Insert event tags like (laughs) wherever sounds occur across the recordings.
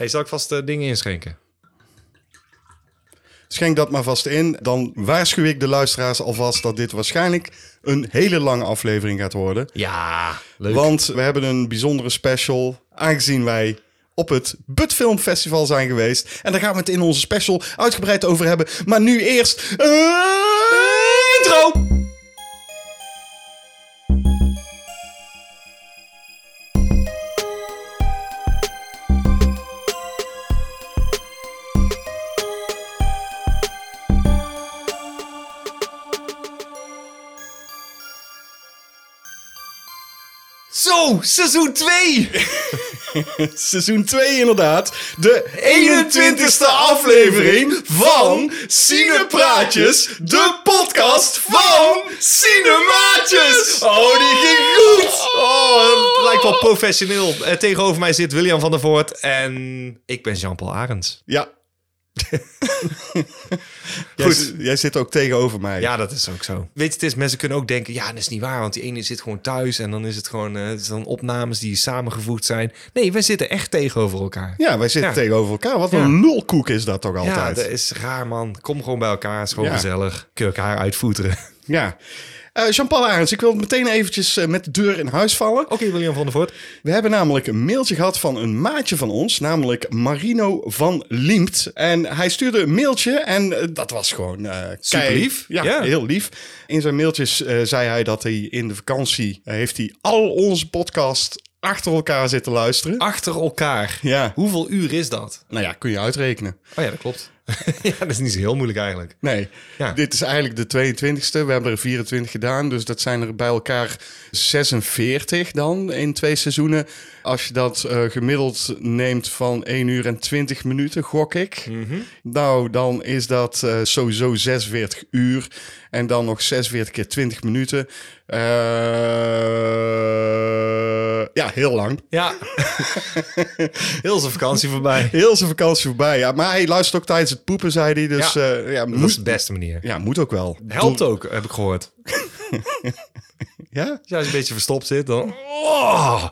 Hey, zal ik vast eh, dingen inschenken? Schenk dat maar vast in. Dan waarschuw ik de luisteraars alvast dat dit waarschijnlijk een hele lange aflevering gaat worden. Ja, leuk. Want we hebben een bijzondere special, aangezien wij op het Bud Film Festival zijn geweest. En daar gaan we het in onze special uitgebreid over hebben. Maar nu eerst... eh, seizoen 2! (laughs) Seizoen 2 inderdaad. De 21ste aflevering van Cinepraatjes. De podcast van Cinemaatjes. Oh, die ging goed. Oh, het lijkt wel professioneel. Eh, tegenover mij zit William van der Voort en ik ben Jean-Paul Arends. Ja. (laughs) Jij, Goed. z- jij zit ook tegenover mij. Ja, dat is ook zo. Weet je, het is, mensen kunnen ook denken, ja, dat is niet waar, want die ene zit gewoon thuis en dan is het gewoon het is dan opnames die samengevoegd zijn. Nee, wij zitten echt tegenover elkaar. Ja, wij zitten Ja. tegenover elkaar. Wat Ja. een lulkoek is dat toch Ja, altijd. dat is raar, man. Kom gewoon bij elkaar, is gewoon Ja. gezellig. Kun je elkaar uitvoeteren. Ja. Eh, Jean-Paul Arends, ik wil meteen eventjes eh, met de deur in huis vallen. Oké, William van der Voort. We hebben namelijk een mailtje gehad van een maatje van ons, namelijk Marino van Liemt. En hij stuurde een mailtje en eh, dat was gewoon Super lief. Ja, Ja. heel lief. In zijn mailtjes zei hij dat hij in de vakantie heeft hij al onze podcast achter elkaar zitten luisteren. Achter elkaar. Ja, Hoeveel uur is dat? nou ja, kun je uitrekenen. Oh ja, dat klopt. (laughs) ja, dat is niet zo heel moeilijk eigenlijk. Nee, Ja. dit is eigenlijk de 22e. We hebben er 24 gedaan, dus dat zijn er bij elkaar 46 dan in twee seizoenen. Als je dat eh, gemiddeld neemt van 1 uur en 20 minuten, gok ik. Nou, dan is dat eh, sowieso 46 uur. En dan nog 46 keer 20 minuten. Eh, ja, heel lang. Ja. (laughs) heel zijn vakantie voorbij. Heel zijn vakantie voorbij. Ja, maar hij luistert ook tijdens het poepen, zei hij. Dus Ja. ja, ja, Dat is de beste manier. ja moet ook wel. Helpt ook, heb ik gehoord. (laughs) Ja, Als je een beetje verstopt zit, dan... (laughs) Oh.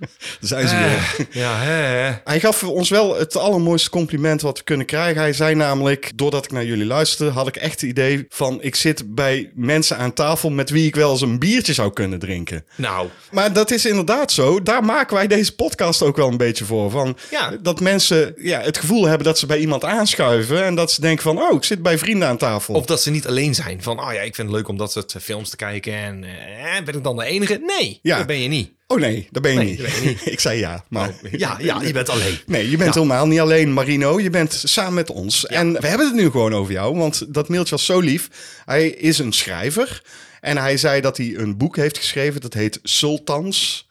Daar zijn ze weer. Ja, hè, hè. Hij gaf ons wel het allermooiste compliment wat we kunnen krijgen. Hij zei namelijk, doordat ik naar jullie luisterde, had ik echt het idee van... ik zit bij mensen aan tafel met wie ik wel eens een biertje zou kunnen drinken. Nou, Maar dat is inderdaad zo. Daar maken wij deze podcast ook wel een beetje voor. Van Ja. Dat mensen ja, het gevoel hebben dat ze bij iemand aanschuiven... en dat ze denken van, oh, ik zit bij vrienden aan tafel. of dat ze niet alleen zijn. Van, oh ja, ik vind het leuk om dat soort films te kijken. En eh, ben ik dan de enige? Nee, Ja. dat ben je niet. Oh nee, dat ben je Nee, niet. ben (laughs) ik zei ja, maar... Ja, ja, je bent alleen. (laughs) Nee, je bent helemaal niet alleen, Marino. Je bent samen met ons. En we hebben het nu gewoon over jou, want dat mailtje was zo lief. Hij is een schrijver en hij zei dat hij een boek heeft geschreven. Dat heet Sultans.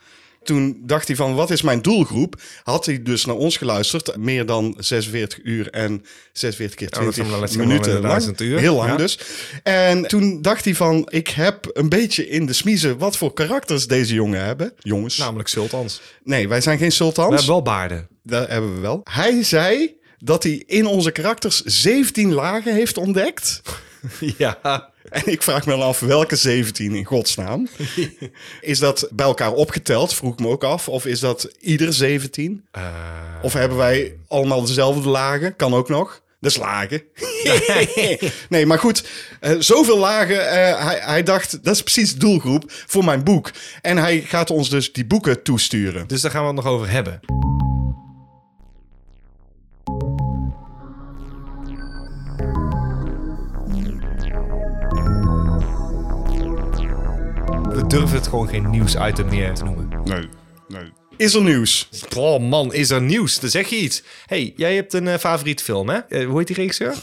Toen dacht hij van, wat is mijn doelgroep? Had hij dus naar ons geluisterd. Meer dan 46 uur en 46 keer Oh, dat 20 zijn wel- dat zijn minuten lang. 1000 uur. Heel lang Ja. dus. En toen dacht hij van, ik heb een beetje in de smiezen... wat voor karakters deze jongen hebben. Jongens. Namelijk Sultans. nee, wij zijn geen sultans. We hebben wel baarden. Dat hebben we wel. Hij zei dat hij in onze karakters 17 lagen heeft ontdekt. (laughs) ja. En ik vraag me dan af welke 17 in godsnaam. (laughs) Is dat bij elkaar opgeteld? Vroeg ik me ook af. Of is dat ieder 17? Eh, Of hebben wij allemaal dezelfde lagen? Kan ook nog. Dus lagen. (laughs) nee, maar goed. eh, zoveel lagen. eh, hij, hij dacht, dat is precies de doelgroep voor mijn boek. En hij gaat ons dus die boeken toesturen. dus daar gaan we het nog over hebben. We durven het gewoon geen nieuwsitem meer te noemen. Nee, nee. Is er nieuws? Oh man, is er nieuws? Dan zeg je iets. hey, jij hebt een eh, favoriet film, hè? Eh, hoe heet die regisseur?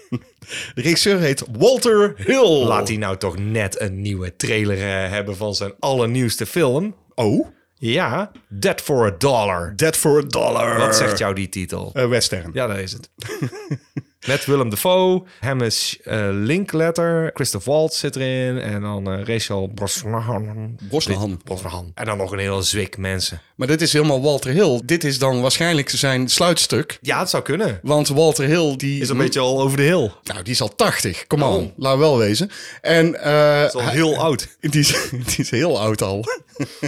(laughs) De regisseur heet Walter Hill. Laat hij nou toch net een nieuwe trailer eh, hebben van zijn allernieuwste film. Oh, Ja, Dead for a Dollar. Dead for a Dollar. Wat zegt jou die titel? Western. Ja, daar is het. (laughs) Met Willem Dafoe, Hamish uh, Linkletter, Christoph Waltz zit erin en dan uh, Rachel Brosnahan. Brosnahan. Brosnahan. En dan nog een hele zwik mensen. Maar dit is helemaal Walter Hill. Dit is dan waarschijnlijk zijn sluitstuk. Ja, het zou kunnen. Want Walter Hill die... Is een beetje al over de hill. Nou, die is al 80. Kom on, oh. laat wel wezen. En, uh, is al heel oud. (laughs) Die is, die is heel oud al.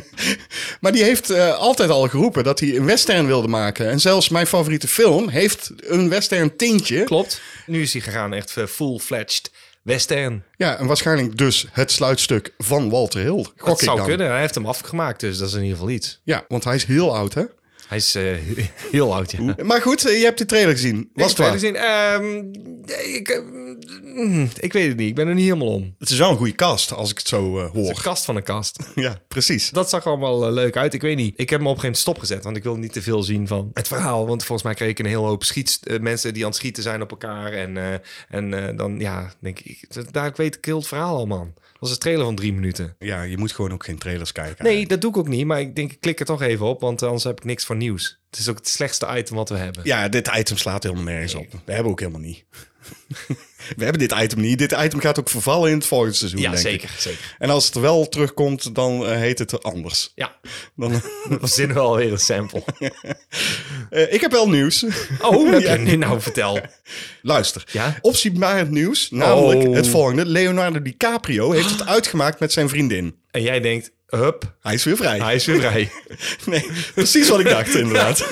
(laughs) maar die heeft uh, altijd al geroepen dat hij een western wilde maken. En zelfs mijn favoriete film heeft een western tintje. Klopt. Nu is hij gegaan echt eh, full-fledged western. Ja, en waarschijnlijk dus het sluitstuk van Walter Hill. Gok dat zou kunnen. Hij heeft hem afgemaakt, dus dat is in ieder geval iets. Ja, want hij is heel oud, hè? Hij is uh, (laughs) heel oud, ja. Maar goed, eh, je hebt de trailer gezien. Was ik het gezien. Um, ik, uh, ik weet het niet. Ik ben er niet helemaal om. Het is wel een goede cast, als ik het zo uh, hoor. Het een kast van een kast. (laughs) ja, precies. Dat zag allemaal leuk uit. Ik weet niet. Ik heb hem op een gegeven moment stopgezet, want ik wil niet te veel zien van het verhaal. Want volgens mij kreeg ik een hele hoop schiet, mensen die aan het schieten zijn op elkaar. En, en dan, ja, denk ik, daar weet ik heel het verhaal al, man was een trailer van drie minuten. Ja, je moet gewoon ook geen trailers kijken. Nee, dat doe ik ook niet. Maar ik denk, ik klik er toch even op, want anders heb ik niks voor nieuws. Het is ook het slechtste item wat we hebben. Ja, dit item slaat helemaal nergens op. We hebben ook helemaal niet. (laughs) we hebben dit item niet. Dit item gaat ook vervallen in het volgende seizoen. Ja, denk zeker, ik. zeker. En als het wel terugkomt, dan uh, heet het anders. Ja, dan (laughs) verzinnen we alweer een sample. uh, (laughs) ik heb wel nieuws. Oh, wat ja. nu nou vertel. Luister. Ja? het nieuws, namelijk oh. het volgende. Leonardo DiCaprio heeft het (gasps) uitgemaakt met zijn vriendin. En jij denkt, hup. Hij is weer vrij. Hij is weer vrij. (laughs) nee, precies wat ik dacht inderdaad.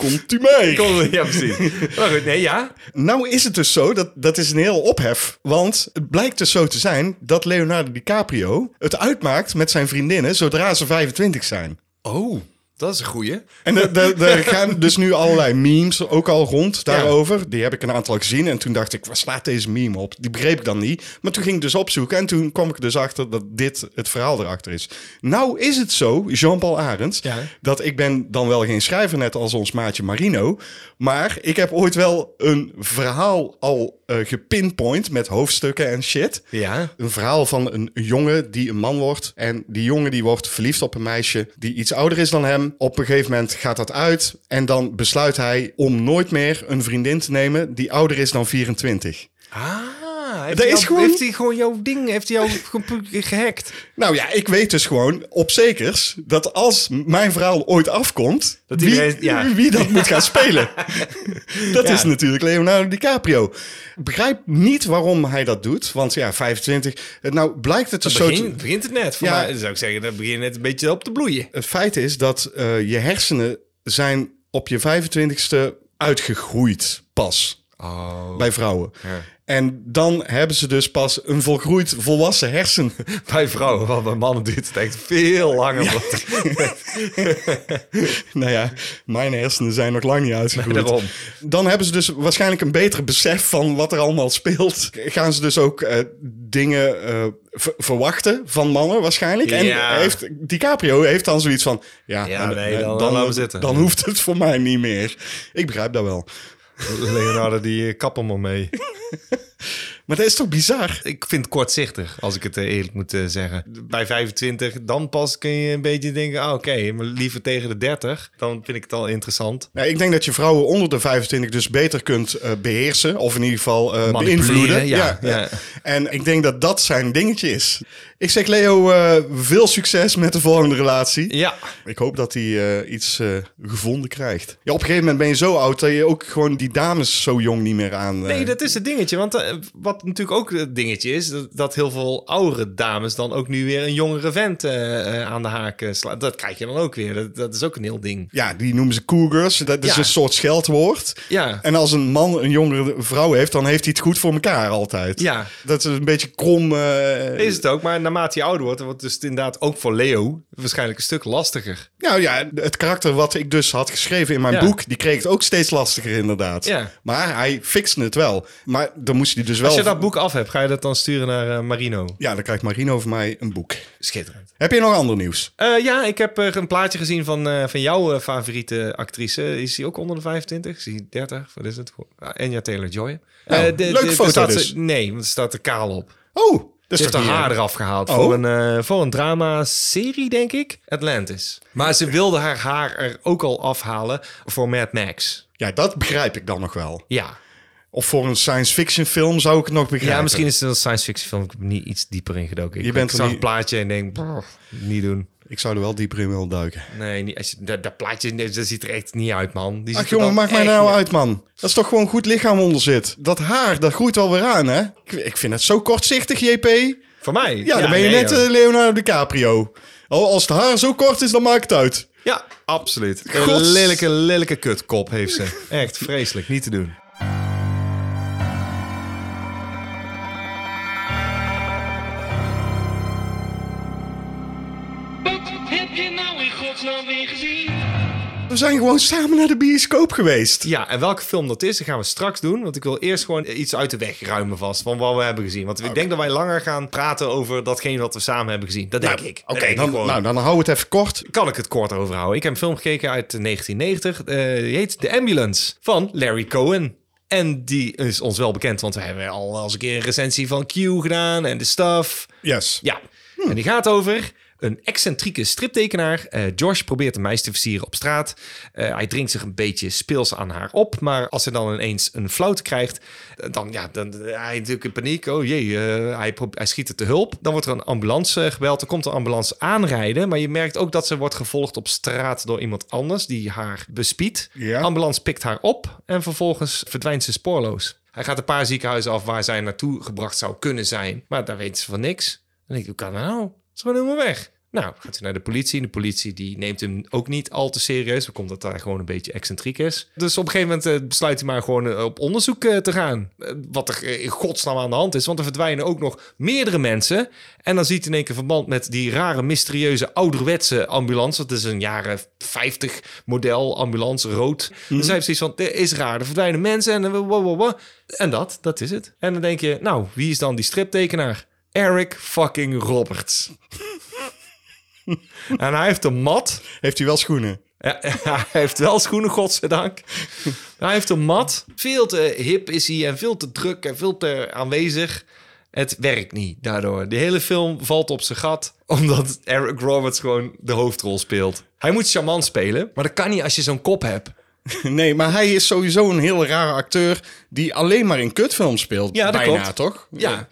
Komt u mee? (laughs) Kom, ja, precies. Maar goed, nee, ja. Nou is het dus zo, dat, dat is een heel ophef. Want het blijkt dus zo te zijn dat Leonardo DiCaprio het uitmaakt met zijn vriendinnen zodra ze 25 zijn. Oh. Dat is een goeie. En er (laughs) gaan dus nu allerlei memes ook al rond daarover. Die heb ik een aantal gezien. En toen dacht ik, waar slaat deze meme op? Die begreep ik dan niet. Maar toen ging ik dus opzoeken. En toen kwam ik dus achter dat dit het verhaal erachter is. Nou is het zo, Jean-Paul Arends, dat ik ben dan wel geen schrijver net als ons maatje Marino. Maar ik heb ooit wel een verhaal al uh, gepinpoint met hoofdstukken en shit. Ja. Een verhaal van een jongen die een man wordt. En die jongen die wordt verliefd op een meisje die iets ouder is dan hem. Op een gegeven moment gaat dat uit. En dan besluit hij om nooit meer een vriendin te nemen die ouder is dan 24. Ah. Heeft, hij, is gewoon... heeft hij gewoon jouw ding, heeft hij jou gehackt? Nou ja, ik weet dus gewoon op zekers dat als mijn verhaal ooit afkomt, dat wie, ja. (laughs) wie dat moet gaan spelen. (laughs) dat is natuurlijk Leonardo DiCaprio. Ik begrijp niet waarom hij dat doet, want ja, 25. Nou blijkt het dus zo. Begin, begint het net. Voor ja, mij zou ik zeggen, dat begint net een beetje op te bloeien. Het feit is dat uh, je hersenen zijn op je 25ste uitgegroeid pas. Oh. Bij vrouwen. Ja. En dan hebben ze dus pas een volgroeid volwassen hersen. (laughs) Bij vrouwen, want bij mannen duurt het echt veel langer. Ja. (laughs) nou ja, mijn hersenen zijn nog lang niet uitgegroeid. dan hebben ze dus waarschijnlijk een beter besef van wat er allemaal speelt. Gaan ze dus ook uh, dingen uh, verwachten van mannen waarschijnlijk. En heeft, DiCaprio heeft dan zoiets van... Ja, ja nee, dan, dan, dan, dan, dan hoeft het voor mij niet meer. Ik begrijp dat wel. Leonardo, die eh, kappen me mee. (laughs) Maar dat is toch bizar? Ik vind het kortzichtig, als ik het eh, eerlijk moet eh, zeggen. Bij 25, dan pas kun je een beetje denken... Ah, oké, maar liever tegen de 30. Dan vind ik het al interessant. Ik denk dat je vrouwen onder de 25 dus beter kunt uh, beheersen. Of in ieder geval uh, beïnvloeden. Ja, ja, ja, En ik denk dat dat zijn dingetje is. Ik zeg Leo, uh, veel succes met de volgende relatie. Ja. Ik hoop dat hij iets gevonden krijgt. Ja, op een gegeven moment ben je zo oud... dat je ook gewoon die dames zo jong niet meer aan... nee, dat is het dingetje. Want wat natuurlijk ook het dingetje is, dat, dat, heel veel oudere dames dan ook nu weer een jongere vent uh, aan de haak slaan. Dat krijg je dan ook weer. Dat, dat, is ook een heel ding. Ja, die noemen ze cougars. Dat is een soort scheldwoord. Ja. En als een man een jongere vrouw heeft, dan heeft hij het goed voor elkaar altijd. Ja. Dat is een beetje krom. Uh... Is het ook, maar naarmate hij ouder wordt, wordt het dus inderdaad ook voor Leo waarschijnlijk een stuk lastiger. Nou ja, het karakter wat ik dus had geschreven in mijn boek, die kreeg het ook steeds lastiger inderdaad. Ja. Maar hij fixte het wel. Maar dan moest hij dus wel... Dat boek af hebt, ga je dat dan sturen naar uh, Marino? Ja, dan krijgt Marino van mij een boek. Schitterend. Heb je nog ander nieuws? Uh, ja, ik heb uh, een plaatje gezien van, uh, van jouw favoriete actrice. Is hij ook onder de 25? Is hij 30? Wat is het? Enya Taylor-Joy. Nou, de, leuk de, foto dus. nee, want er staat er kaal op. Oh, Dat Ze heeft haar haar eraf gehaald Oh. voor een, eh, voor een drama-serie, denk ik. Atlantis. Maar ze wilde haar haar er ook al afhalen voor Mad Max. Ja, dat begrijp ik dan nog wel. Ja. Of voor een science fiction film zou ik het nog begrijpen. Ja, misschien is het een science fiction film. Ik heb niet iets dieper in gedoken. Je bent ik zag niet- een plaatje en denk, niet doen. Ik zou er wel dieper in willen duiken. Nee, niet, als je, dat, dat plaatje dat ziet er echt niet uit, man. Die Ach jongen, maak mij nou niet uit, man. Dat is toch gewoon goed lichaam onder zit. Dat haar, dat groeit wel weer aan, hè? Ik, ik vind het zo kortzichtig, JP. Voor mij? Ja, dan ben je nee, net eh, Leonardo DiCaprio. Al als het haar zo kort is, dan maakt het uit. Ja, absoluut. Een lelijke, lelijke kutkop heeft ze. Echt vreselijk, niet te doen. We zijn gewoon samen naar de bioscoop geweest. Ja, en welke film dat is, dat gaan we straks doen. Want ik wil eerst gewoon iets uit de weg ruimen vast van wat we hebben gezien. Want ik denk dat wij langer gaan praten over datgene wat we samen hebben gezien. Dat denk Nou, ik. Oké, dan, nou, dan hou het even kort. kan ik het kort overhouden. Ik heb een film gekeken uit 1990. eh, die heet The Ambulance van Larry Cohen. En die is ons wel bekend, want we hebben al als een keer een recensie van Q gedaan en de stuff. Yes. Ja, en die gaat over een excentrieke striptekenaar. Eh, Josh probeert een meisje te versieren op straat. Eh, hij dringt zich een beetje speels aan haar op. Maar als hij dan ineens een flauwte krijgt, eh, dan, ja, dan hij natuurlijk in paniek. Oh jee, hij, hij schiet er te hulp. Dan wordt er een ambulance gebeld. Er komt een ambulance aanrijden. Maar je merkt ook dat ze wordt gevolgd op straat door iemand anders die haar bespiedt. Ja. Ambulance pikt haar op en vervolgens verdwijnt ze spoorloos. Hij gaat een paar ziekenhuizen af waar zij naartoe gebracht zou kunnen zijn. Maar daar weten ze van niks. Denk ik, hoe kan dat nou? Is gewoon helemaal weg. Nou, gaat hij naar de politie. De politie die neemt hem ook niet al te serieus. Dan komt dat hij gewoon een beetje excentriek is. Dus op een gegeven moment eh, besluit hij maar gewoon eh, op onderzoek eh, te gaan. Wat er in godsnaam aan de hand is. Want er verdwijnen ook nog meerdere mensen. En dan ziet hij in één keer verband met die rare, mysterieuze, ouderwetse ambulance. Dat is een jaren 50 model ambulance, rood. Dus hij heeft zoiets van, is raar. Er verdwijnen mensen en, wow, wow, wow. en dat, dat is het. En dan denk je, nou, wie is dan die striptekenaar? Eric fucking Roberts. en hij heeft een mat. Heeft hij wel schoenen? Ja, (laughs) hij heeft wel schoenen, godzijdank. Hij heeft een mat. Veel te hip is hij en veel te druk en veel te aanwezig. Het werkt niet daardoor. De hele film valt op zijn gat, omdat Eric Roberts gewoon de hoofdrol speelt. Hij moet charmant spelen, maar dat kan niet als je zo'n kop hebt. (laughs) Nee, maar hij is sowieso een heel rare acteur die alleen maar in kutfilms speelt. Ja, dat Bijna, klopt. toch? Ja,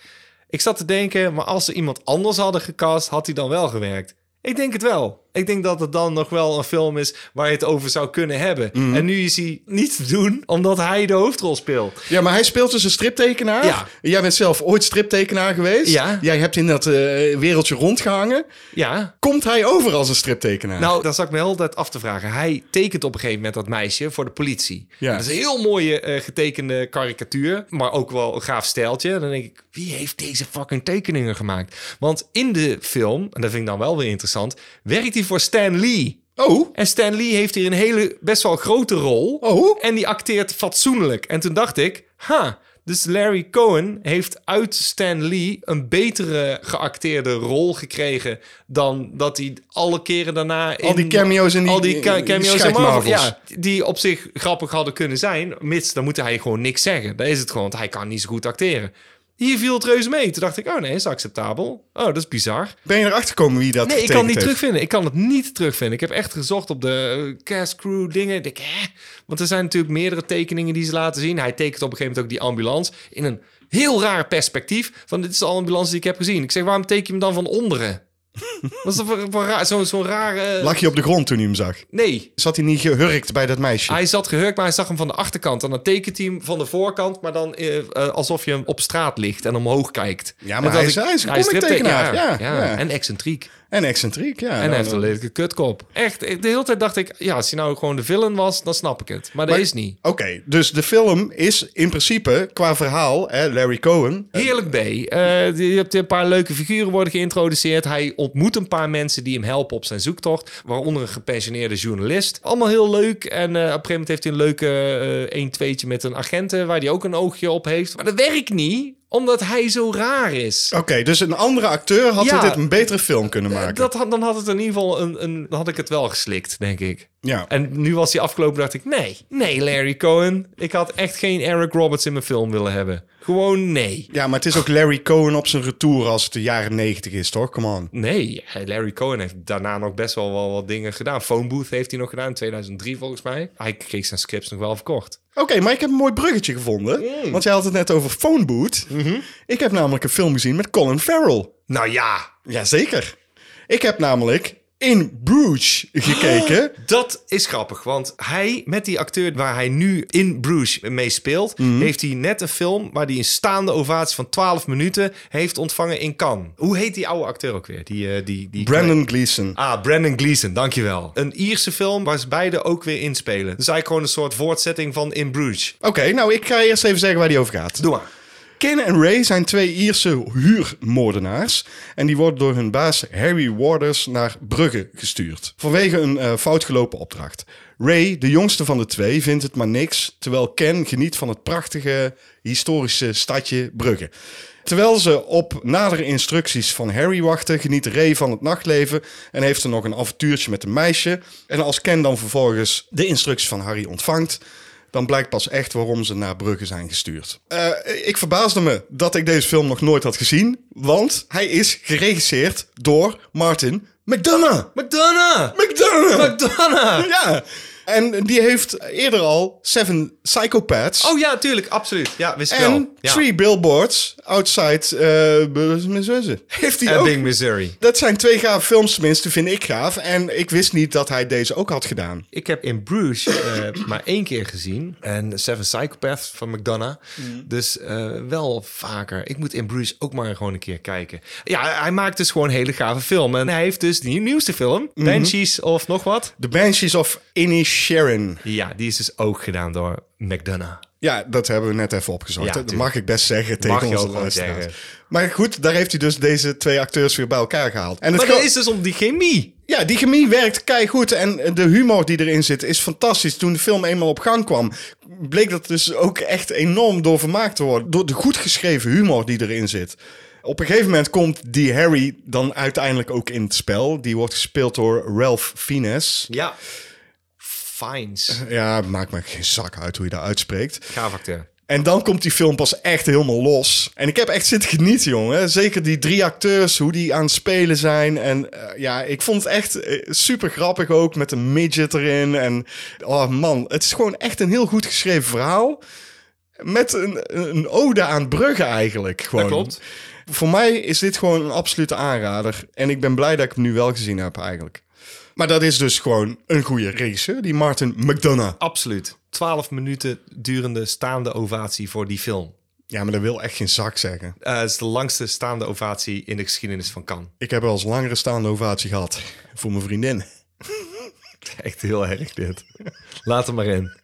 ik zat te denken, maar als ze iemand anders hadden gecast, had hij dan wel gewerkt. Ik denk het wel. Ik denk dat het dan nog wel een film is waar je het over zou kunnen hebben. Mhm. En nu is hij niet te doen, omdat hij de hoofdrol speelt. Ja, maar hij speelt dus een striptekenaar. Ja. Jij bent zelf ooit striptekenaar geweest. Ja. Jij hebt in dat eh, wereldje rondgehangen. Ja, Komt hij over als een striptekenaar? Nou, dan zat ik me heel de tijd af te vragen. Hij tekent op een gegeven moment dat meisje voor de politie. Ja. Dat is een heel mooie eh, getekende karikatuur, maar ook wel een gaaf stijltje. Dan denk ik, wie heeft deze fucking tekeningen gemaakt? Want in de film, en dat vind ik dan wel weer interessant, werkt hij voor Stan Lee. Oh, En Stan Lee heeft hier een hele, best wel grote rol. Oh. En die acteert fatsoenlijk. En toen dacht ik, ha, dus Larry Cohen heeft uit Stan Lee een betere geacteerde rol gekregen dan dat hij alle keren daarna in Al die cameo's in die- al die ca- cameo's. Marvel, ja, die op zich grappig hadden kunnen zijn, mits dan moet hij gewoon niks zeggen. Dat is het gewoon, want hij kan niet zo goed acteren. Hier viel het reuze mee. Toen dacht ik, oh nee, is acceptabel. Oh, dat is bizar. ben je erachter gekomen wie dat Nee, ik kan het niet heeft? terugvinden. Ik kan het niet terugvinden. Ik heb echt gezocht op de eh, cast crew dingen. Ik denk, hè? Want er zijn natuurlijk meerdere tekeningen die ze laten zien. Hij tekent op een gegeven moment ook die ambulance in een heel raar perspectief. Van dit is de ambulance die ik heb gezien. Ik zeg, waarom teken je hem dan van onderen? (laughs) Wat is dat voor, voor raar, zo'n zo'n rare... Lag je op de grond toen hij hem zag? Nee, Zat hij niet gehurkt bij dat meisje? hij zat gehurkt, maar hij zag hem van de achterkant. En dan tekent hij hem van de voorkant, maar dan eh, eh, alsof je hem op straat ligt en omhoog kijkt. Ja, maar hij is- ik- hij is een hij comictekenaar, striptekenaar. ja, ja. En excentriek. En excentriek, ja. En hij heeft een lelijke kutkop. Echt, de hele tijd dacht ik, ja, als hij nou gewoon de villain was, dan snap ik het. Maar dat is niet. Oké, dus de film is in principe qua verhaal, hè, Larry Cohen. Heerlijk B. Eh, je hebt een paar leuke figuren worden geïntroduceerd. Hij ontmoet een paar mensen die hem helpen op zijn zoektocht. Waaronder een gepensioneerde journalist. Allemaal heel leuk. En eh, op een gegeven moment heeft hij een leuke eh 1 2 met een agent... eh, waar hij ook een oogje op heeft. Maar dat werkt niet, omdat hij zo raar is. Oké, dus een andere acteur had Ja. dit een betere film kunnen maken. Dat had, dan had het in ieder geval een, een, dan had ik het wel geslikt, denk ik. Ja. En nu was hij afgelopen, dacht ik, nee, nee, Larry Cohen. Ik had echt geen Eric Roberts in mijn film willen hebben. Gewoon nee. ja, maar het is ook Larry Cohen op zijn retour als het de jaren negentig is, toch? Come on. Nee, Larry Cohen heeft daarna nog best wel, wel wat dingen gedaan. Phone Booth heeft hij nog gedaan in 2003 volgens mij. Hij kreeg zijn scripts nog wel verkocht. Oké, maar ik heb een mooi bruggetje gevonden. Want jij had het net over Phone Booth. Ik heb namelijk een film gezien met Colin Farrell. Nou ja, Jazeker. Ik heb namelijk in Bruges gekeken. (gasps) dat is grappig. Want hij, met die acteur waar hij nu in Bruges mee speelt... heeft hij net een film waar hij een staande ovatie van 12 minuten heeft ontvangen in Cannes. Hoe heet die oude acteur ook weer? Die, eh, die, die Brandon Gleeson. Ah, Brandon Gleeson, dankjewel. Een Ierse film waar ze beide ook weer inspelen. Dus eigenlijk gewoon een soort voortzetting van In Bruges. Oké, nou ik ga eerst even zeggen waar die over gaat. Doe maar. Ken en Ray zijn twee Ierse huurmoordenaars. En die worden door hun baas Harry Waters naar Brugge gestuurd. Vanwege een eh, foutgelopen opdracht. Ray, de jongste van de twee, vindt het maar niks. Terwijl Ken geniet van het prachtige historische stadje Brugge. Terwijl ze op nadere instructies van Harry wachten, geniet Ray van het nachtleven en heeft er nog een avontuurtje met een meisje. En als Ken dan vervolgens de instructies van Harry ontvangt, dan blijkt pas echt waarom ze naar Brugge zijn gestuurd. Eh, ik verbaasde me dat ik deze film nog nooit had gezien, want hij is geregisseerd door Martin McDonough. McDonough! McDonough! McDonough! Ja, en die heeft eerder al Seven Psychopaths Oh ja, tuurlijk, absoluut. Ja, wist ik wel. en Ja. Three Billboards Outside uh, (laughs) heeft hij ook. Ebbing, Missouri. Dat zijn twee gave films tenminste, vind ik gaaf. En ik wist niet dat hij deze ook had gedaan. Ik heb in Bruges eh, maar één keer gezien. En Seven Psychopaths van McDonough. Dus eh, wel vaker. Ik moet in Bruges ook maar gewoon een keer kijken. Ja, hij maakt dus gewoon hele gave film. En hij heeft dus die nieuwste film. Banshees of nog wat. The Banshees of Inisherin. Ja, die is dus ook gedaan door McDonough. Ja, dat hebben we net even opgezocht. Ja, dat mag ik best zeggen tegen Mag onze luisteraars. Maar goed, daar heeft hij dus deze twee acteurs weer bij elkaar gehaald. En het Maar dat is dus om die chemie. Ja, die chemie werkt keigoed en de humor die erin zit is fantastisch. Toen de film eenmaal op gang kwam, bleek dat dus ook echt enorm door vermaakt te worden. Door de goed geschreven humor die erin zit. Op een gegeven moment komt die Harry dan uiteindelijk ook in het spel. Die wordt gespeeld door Ralph Fiennes. Ja. Fines. (laughs) Ja, maakt me geen zak uit hoe je dat uitspreekt. Gaaf acteur. En dan komt die film pas echt helemaal los. En ik heb echt zitten genieten, jongen. Zeker die drie acteurs, hoe die aan het spelen zijn. En eh, ja, ik vond het echt eh, super grappig ook met een midget erin. En oh man, het is gewoon echt een heel goed geschreven verhaal. Met een, een ode aan Brugge eigenlijk. Gewoon. Dat klopt. Voor mij is dit gewoon een absolute aanrader. En ik ben blij dat ik hem nu wel gezien heb eigenlijk. Maar dat is dus gewoon een goede regisseur, die Martin McDonough. Absoluut. 12 minuten durende staande ovatie voor die film. Ja, maar dat wil echt geen zak zeggen. Eh, het is de langste staande ovatie in de geschiedenis van Cannes. Ik heb wel eens langere staande ovatie gehad voor mijn vriendin. (laughs) Echt heel erg dit. Laat hem maar in.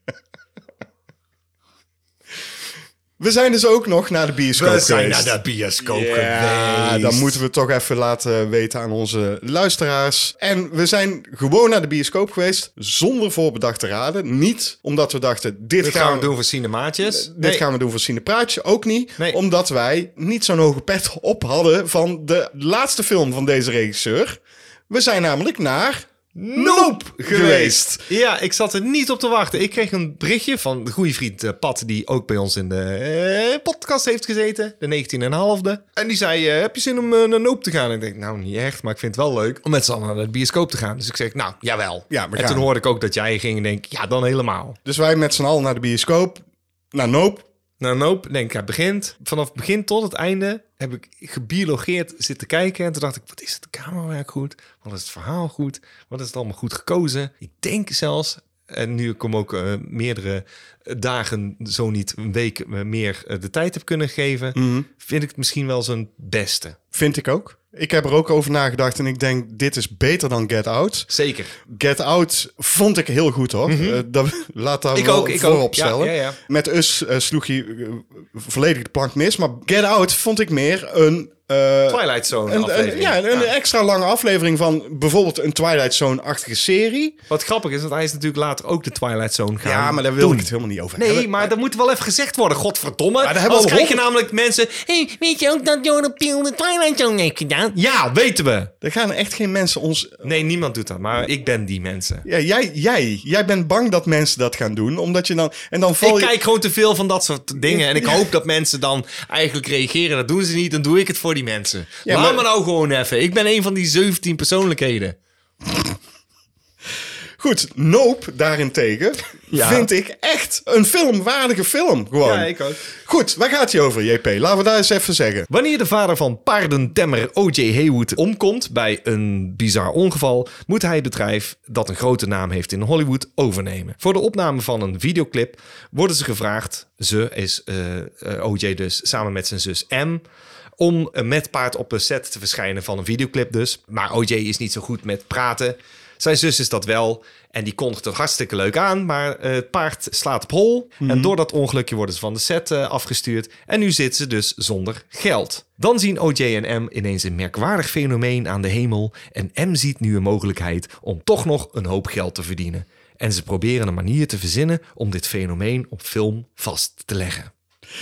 We zijn dus ook nog naar de bioscoop geweest. bioscoop Ja, dan moeten we toch even laten weten aan onze luisteraars. En we zijn gewoon naar de bioscoop geweest, zonder voorbedachte raden. Niet omdat we dachten, dit, Dit gaan we doen voor cinemaatjes. Dit gaan we doen voor Cinepraatje, ook niet. Nee. Omdat wij niet zo'n hoge pet op hadden van de laatste film van deze regisseur. We zijn namelijk naar Nope geweest. Ja, ik zat er niet op te wachten. Ik kreeg een berichtje van de goede vriend eh, Pat, die ook bij ons in de eh, podcast heeft gezeten, de 19,5e. En die zei, eh, heb je zin om naar Nope te gaan? En ik denk, nou niet echt, maar ik vind het wel leuk om met z'n allen naar de bioscoop te gaan. Dus ik zeg, nou, jawel. Ja, we en gaan. toen hoorde ik ook dat jij ging en denk, ja, dan helemaal. Dus wij met z'n allen naar de bioscoop, naar Nou, Nope, denk ik, hij begint. Vanaf het begin tot het einde heb ik gebiologeerd zitten kijken. En toen dacht ik, wat is het camerawerk goed? Wat is het verhaal goed? Wat is het allemaal goed gekozen? Ik denk zelfs, en nu ik hem ook eh, meerdere dagen, zo niet een week eh, meer eh, de tijd heb kunnen geven, vind ik het misschien wel zijn beste. Vind ik ook. Ik heb er ook over nagedacht en ik denk, dit is beter dan Get Out. Zeker. Get Out vond ik heel goed hoor. Eh, dat, laat daar Mhm. Ik wel ook, ik voorop. Ja, stellen. ja, ja. Met Us eh, sloeg hij eh, volledig de plank mis. Maar Get Out vond ik meer een eh, Twilight Zone een, aflevering. een- ja, een extra lange aflevering van bijvoorbeeld een Twilight Zone-achtige serie. Wat grappig is, want hij is natuurlijk later ook de Twilight Zone gaan Ja, maar daar wil ik het helemaal niet over Nee, hebben. maar dat moet wel even gezegd worden. Godverdomme. we Anders krijg je namelijk mensen... Hey, weet je ook dat Jordan Peele de Twilight Zone heeft gedaan? Ja, weten we. Er gaan echt geen mensen ons... Nee, niemand doet dat. Maar ik ben die mensen. Ja, jij, jij, jij bent bang dat mensen dat gaan doen, omdat je dan... En dan val Ik je... kijk gewoon te veel van dat soort dingen. En ik hoop dat mensen dan eigenlijk reageren. Dat doen ze niet. Dan doe ik het voor die mensen. Ja, Laat maar- me nou gewoon even. Ik ben een van die 17 persoonlijkheden. Goed, Nope daarentegen Ja. vind ik echt een filmwaardige film. Gewoon. ook. Goed, waar gaat hij over, JP? Laten we daar eens even zeggen. Wanneer de vader van paardentemmer O.J. Haywood omkomt bij een bizar ongeval, moet hij het bedrijf dat een grote naam heeft in Hollywood overnemen. Voor de opname van een videoclip worden ze gevraagd, ze is eh, eh, O.J. dus samen met zijn zus M, om met paard op de set te verschijnen van een videoclip dus. Maar O.J. is niet zo goed met praten. Zijn zus is dat wel. En die kondigt het hartstikke leuk aan. Maar eh, het paard slaat op hol. En door dat ongelukje worden ze van de set eh, afgestuurd. En nu zitten ze dus zonder geld. Dan zien OJ en M ineens een merkwaardig fenomeen aan de hemel. En M ziet nu een mogelijkheid om toch nog een hoop geld te verdienen. En ze proberen een manier te verzinnen om dit fenomeen op film vast te leggen.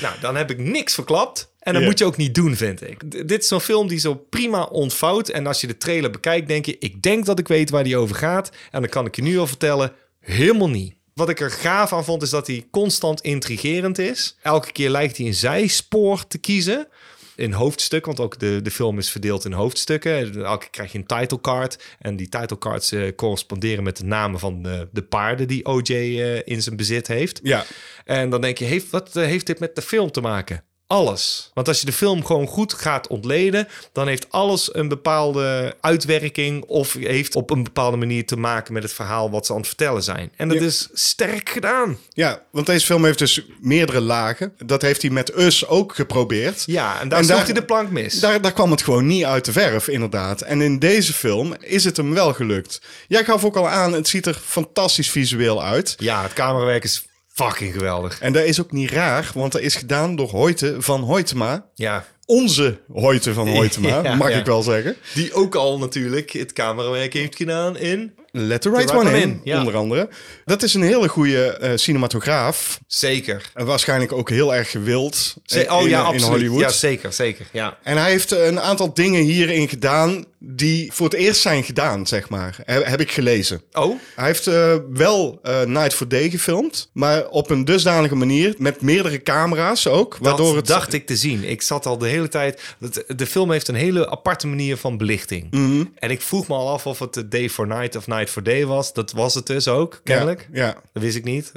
Nou, dan heb ik niks verklapt. En dat moet je ook niet doen, vind ik. D- dit is zo'n film die zo prima ontvouwt. En als je de trailer bekijkt, denk je... ik denk dat ik weet waar die over gaat. En dan kan ik je nu al vertellen, helemaal niet. Wat ik er gaaf aan vond, is dat hij constant intrigerend is. Elke keer lijkt hij een zijspoor te kiezen. In hoofdstuk, want ook de, de film is verdeeld in hoofdstukken. Elke keer krijg je een title card. En die title cards eh, corresponderen met de namen van de, de paarden die OJ eh, in zijn bezit heeft. Ja. En dan denk je, heeft, wat eh, heeft dit met de film te maken? Alles. Want als je de film gewoon goed gaat ontleden, dan heeft alles een bepaalde uitwerking of heeft op een bepaalde manier te maken met het verhaal wat ze aan het vertellen zijn. En dat Ja. is sterk gedaan. ja, want deze film heeft dus meerdere lagen. Dat heeft hij met Us ook geprobeerd. Ja, en daar En daar- hij de plank mis. Daar, daar kwam het gewoon niet uit de verf, inderdaad. En in deze film is het hem wel gelukt. Jij gaf ook al aan, het ziet er fantastisch visueel uit. Ja, het camerawerk is fucking geweldig. En dat is ook niet raar, want dat is gedaan door Hoyte van Hoytema. Ja. Onze Hoyte van Hoytema, (laughs) Ja, mag ja. ik wel zeggen. Die ook al natuurlijk het camerawerk heeft gedaan in... Let the right The right one in, ja. onder andere. Dat is een hele goede eh, cinematograaf. Zeker. En waarschijnlijk ook heel erg gewild eh, oh in, ja, in absoluut. Hollywood. Ja, zeker, zeker. Ja. En hij heeft een aantal dingen hierin gedaan die voor het eerst zijn gedaan, zeg maar. Heb, heb ik gelezen. Oh? Hij heeft eh, wel eh, Night for Day gefilmd, maar op een dusdanige manier, met meerdere camera's ook, waardoor dat het... dacht ik te zien. Ik zat al de hele tijd... De film heeft een hele aparte manier van belichting. Mhm. En ik vroeg me al af of het de Day for Night of Night for Day was. Dat was het dus ook, kennelijk. Ja, ja. Dat wist ik niet.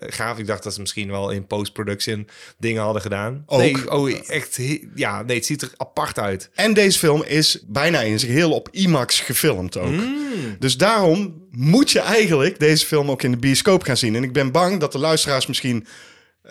Gaaf. Ik dacht dat ze misschien wel in post-production dingen hadden gedaan. Ook. Nee, oh, echt... Ja, nee, het ziet er apart uit. En deze film is bijna in zijn geheel op IMAX gefilmd ook. Mm. Dus daarom moet je eigenlijk deze film ook in de bioscoop gaan zien. En ik ben bang dat de luisteraars misschien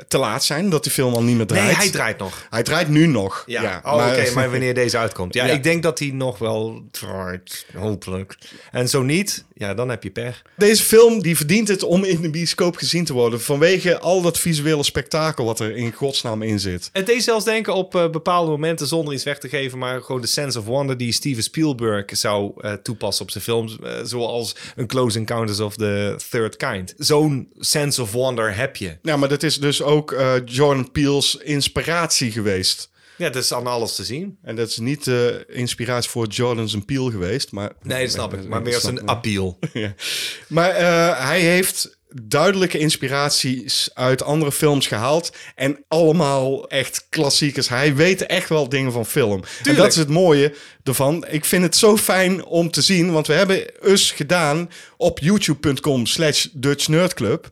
te laat zijn, dat die film al niet meer draait. Nee, hij draait nog. Hij draait nu nog. Ja, Ja, oh, oké, maar wanneer deze uitkomt. Ja, Ja. ik denk dat hij nog wel draait, hopelijk. En zo niet, ja, dan heb je pech. Deze film die verdient het om in de bioscoop gezien te worden. Vanwege al dat visuele spektakel wat er in godsnaam in zit. Het deed zelfs denken op eh, bepaalde momenten, zonder iets weg te geven, maar gewoon de sense of wonder die Steven Spielberg zou eh, toepassen op zijn films. eh, zoals een Close Encounters of the Third Kind. Zo'n sense of wonder heb je. Ja, maar dat is dus ook eh, Jordan Peele's inspiratie geweest. Ja, dat is aan alles te zien. En dat is niet de inspiratie voor Jordan's Peel geweest. Maar, Nee, dat snap ik. Maar meer als een appeal. (laughs) Ja. Maar eh, hij heeft duidelijke inspiraties uit andere films gehaald. En allemaal echt klassiekers. Hij weet echt wel dingen van film. En dat is het mooie ervan. Ik vind het zo fijn om te zien. Want we hebben us gedaan op youtube.com slash Dutch Nerd Club.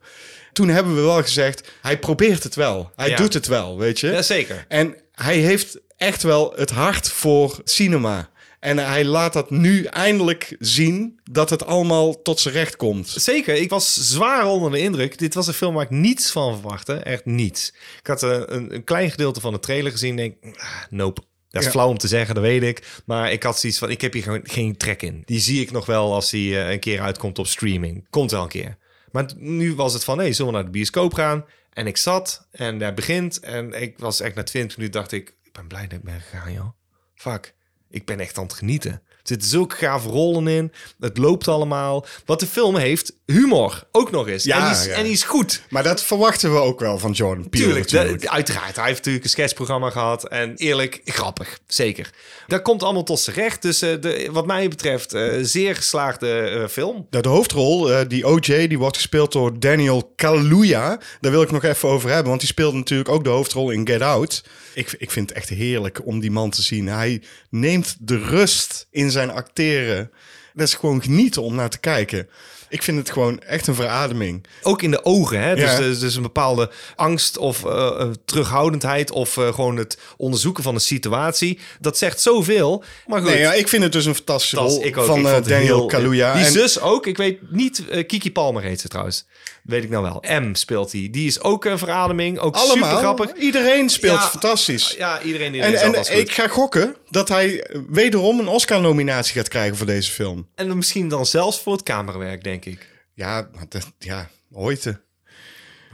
Toen hebben we wel gezegd, hij probeert het wel. Hij Ja. doet het wel, weet je. Jazeker. En hij heeft echt wel het hart voor cinema. En hij laat dat nu eindelijk zien dat het allemaal tot zijn recht komt. Zeker, ik was zwaar onder de indruk. Dit was een film waar ik niets van verwachtte. Echt niets. Ik had eh, een, een klein gedeelte van de trailer gezien. Denk, ah, nope. Dat is Ja. flauw om te zeggen, dat weet ik. Maar ik had zoiets van, ik heb hier gewoon geen trek in. Die zie ik nog wel als die eh, een keer uitkomt op streaming. Komt wel een keer. Maar nu was het van, nee, zullen we naar de bioscoop gaan? En ik zat en daar begint. En ik was echt na 20 minuten dacht ik, ik ben blij dat ik ben gegaan, joh. fuck, ik ben echt aan het genieten. Er zitten zulke gave rollen in. Het loopt allemaal. Wat de film heeft, humor ook nog eens. Ja, en, die is, ja. en die is goed. Maar dat verwachten we ook wel van Jordan Peele Tuurlijk, uiteraard. Hij heeft natuurlijk een sketchprogramma gehad. En eerlijk, grappig. Zeker. Dat komt allemaal tot zijn recht. Dus eh, de, wat mij betreft, eh, zeer geslaagde eh, film. De hoofdrol, die OJ, die wordt gespeeld door Daniel Kaluuya. Daar wil ik nog even over hebben, want die speelde natuurlijk ook de hoofdrol in Get Out. Ik, ik vind het echt heerlijk om die man te zien. Hij neemt de rust in zijn acteren. Dat is gewoon genieten om naar te kijken. Ik vind het gewoon echt een verademing. Ook in de ogen. Hè? Dus, Ja. dus, dus een bepaalde angst of eh, eh, terughoudendheid. Of eh, gewoon het onderzoeken van een situatie. Dat zegt zoveel. Maar goed. Nee, ja, ik vind het dus een fantastische rol ook. van Daniel heel- Kaluuya. Die En- zus ook. Ik weet niet. Kiki Palmer heet ze trouwens. Weet ik nou wel. M speelt die. Die is ook een verademing. Ook super allemaal, grappig. iedereen speelt Ja, fantastisch. Ja, iedereen die En, en ik ga gokken dat hij wederom een Oscar-nominatie gaat krijgen voor deze film. En dan misschien dan zelfs voor het camerawerk, denk ik. Ja, dat, ja, ooit.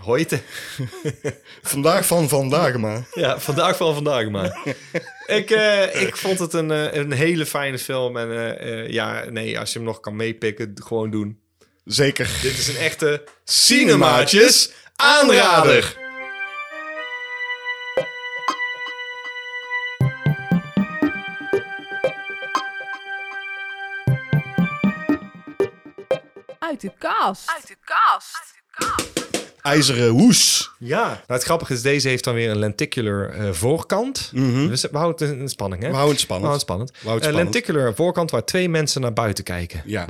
Hoite. (laughs) Vandaag van vandaag maar. Ja, vandaag van vandaag maar. (laughs) ik, eh, ik vond het een, eh, een hele fijne film. En eh, ja, nee, als je hem nog kan meepikken, gewoon doen. Zeker. Dit is een echte Cinemaatjes aanrader. Uit de kast. Uit de kast. IJzeren hoes. Ja, nou, het grappige is, deze heeft dan weer een lenticular eh, voorkant. Dus we houden het in spanning, hè? We houden het spannend. We houden het spannend. Het Een spannend. lenticular voorkant waar twee mensen naar buiten kijken. Ja.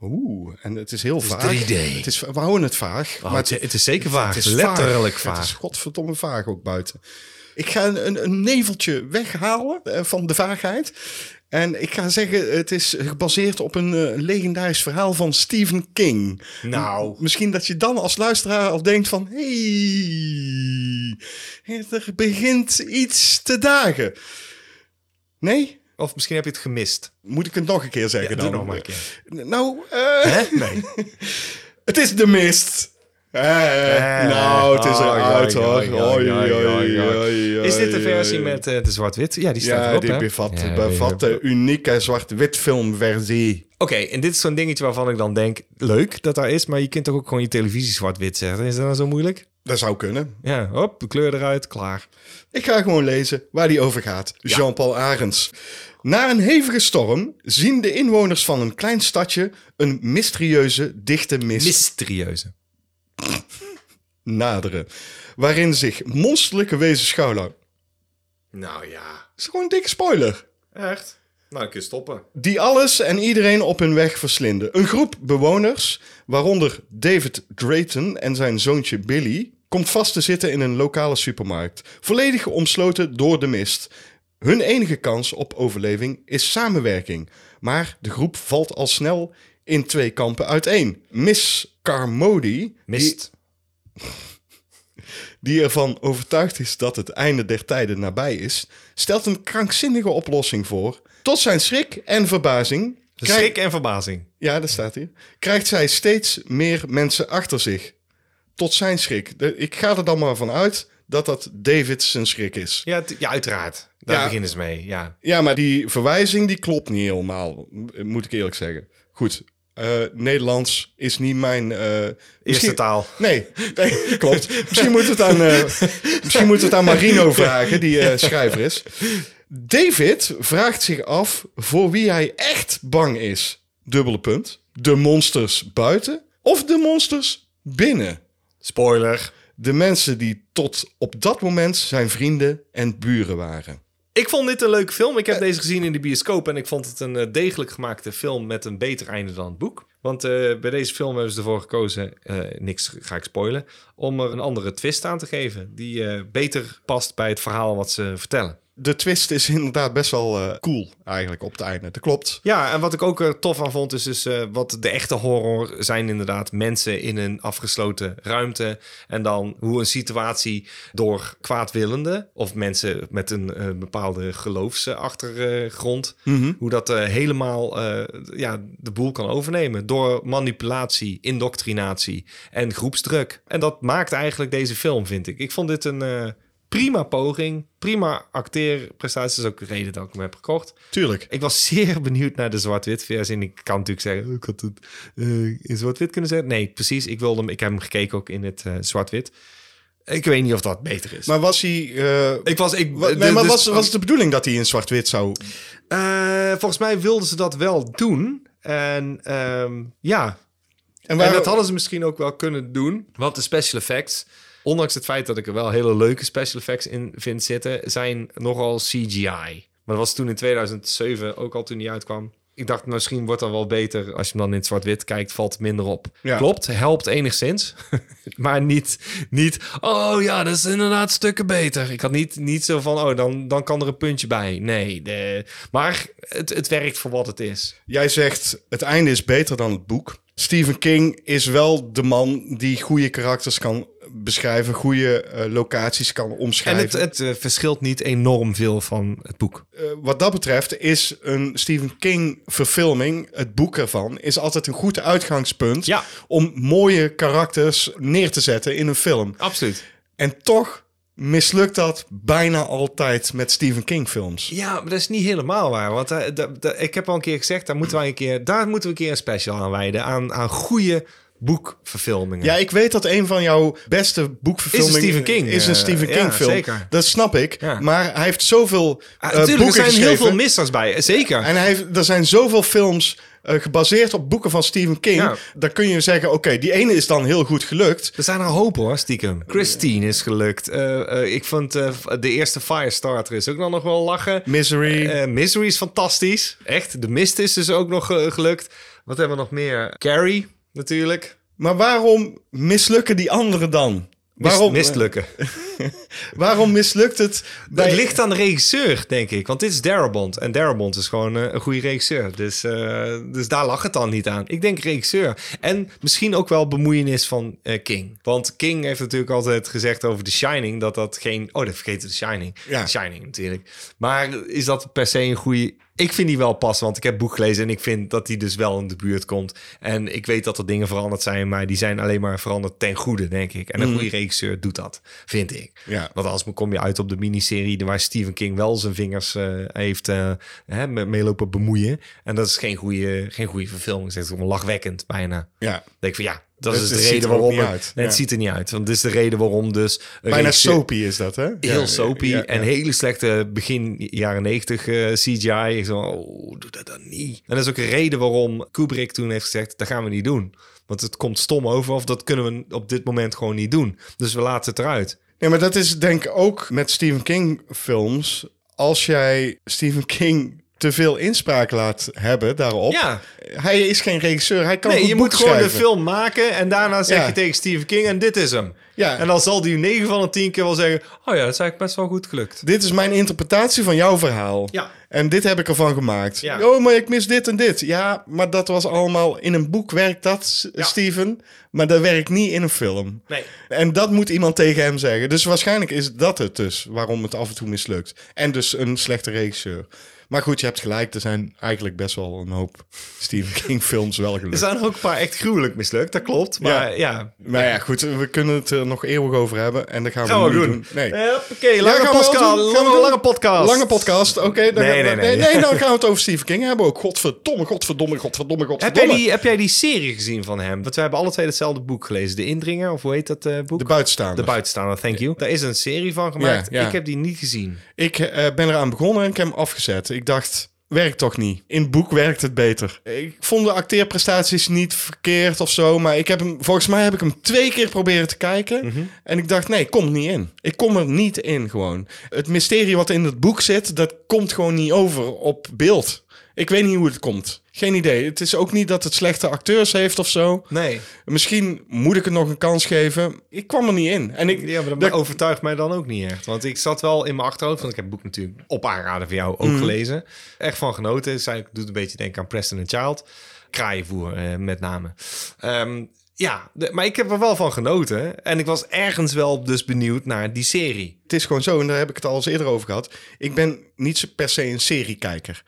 Oeh, en het is heel is vaag. 3D. Het is, we houden het vaag. Oh, het, is- het is zeker vaag. het is letterlijk Het vaag. is godverdomme vaag ook buiten. Ik ga een, een, een neveltje weghalen eh, van de vaagheid. En ik ga zeggen, het is gebaseerd op een eh, legendarisch verhaal van Stephen King. Nou. Misschien dat je dan als luisteraar al denkt van... hey, er begint iets te dagen. Nee? Of misschien heb je het gemist. Moet ik het nog een keer zeggen Ja, dan? doe nog maar een keer. Nou, eh, Hè? (laughs) Nee. het is de mist. Eh, nou, het is eruit hoor. Is dit de versie met eh, de zwart-wit? Ja, die staat Ja, erop, die hè? bevat, Ja, bevat die- de unieke zwart-wit filmversie. Oké, en dit is zo'n dingetje waarvan ik dan denk... leuk dat daar is, maar je kunt toch ook gewoon je televisie zwart-wit zetten? Is dat nou zo moeilijk? Dat zou kunnen. Ja, hop, de kleur eruit, klaar. Ik ga gewoon lezen waar die over gaat. Jean-Paul Arends. Na een hevige storm zien de inwoners van een klein stadje een mysterieuze dichte mist Mysterieuze. Naderen. Waarin zich monsterlijke wezens schuilhouden. Nou ja. Dat is gewoon een dikke spoiler. Echt? Nou, ik kun je stoppen. Die alles en iedereen op hun weg verslinden. Een groep bewoners, waaronder David Drayton en zijn zoontje Billy, komt vast te zitten in een lokale supermarkt. Volledig omsloten door de mist. Hun enige kans op overleving is samenwerking. Maar de groep valt al snel in twee kampen uiteen. Miss Carmody, Mist. die ervan overtuigd is dat het einde der tijden nabij is, stelt een krankzinnige oplossing voor. Tot zijn schrik en verbazing Schrik en verbazing. Ja, dat staat hier. Krijgt zij steeds meer mensen achter zich. Tot zijn schrik. De- ik ga er dan maar van uit dat dat David zijn schrik is. Ja, ja uiteraard. Daar Ja. beginnen ze mee, ja. Ja, maar die verwijzing die klopt niet helemaal, moet ik eerlijk zeggen. Goed, eh, Nederlands is niet mijn... eh, Eerste taal. Nee, nee, (laughs) klopt. Misschien moeten we het aan, eh, misschien moeten we het aan Marino vragen, die schrijver is. David vraagt zich af voor wie hij echt bang is. Dubbele punt. De monsters buiten of de monsters binnen? Spoiler. De mensen die tot op dat moment zijn vrienden en buren waren. Ik vond dit een leuke film. Ik heb deze gezien in de bioscoop en ik vond het een eh, degelijk gemaakte film met een beter einde dan het boek. Want eh, bij deze film hebben ze ervoor gekozen, eh, niks ga ik spoilen, om er een andere twist aan te geven. Die eh, beter past bij het verhaal wat ze vertellen. De twist is inderdaad best wel eh, cool eigenlijk op het einde. Dat klopt. Ja, en wat ik ook er tof aan vond, is dus eh, wat de echte horror zijn inderdaad mensen in een afgesloten ruimte. En dan hoe een situatie door kwaadwillenden of mensen met een bepaalde geloofsachtergrond, hoe dat helemaal ja, de boel kan overnemen door manipulatie, indoctrinatie en groepsdruk. En dat maakt eigenlijk deze film, vind ik. Ik vond dit een, prima poging. Prima acteerprestaties. Dat is ook de reden dat ik hem heb gekocht. Tuurlijk. Ik was zeer benieuwd naar de zwart-wit versie. En ik kan natuurlijk zeggen, oh, ik had het eh, in zwart-wit kunnen zeggen. Nee, precies. Ik wilde hem. Ik heb hem gekeken ook in het eh, zwart-wit. Ik weet niet of dat beter is. Maar was hij... eh, ik was, ik, wa- de- nee, maar dus- was, was het de bedoeling dat hij in zwart-wit zou... Eh, volgens mij wilden ze dat wel doen. En ehm, ja, En, En dat hadden ze misschien ook wel kunnen doen. Want de special effects, ondanks het feit dat ik er wel hele leuke special effects in vind zitten, zijn nogal CGI. Maar dat was toen in 2007 ook al toen die uitkwam. Ik dacht, misschien wordt dat wel beter als je hem dan in het zwart-wit kijkt, valt het minder op. Ja. Klopt, helpt enigszins. (laughs) maar niet, niet, oh ja, dat is inderdaad stukken beter. Ik had niet, niet zo van, oh, dan, dan kan er een puntje bij. Nee, de, maar het, het werkt voor wat het is. Jij zegt, het einde is beter dan het boek. Stephen King is wel de man die goede karakters kan beschrijven, goede eh, locaties kan En omschrijven. het, het eh, verschilt niet enorm veel van het boek. Eh, wat dat betreft is een Stephen King verfilming, het boek ervan, is altijd een goed uitgangspunt Ja. om mooie karakters neer te zetten in een film. Absoluut. En toch mislukt dat bijna altijd met Stephen King films. Ja, maar dat is niet helemaal waar. Want ik heb al een keer gezegd, daar moeten, wij een keer, daar moeten we een keer een special aan wijden. Aan, aan goede boekverfilmingen. Ja, ik weet dat een van jouw beste boekverfilmingen Is een Stephen King, is een eh, Stephen ja, King film. zeker. Dat snap ik. Ja. Maar hij heeft zoveel Ah, eh, natuurlijk, er boeken zijn geschreven. heel veel missers bij. eh, Zeker. En hij heeft, er zijn zoveel films gebaseerd op boeken van Stephen King. Ja. Dan kun je zeggen, oké, die ene is dan heel goed gelukt. Er zijn er een hoop hoor, stiekem. Christine is gelukt. Ik vond de eerste Firestarter is ook nog nog wel lachen. Misery. Misery is fantastisch. Echt. De Mist is dus ook nog gelukt. Wat hebben we nog meer? Carrie, natuurlijk. maar waarom mislukken die anderen dan? Mis, Waarom, Mistlukken. (laughs) (laughs) waarom mislukt het bij... Het ligt aan de regisseur, denk ik. Want dit is Darabont. En Darabont is gewoon eh, een goede regisseur. Dus, eh, dus daar lag het dan niet aan. Ik denk regisseur. En misschien ook wel bemoeienis van eh, King. Want King heeft natuurlijk altijd gezegd over The Shining... dat dat geen... Oh, dat vergeten The Shining. Ja. The Shining natuurlijk. Maar is dat per se een goede... Ik vind die wel passen, want ik heb boek gelezen... en ik vind dat die dus wel in de buurt komt. En ik weet dat er dingen veranderd zijn... maar die zijn alleen maar veranderd ten goede, denk ik. En een goede regisseur doet dat, vind ik. Ja. Want anders kom je uit op de miniserie waar Stephen King wel zijn vingers eh, heeft eh, hè, me- mee lopen bemoeien. En dat is geen goede, geen goede verfilming. Het is gewoon lachwekkend bijna. Ja. Dan denk ik van ja, dat Het- is het de reden waarom. het- uit. Nee, Ja. het ziet er niet uit. Want dit is de reden waarom dus. Bijna soapy is dat, hè? Heel Ja, soapy ja, ja. en hele slechte begin jaren 90 eh, CGI. Ik zo, oh, doe dat dan niet. En dat is ook een reden waarom Kubrick toen heeft gezegd, dat gaan we niet doen. Want het komt stom over of dat kunnen we op dit moment gewoon niet doen. Dus we laten het eruit. Nee, maar dat is denk ik ook met Stephen King films. Als jij Stephen King te veel inspraak laat hebben daarop. Ja. Hij is geen regisseur. Hij kan Nee, je moet gewoon de film maken en daarna zeg Ja. je tegen Stephen King en dit is hem. Ja. En dan zal die 9 van de 10 keer wel zeggen, oh ja, dat is eigenlijk best wel goed gelukt. Dit is mijn interpretatie van jouw verhaal. Ja. En dit heb ik ervan gemaakt. Ja. Oh, maar ik mis dit en dit. Ja, maar dat was allemaal in een boek werkt dat, Ja. Steven. Maar dat werkt niet in een film. Nee. En dat moet iemand tegen hem zeggen. Dus waarschijnlijk is dat het dus, waarom het af en toe mislukt. En dus een slechte regisseur. Maar goed, je hebt gelijk. Er zijn eigenlijk best wel een hoop Stephen King films wel Er gelukt. zijn ook een paar echt gruwelijk mislukt, dat klopt. Maar ja, Maar ja, goed, we kunnen het er nog eeuwig over hebben. En dat gaan we, gaan we doen. doen. Nee. Oké, lange, podcast, lange, podcast. Lange podcast, oké. dan Nee, nee, nee. nee, dan gaan we het over Stephen King hebben ook. Godverdomme, godverdomme, godverdomme, Heb godverdomme. jij, die, heb jij die serie gezien van hem? Want we hebben alle twee hetzelfde boek gelezen. De Indringer, of hoe heet dat eh, boek? De buitenstaander. De Buitenstaander, thank you. Daar is een serie van gemaakt. Ja, ja. Ik heb die niet gezien. Ik eh, ben eraan begonnen en ik heb hem afgezet. Ik dacht, werkt toch niet. In het boek werkt het beter. Ik vond de acteerprestaties niet verkeerd of zo. Maar ik heb hem, volgens mij heb ik hem twee keer proberen te kijken. Mhm. En ik dacht, nee, ik kom er niet in. Ik kom er niet in gewoon. Het mysterie wat in het boek zit, dat komt gewoon niet over op beeld. Ik weet niet hoe het komt. Geen idee. Het is ook niet dat het slechte acteurs heeft of zo. Nee. Misschien moet ik het nog een kans geven. Ik kwam er niet in. En ik, Ja, maar dat dat- overtuigt mij dan ook niet echt. Want ik zat wel in mijn achterhoofd, want ik heb het boek natuurlijk op aanraden van jou ook Mhm. gelezen. Echt van genoten. Is eigenlijk- doet een beetje denken aan Preston and Child. Kraaienvoer eh, met name. Ehm, ja, de- maar ik heb er wel van genoten. En ik was ergens wel dus benieuwd naar die serie. het is gewoon zo, en daar heb ik het al eens eerder over gehad. Ik ben niet zo per se een seriekijker.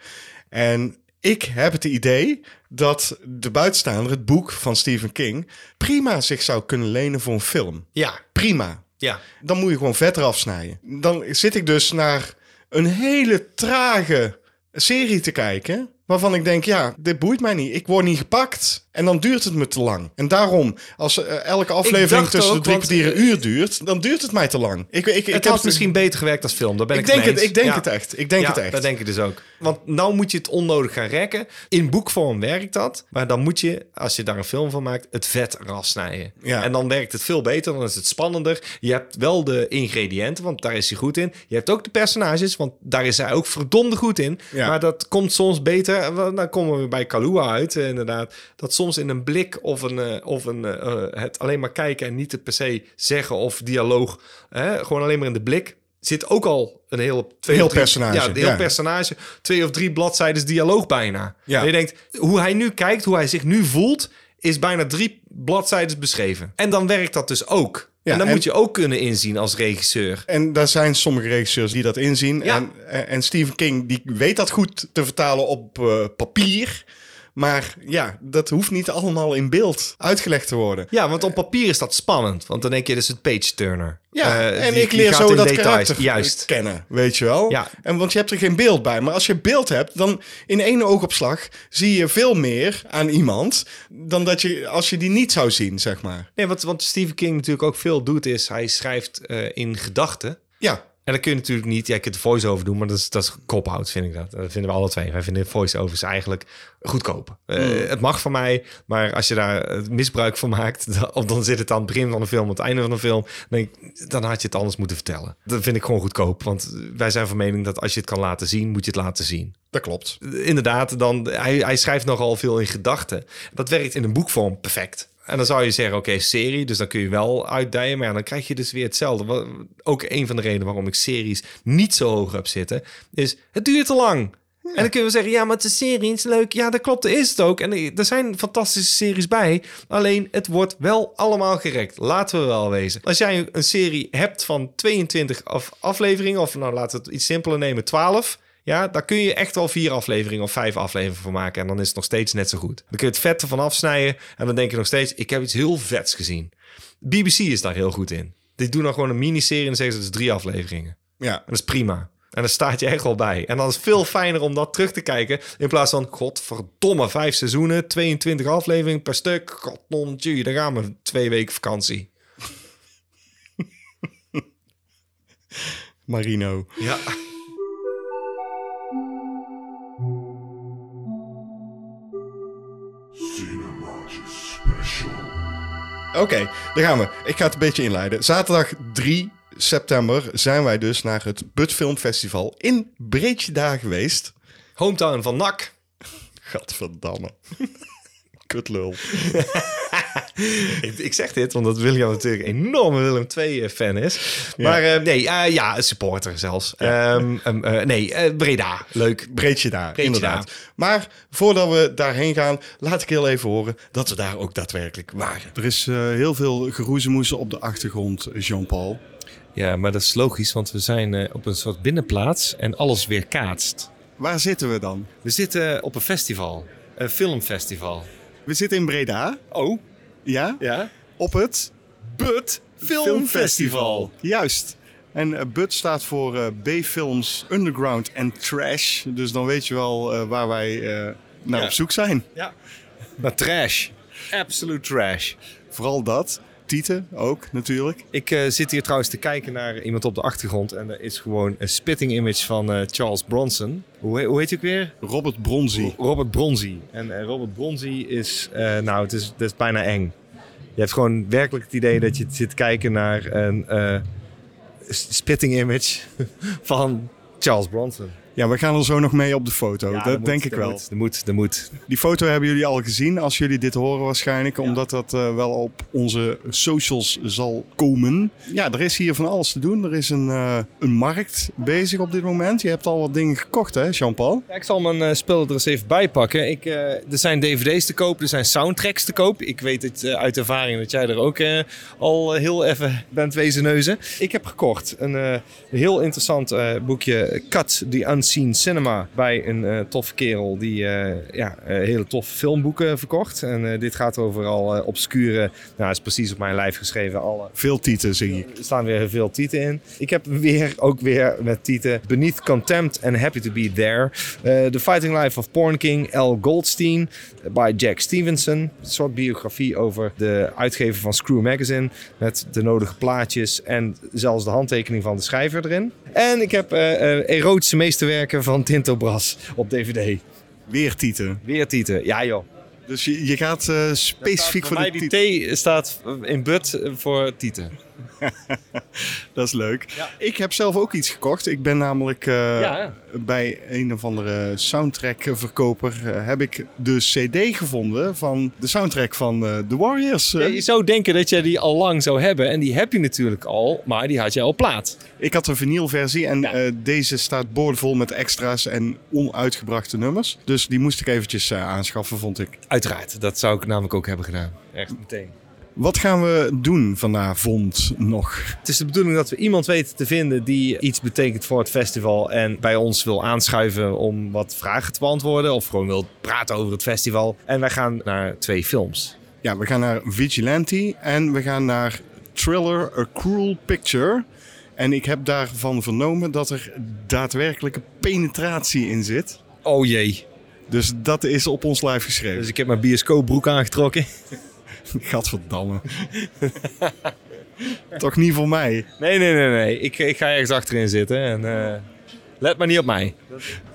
En ik heb het idee dat De Buitenstaander, het boek van Stephen King, prima zich zou kunnen lenen voor een film. Ja, Prima. Ja. dan moet je gewoon vet eraf snijden. Dan zit ik dus naar een hele trage serie te kijken. Waarvan ik denk, ja, dit boeit mij niet. Ik word niet gepakt. En dan duurt het me te lang. En daarom, als eh, elke aflevering tussen de drie kwartier een uur duurt, dan duurt het mij te lang. Ik, ik, ik het heb had misschien beter gewerkt als film. Daar ben ik, Ik denk het, ik denk Ja. het echt. Ik denk ja, het echt. dat denk ik dus ook. Want nou moet je het onnodig gaan rekken. In boekvorm werkt dat. Maar dan moet je, als je daar een film van maakt, het vet eraf snijden. Ja. En dan werkt het veel beter. Dan is het spannender. Je hebt wel de ingrediënten, want daar is hij goed in. Je hebt ook de personages, want daar is hij ook verdomde goed in. Maar dat komt soms beter. Want Dan komen we bij Kalua uit, eh, inderdaad. Dat soms in een blik of, een, eh, of een, het alleen maar kijken en niet het per se zeggen of dialoog. hè, gewoon alleen maar in de blik. Zit ook al een heel, twee Heel drie- personage, Ja, een heel ja. personage. Twee of drie bladzijden dialoog bijna. Ja. En je denkt, hoe hij nu kijkt, hoe hij zich nu voelt, is bijna drie bladzijden beschreven. En dan werkt dat dus ook. Ja, en dan en- moet je ook kunnen inzien als regisseur. En daar zijn sommige regisseurs die dat inzien. Ja. En, en Stephen King die weet dat goed te vertalen op eh, papier. Maar ja, dat hoeft niet allemaal in beeld uitgelegd te worden. Ja, want op papier is dat spannend. Want dan denk je, dus het page turner. Ja, Eh, en die- ik leer zo dat details. karakter Juist. kennen, weet je wel? Ja. En want je hebt er geen beeld bij. Maar als je beeld hebt, dan in één oogopslag zie je veel meer aan iemand dan dat je als je die niet zou zien, zeg maar. Nee, wat, wat Stephen King natuurlijk ook veel doet, is hij schrijft eh, in gedachten. Ja, En dan kun je natuurlijk niet, ja, je kunt voice-over doen, maar dat is, dat is kophout, vind ik dat. Dat vinden we alle twee. Wij vinden voice-overs eigenlijk goedkoop. Eh, Het mag van mij, maar als je daar eh, misbruik van maakt, (laughs) dan, of dan zit het aan het begin van de film, aan het einde van de film, dan, denk ik, dan had je het anders moeten vertellen. Dat vind ik gewoon goedkoop, want wij zijn van mening dat als je het kan laten zien, moet je het laten zien. dat klopt. Inderdaad, dan, hij, hij schrijft nogal veel in gedachten. Dat werkt in een boekvorm perfect. En dan zou je zeggen, oké, serie, dus dan kun je wel uitdijen. Maar ja, dan krijg je dus weer hetzelfde. Ook een van de redenen waarom ik series niet zo hoog heb zitten, is het duurt te lang. En dan kunnen we zeggen, ja, maar het is een serie, het is leuk. Ja, dat klopt, dat is het ook. En er zijn fantastische series bij. Alleen, het wordt wel allemaal gerekt. Laten we wel wezen. Als jij een serie hebt van 22 af- afleveringen, of nou, laten we het iets simpeler nemen, 12... Ja, daar kun je echt wel vier afleveringen of vijf afleveringen voor maken. En dan is het nog steeds net zo goed. Dan kun je het vet ervan afsnijden. En dan denk je nog steeds, ik heb iets heel vets gezien. BBC is daar heel goed in. Die doen dan gewoon een miniserie en dan zeggen ze, het is drie afleveringen. Ja. En dat is prima. En dan staat je echt wel bij. En dan is het veel fijner om dat terug te kijken. In plaats van, godverdomme, vijf seizoenen, 22 afleveringen per stuk. Godnontje, daar gaan we twee weken vakantie. (laughs) Marino. Ja. Oké, daar gaan we. Ik ga het een beetje inleiden. Zaterdag 3 september zijn wij dus naar het Bud Film Festival in Breedjeda geweest. Hometown van NAC. Gadverdamme. (laughs) Kutlul. (laughs) (laughs) Ik, ik zeg dit, omdat William natuurlijk een enorme Willem II-fan is. Maar eh, nee, eh, ja, een supporter zelfs. Ehm, ehm, eh, nee, eh, Breda, leuk. Breedjeda, Breedjeda. inderdaad. Maar voordat we daarheen gaan, laat ik heel even horen dat we daar ook daadwerkelijk waren. Er is eh, heel veel geroezemoes op de achtergrond, Jean-Paul. Ja, maar dat is logisch, want we zijn eh, op een soort binnenplaats en alles weer kaatst. Waar zitten we dan? We zitten op een festival, een filmfestival. We zitten in Breda. Oh, Ja? ja? Op het But Filmfestival. Juist. En eh, BUT staat voor eh, B-Films Underground en Trash. Dus dan weet je wel eh, waar wij naar Ja. op zoek zijn. Ja. (laughs) Maar trash. Absolute trash. Vooral dat. Tieten ook natuurlijk. Ik eh, zit hier trouwens te kijken naar iemand op de achtergrond. En er is gewoon een spitting image van eh, Charles Bronson. Hoe, hoe heet hij ook weer? Robert Bronzy. Robert Bronzy. En eh, Robert Bronzy is, nou, het is, het is bijna eng. Je hebt gewoon werkelijk het idee dat je zit kijken naar een spitting image (laughs) van Charles Bronson. Ja, we gaan er zo nog mee op de foto. Ja, dat moet, denk ik wel. Moet, dat moet, dat moet. Die foto hebben jullie al gezien als jullie dit horen waarschijnlijk. Omdat dat eh, wel op onze socials zal komen. Ja, er is hier van alles te doen. Er is een, eh, een markt bezig op dit moment. Je hebt al wat dingen gekocht hè, Jean-Paul? Ja, ik zal mijn eh, spullen er eens even bij pakken. Ik, eh, er zijn dvd's te koop, er zijn soundtracks te koop. Ik weet het uit ervaring dat jij er ook eh, al heel even bent wezen neuzen. Ik heb gekocht een eh, heel interessant eh, boekje Cut the Unseen Unseen Cinema bij een eh, toffe kerel die eh, ja, eh, hele toffe filmboeken verkocht. En dit gaat over al obscure, nou is precies op mijn lijf geschreven, alle Veel tieten zie ik. er staan weer veel tieten in. Ik heb weer, ook weer met tieten Beneath Contempt and Happy to Be There. The Fighting Life of Porn King, L. Goldstein by Jack Stevenson. Een soort biografie over de uitgever van Screw Magazine. Met de nodige plaatjes en zelfs de handtekening van de schrijver erin. En ik heb eh, erotische van Tinto Brass op DVD. Weer tieten. Weer tieten. Ja joh. Dus je, je gaat eh, specifiek voor de die. T staat in but voor tieten. (laughs) Dat is leuk. Ik heb zelf ook iets gekocht. Ik ben namelijk eh, Ja. bij een of andere soundtrackverkoper uh, heb ik de CD gevonden van de soundtrack van eh, The Warriors. Ja, je zou denken dat je die al lang zou hebben. En die heb je natuurlijk al, maar die had je al plaat. Ik had een vinylversie en eh, deze staat boordevol met extra's en onuitgebrachte nummers. Dus die moest ik eventjes eh, aanschaffen, vond ik. Uiteraard, dat zou ik namelijk ook hebben gedaan. Echt meteen. Wat gaan we doen vanavond nog? Het is de bedoeling dat we iemand weten te vinden die iets betekent voor het festival. En bij ons wil aanschuiven om wat vragen te beantwoorden. Of gewoon wil praten over het festival. En wij gaan naar twee films. Ja, we gaan naar Vigilante en we gaan naar Thriller A Cruel Picture. En ik heb daarvan vernomen dat er daadwerkelijke penetratie in zit. Oh jee. Dus dat is op ons live geschreven. Dus ik heb mijn bioscoopbroek aangetrokken. (laughs) (laughs) Gadverdamme. Toch niet voor mij. Nee, nee, nee, nee. Ik, ik ga ergens achterin zitten. En eh, let maar niet op mij.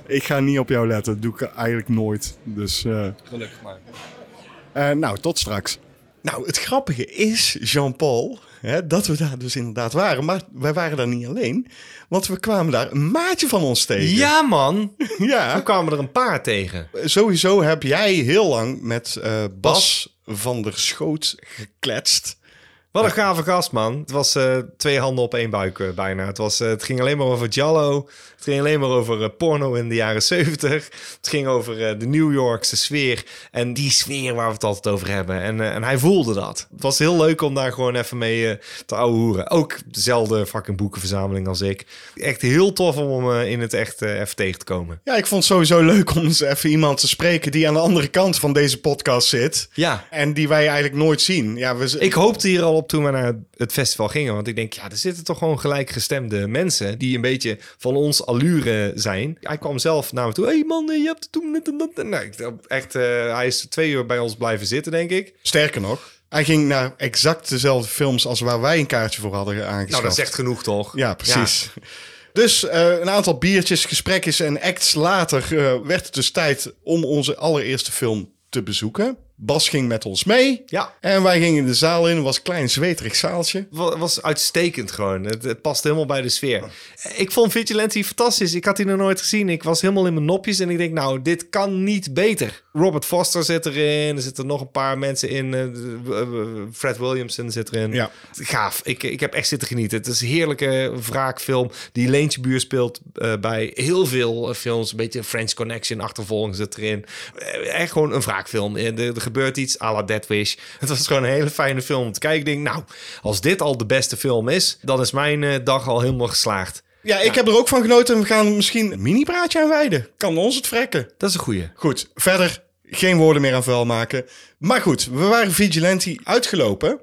Ik ga niet op jou letten. Dat doe ik eigenlijk nooit. Dus, eh, Gelukkig maar. eh, nou, tot straks. Nou, het grappige is, Jean-Paul, hè, dat we daar dus inderdaad waren. Maar wij waren daar niet alleen. Want we kwamen daar een maatje van ons tegen. Ja man. (laughs) ja. We kwamen er een paar tegen. Sowieso heb jij heel lang met eh, Bas van der Schoot gekletst. Wat een gave gast, man. Het was eh, twee handen op één buik eh, bijna. Het, was, eh, het ging alleen maar over Jallo. Het ging alleen maar over eh, porno in de jaren 70. Het ging over eh, de New Yorkse sfeer. En die sfeer waar we het altijd over hebben. En, eh, en hij voelde dat. Het was heel leuk om daar gewoon even mee te ouwehoeren. Ook dezelfde fucking boekenverzameling als ik. Echt heel tof om hem in het echt even tegen te komen. Ja, ik vond het sowieso leuk om eens even iemand te spreken die aan de andere kant van deze podcast zit. Ja. En die wij eigenlijk nooit zien. Ja, we, Ik hoopte hier al op toen we naar het festival gingen. Want ik denk, ja, er zitten toch gewoon gelijkgestemde mensen... die een beetje van ons allure zijn. Hij kwam zelf naar me toe. hey man, je hebt het toen net en dat. Nou, echt, eh, hij is twee uur bij ons blijven zitten, denk ik. Sterker nog, hij ging naar exact dezelfde films als waar wij een kaartje voor hadden aangeschaft. Nou, dat is echt genoeg, toch? Ja, precies. Dus eh, een aantal biertjes, gesprekjes en acts later eh, werd het dus tijd om onze allereerste film te bezoeken. Bas ging met ons mee. Ja. En wij gingen de zaal in. Het was een klein zweterig zaaltje. wa- was uitstekend gewoon. Het, het past helemaal bij de sfeer. Ik vond Vigilante fantastisch. Ik had die nog nooit gezien. Ik was helemaal in mijn nopjes en ik denk, nou, dit kan niet beter. Robert Foster zit erin. Er zitten nog een paar mensen in. eh, eh, Fred Williamson zit erin. Ja. Gaaf. Ik, ik heb echt zitten genieten. Het is een heerlijke wraakfilm. Die Leentje Buur speelt eh, bij heel veel films. Een beetje French Connection achtervolging zit erin. Echt gewoon een wraakfilm. Er gebeurt iets à la Dead Wish. (laughs) Het was gewoon een hele fijne film om te kijken. Ik denk, nou, als dit al de beste film is... dan is mijn eh, dag al helemaal geslaagd. Ja, ik heb er ook van genoten. En we gaan misschien een mini-praatje aan wijden. Kan ons het vrekken. Dat is een goeie. Goed, verder geen woorden meer aan vuil maken. Maar goed, we waren Vigilante uitgelopen.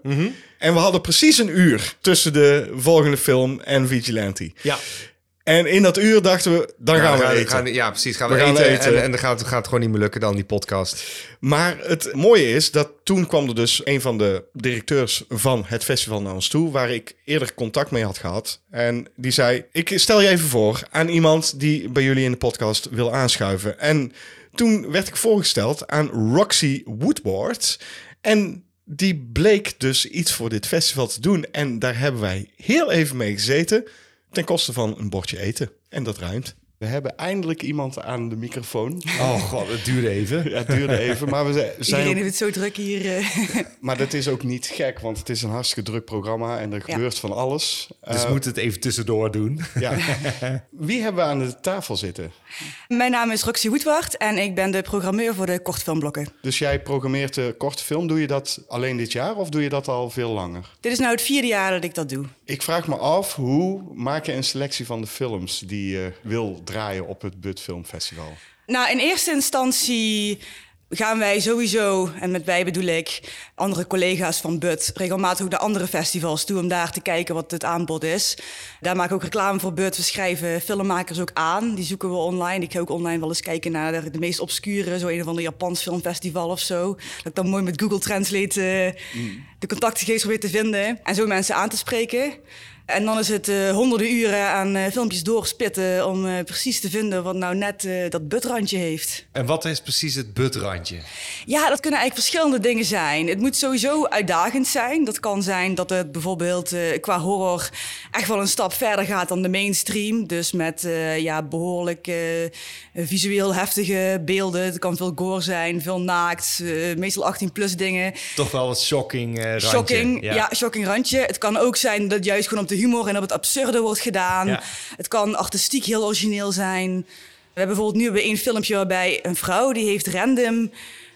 En we hadden precies een uur tussen de volgende film en Vigilante. Ja. En in dat uur dachten we, dan gaan we gaan, eten. gaan- ja, precies. Gaan we, We gaan eten, eten. En, en dan gaat, gaat het gewoon niet meer lukken dan die podcast. Maar het mooie is dat toen kwam er dus een van de directeurs van het festival naar ons toe, waar ik eerder contact mee had gehad. En die zei: Ik stel je even voor aan iemand die bij jullie in de podcast wil aanschuiven. En toen werd ik voorgesteld aan Roxy Woodward. En die bleek dus iets voor dit festival te doen. En daar hebben wij heel even mee gezeten. Ten koste van een bordje eten. En dat ruimt. We hebben eindelijk iemand aan de microfoon. Oh god, het duurde even. (laughs) Ja, het duurde even, maar we zijn- zijn... Iedereen heeft het zo druk hier. eh. (laughs) Maar dat is ook niet gek, want het is een hartstikke druk programma en er Ja. gebeurt van alles. Dus we moeten het even tussendoor doen. ja. (laughs) Wie hebben we aan de tafel zitten? Mijn naam is Roxy Woedwart en ik ben de programmeur voor de kortfilmblokken. Dus jij programmeert de korte film. Doe je dat alleen dit jaar of doe je dat al veel langer? Dit is nou het vierde jaar dat ik dat doe. Ik vraag me af, hoe maak je een selectie van de films die je wil draaien op het Bud Film Festival? Nou, in eerste instantie gaan wij sowieso, en met wij bedoel ik andere collega's van BUT, regelmatig ook naar andere festivals toe om daar te kijken wat het aanbod is. Daar maken we ook reclame voor BUT. We schrijven filmmakers ook aan. Die zoeken we online. Ik ga ook online wel eens kijken naar de, de meest obscure, zo een of ander Japans filmfestival of zo. Dat ik dan mooi met Google Translate eh, de contactgegevens probeer te vinden en zo mensen aan te spreken. En dan is het eh, honderden uren aan eh, filmpjes doorspitten om eh, precies te vinden wat nou net dat butrandje heeft. En wat is precies het butrandje? Ja, dat kunnen eigenlijk verschillende dingen zijn. Het moet sowieso uitdagend zijn. Dat kan zijn dat het bijvoorbeeld qua horror echt wel een stap verder gaat dan de mainstream. Dus met ja, behoorlijk eh, visueel heftige beelden. Het kan veel gore zijn, veel naakt, meestal 18 plus dingen. Toch wel wat shocking randje. Shocking, ja. shocking randje. Het kan ook zijn dat juist gewoon op de humor en op het absurde wordt gedaan. Ja. Het kan artistiek heel origineel zijn. We hebben bijvoorbeeld nu weer één filmpje waarbij een vrouw die heeft random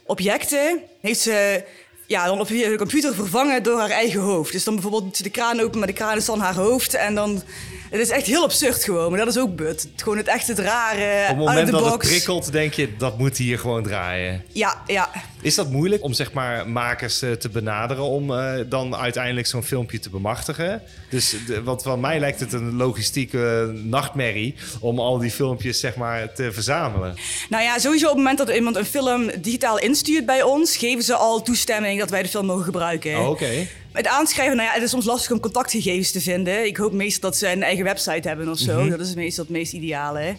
objecten, heeft ze ja, dan op de computer vervangen door haar eigen hoofd. Dus dan bijvoorbeeld doet ze de kraan open, maar de kraan is dan haar hoofd. En dan, het is echt heel absurd gewoon, maar dat is ook but. Gewoon het echt het rare, Op het moment dat het prikkelt, denk je, dat moet hier gewoon draaien. Ja, ja. Is dat moeilijk om zeg maar makers eh, te benaderen om eh, dan uiteindelijk zo'n filmpje te bemachtigen? Dus de, wat van mij lijkt het een logistieke nachtmerrie om al die filmpjes zeg maar te verzamelen. Nou ja, sowieso op het moment dat iemand een film digitaal instuurt bij ons, geven ze al toestemming dat wij de film mogen gebruiken. Oh, Oké. Het aanschrijven, nou ja, het is soms lastig om contactgegevens te vinden. Ik hoop meestal dat ze een eigen website hebben of zo. Dat is meestal het meest ideale.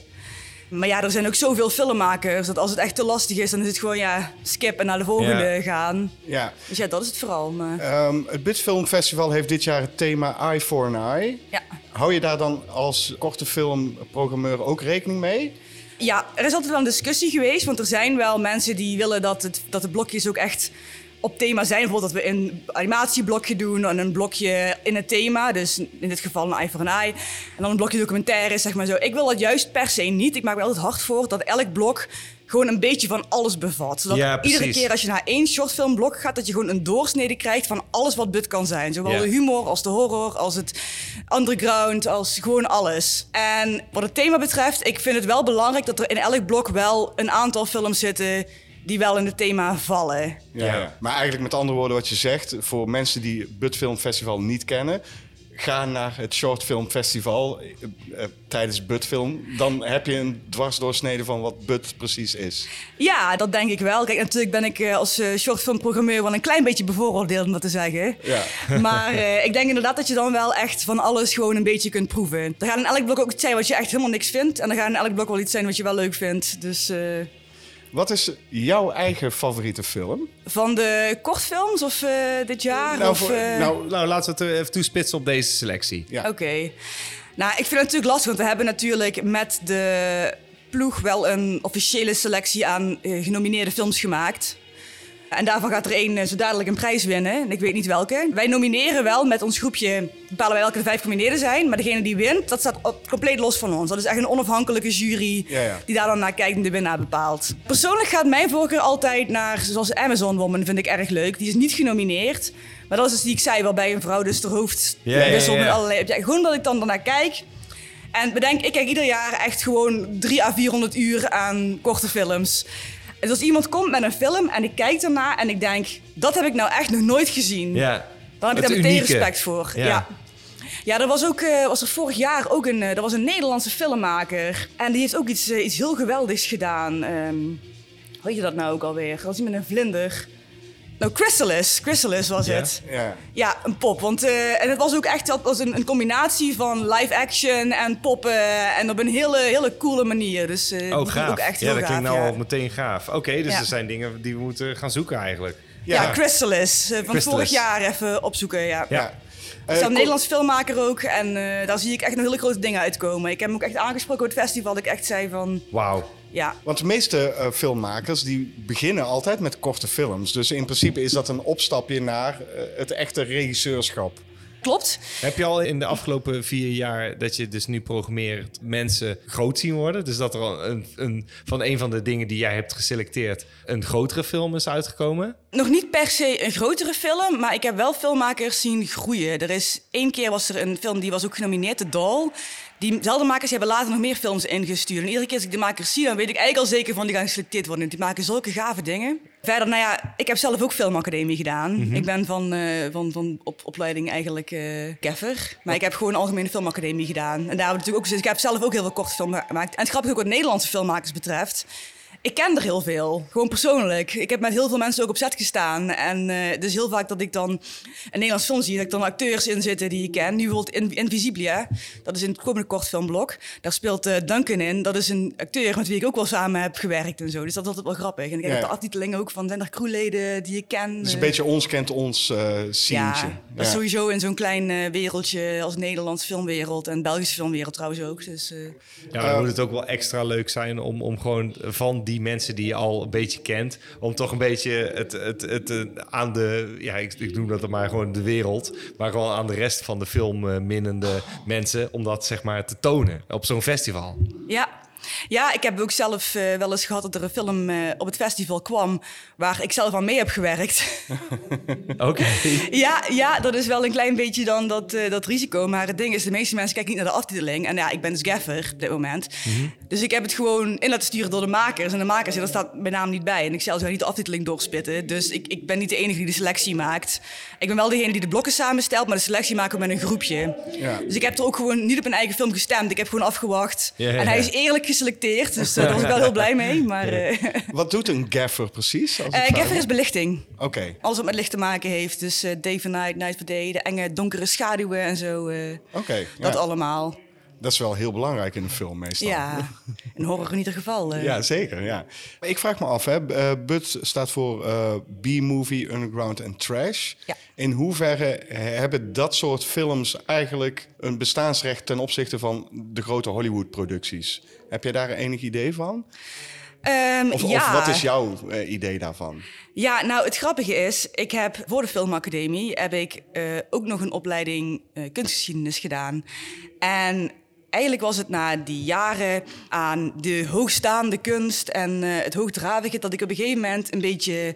Maar ja, er zijn ook zoveel filmmakers dat als het echt te lastig is, dan is het gewoon ja, skip en naar de volgende Ja. gaan. Ja, Dus ja, dat is het vooral. Maar, ehm, het Bud Film Festival heeft dit jaar het thema Eye for an Eye. ja. Hou je daar dan als korte filmprogrammeur ook rekening mee? ja, er is altijd wel een discussie geweest, want er zijn wel mensen die willen dat, het, dat de blokjes ook echt op thema zijn. Bijvoorbeeld dat we een animatieblokje doen en een blokje in het thema. Dus in dit geval een eye for an eye. En dan een blokje documentaire, zeg maar zo. Ik wil dat juist per se niet. Ik maak me altijd hard voor dat elk blok gewoon een beetje van alles bevat. Zodat Ja, iedere keer als je naar één shortfilmblok gaat... dat je gewoon een doorsnede krijgt van alles wat but kan zijn. Zowel Ja. de humor als de horror, als het underground, als gewoon alles. En wat het thema betreft, ik vind het wel belangrijk... dat er in elk blok wel een aantal films zitten... die wel in het thema vallen. Ja. Maar eigenlijk met andere woorden wat je zegt, voor mensen die het Bud Film Festival niet kennen, ga naar het Short Film Festival eh, eh, tijdens Bud Film. Dan heb je een dwarsdoorsnede van wat Bud precies is. Ja, dat denk ik wel. Kijk, natuurlijk ben ik eh, als shortfilmprogrammeur wel een klein beetje bevooroordeeld om dat te zeggen. Ja. (laughs) Maar eh, ik denk inderdaad dat je dan wel echt van alles gewoon een beetje kunt proeven. Er gaat in elk blok ook iets zijn wat je echt helemaal niks vindt. En er gaat in elk blok wel iets zijn wat je wel leuk vindt. Dus eh, Wat is jouw eigen favoriete film? van de kortfilms of eh, dit jaar? Nou, of, voor- eh, nou, Nou, laten we het even toespitsen op deze selectie. ja. Oké. Nou, ik vind het natuurlijk lastig, want we hebben natuurlijk met de ploeg wel een officiële selectie aan eh, genomineerde films gemaakt. En daarvan gaat er één eh, zo dadelijk een prijs winnen. En ik weet niet welke. Wij nomineren wel met ons groepje, bepalen wij welke de vijf genomineerden zijn. Maar degene die wint, dat staat op, compleet los van ons. Dat is echt een onafhankelijke jury Ja, ja. die daar dan naar kijkt en de winnaar bepaalt. Persoonlijk gaat mijn voorkeur altijd naar, zoals Amazon Woman, vind ik erg leuk. Die is niet genomineerd. Maar dat is dus die ik zei, waarbij een vrouw dus de hoofd Ja, wisselt met allerlei... Ja, gewoon dat ik dan daarnaar kijk. En bedenk, ik kijk ieder jaar echt gewoon 3 à 400 uur aan korte films. Dus als iemand komt met een film en ik kijk ernaar en ik denk... dat heb ik nou echt nog nooit gezien. Ja. Dan heb ik daar meteen respect voor. Ja. Ja. ja. er was ook eh, was er vorig jaar ook een, eh, er was een Nederlandse filmmaker. En die heeft ook iets, eh, iets heel geweldigs gedaan. Ehm hoe heet je dat nou ook alweer? Dat was met een vlinder. Nou, Chrysalis. Chrysalis was Ja? het. Ja. Ja, een pop. Want, eh, en het was ook echt dat was een, een combinatie van live action en poppen. En op een hele, hele coole manier. Dus eh, die Oh, gaaf. ook echt ja, heel dat gaaf. klinkt nou ja. al meteen gaaf. Oké, dus Ja. er zijn dingen die we moeten gaan zoeken eigenlijk. Ja, Ja. Chrysalis. eh, van Chrysalis. vorig jaar even opzoeken, ja. Ja. Er staat een Nederlands filmmaker ook. En eh, daar zie ik echt nog hele grote dingen uitkomen. Ik heb hem ook echt aangesproken op het festival. Dat ik echt zei van, Wauw. Ja, Want de meeste eh, filmmakers die beginnen altijd met korte films. Dus in principe is dat een opstapje naar eh, het echte regisseurschap. klopt. Heb je al in de afgelopen vier jaar dat je dus nu programmeert mensen groot zien worden? Dus dat er al een, een, van een van de dingen die jij hebt geselecteerd een grotere film is uitgekomen? nog niet per se een grotere film, maar ik heb wel filmmakers zien groeien. Er is één keer was er een film die was ook genomineerd, The Doll. Diezelfde makers hebben later nog meer films ingestuurd. En iedere keer als ik de makers zie, dan weet ik eigenlijk al zeker van die gaan geselecteerd worden. Die maken zulke gave dingen. Verder, nou ja, ik heb zelf ook filmacademie gedaan. Ik ben van, eh, van, van op, opleiding eigenlijk eh keffer. Maar ik heb gewoon een algemene filmacademie gedaan. En daar hebben we natuurlijk ook, dus ik heb zelf ook heel veel korte films gemaakt. En het grappige ook wat Nederlandse filmmakers betreft. Ik ken er heel veel, gewoon persoonlijk. Ik heb met heel veel mensen ook op set gestaan. En eh dus heel vaak dat ik dan een Nederlands film zie, dat ik dan acteurs in zitten die ik ken. Nu bijvoorbeeld in Invisiblia, dat is in het komende kortfilmblok. Daar speelt eh, Duncan in. Dat is een acteur met wie ik ook wel samen heb gewerkt en zo. Dus dat is altijd wel grappig. En ik heb Ja. de aftiteling ook van, zijn er crewleden die ik ken? Het is een beetje ons kent ons eh sceentje. ja, dat is sowieso in zo'n klein wereldje als Nederlands filmwereld en Belgische filmwereld trouwens ook. Dus, eh, Ja, dan moet het ook wel extra leuk zijn om, om gewoon van die mensen die je al een beetje kent, om toch een beetje het, het, het, eh, aan de, ja, ik, ik noem dat dan maar gewoon de wereld, maar gewoon aan de rest van de film minnende mensen, om dat zeg maar te tonen op zo'n festival. Ja. Ja, ik heb ook zelf eh, wel eens gehad dat er een film eh, op het festival kwam waar ik zelf aan mee heb gewerkt. (laughs) Oké. ja, ja, dat is wel een klein beetje dan dat, eh, dat risico. Maar het ding is, de meeste mensen kijken niet naar de aftiteling. En ja, ik ben dus gaffer op dit moment. Dus ik heb het gewoon in laten sturen door de makers. En de makers, ja, daar staat mijn naam niet bij. En ik zal zo niet de aftiteling doorspitten. Dus ik, ik ben niet de enige die de selectie maakt. Ik ben wel degene die de blokken samenstelt, maar de selectie maken we met een groepje. Ja. Dus ik heb er ook gewoon niet op een eigen film gestemd. Ik heb gewoon afgewacht. Ja, ja, En hij is eerlijk geselecteerd. Dus eh, (laughs) daar was ik wel heel blij mee. Maar eh Wat doet een gaffer precies? Als eh, gaffer is belichting. Oké, Alles wat met licht te maken heeft. Dus day for night, night for day. De enge donkere schaduwen en zo. eh, oké. dat ja. allemaal. Dat is wel heel belangrijk in een film meestal. Ja, een horror in ieder geval. eh. Ja, zeker. Ja. Ik vraag me af, hè, eh, BUT staat voor eh, B-movie, underground en trash. Ja. In hoeverre hebben dat soort films eigenlijk een bestaansrecht ten opzichte van de grote Hollywood-producties? Heb jij daar enig idee van? Ehm, Of, ja. of wat is jouw idee daarvan? Ja, nou het grappige is, ik heb voor de filmacademie heb ik ook nog een opleiding kunstgeschiedenis gedaan. En eigenlijk was het na die jaren aan de hoogstaande kunst en eh, het hoogdravige dat ik op een gegeven moment een beetje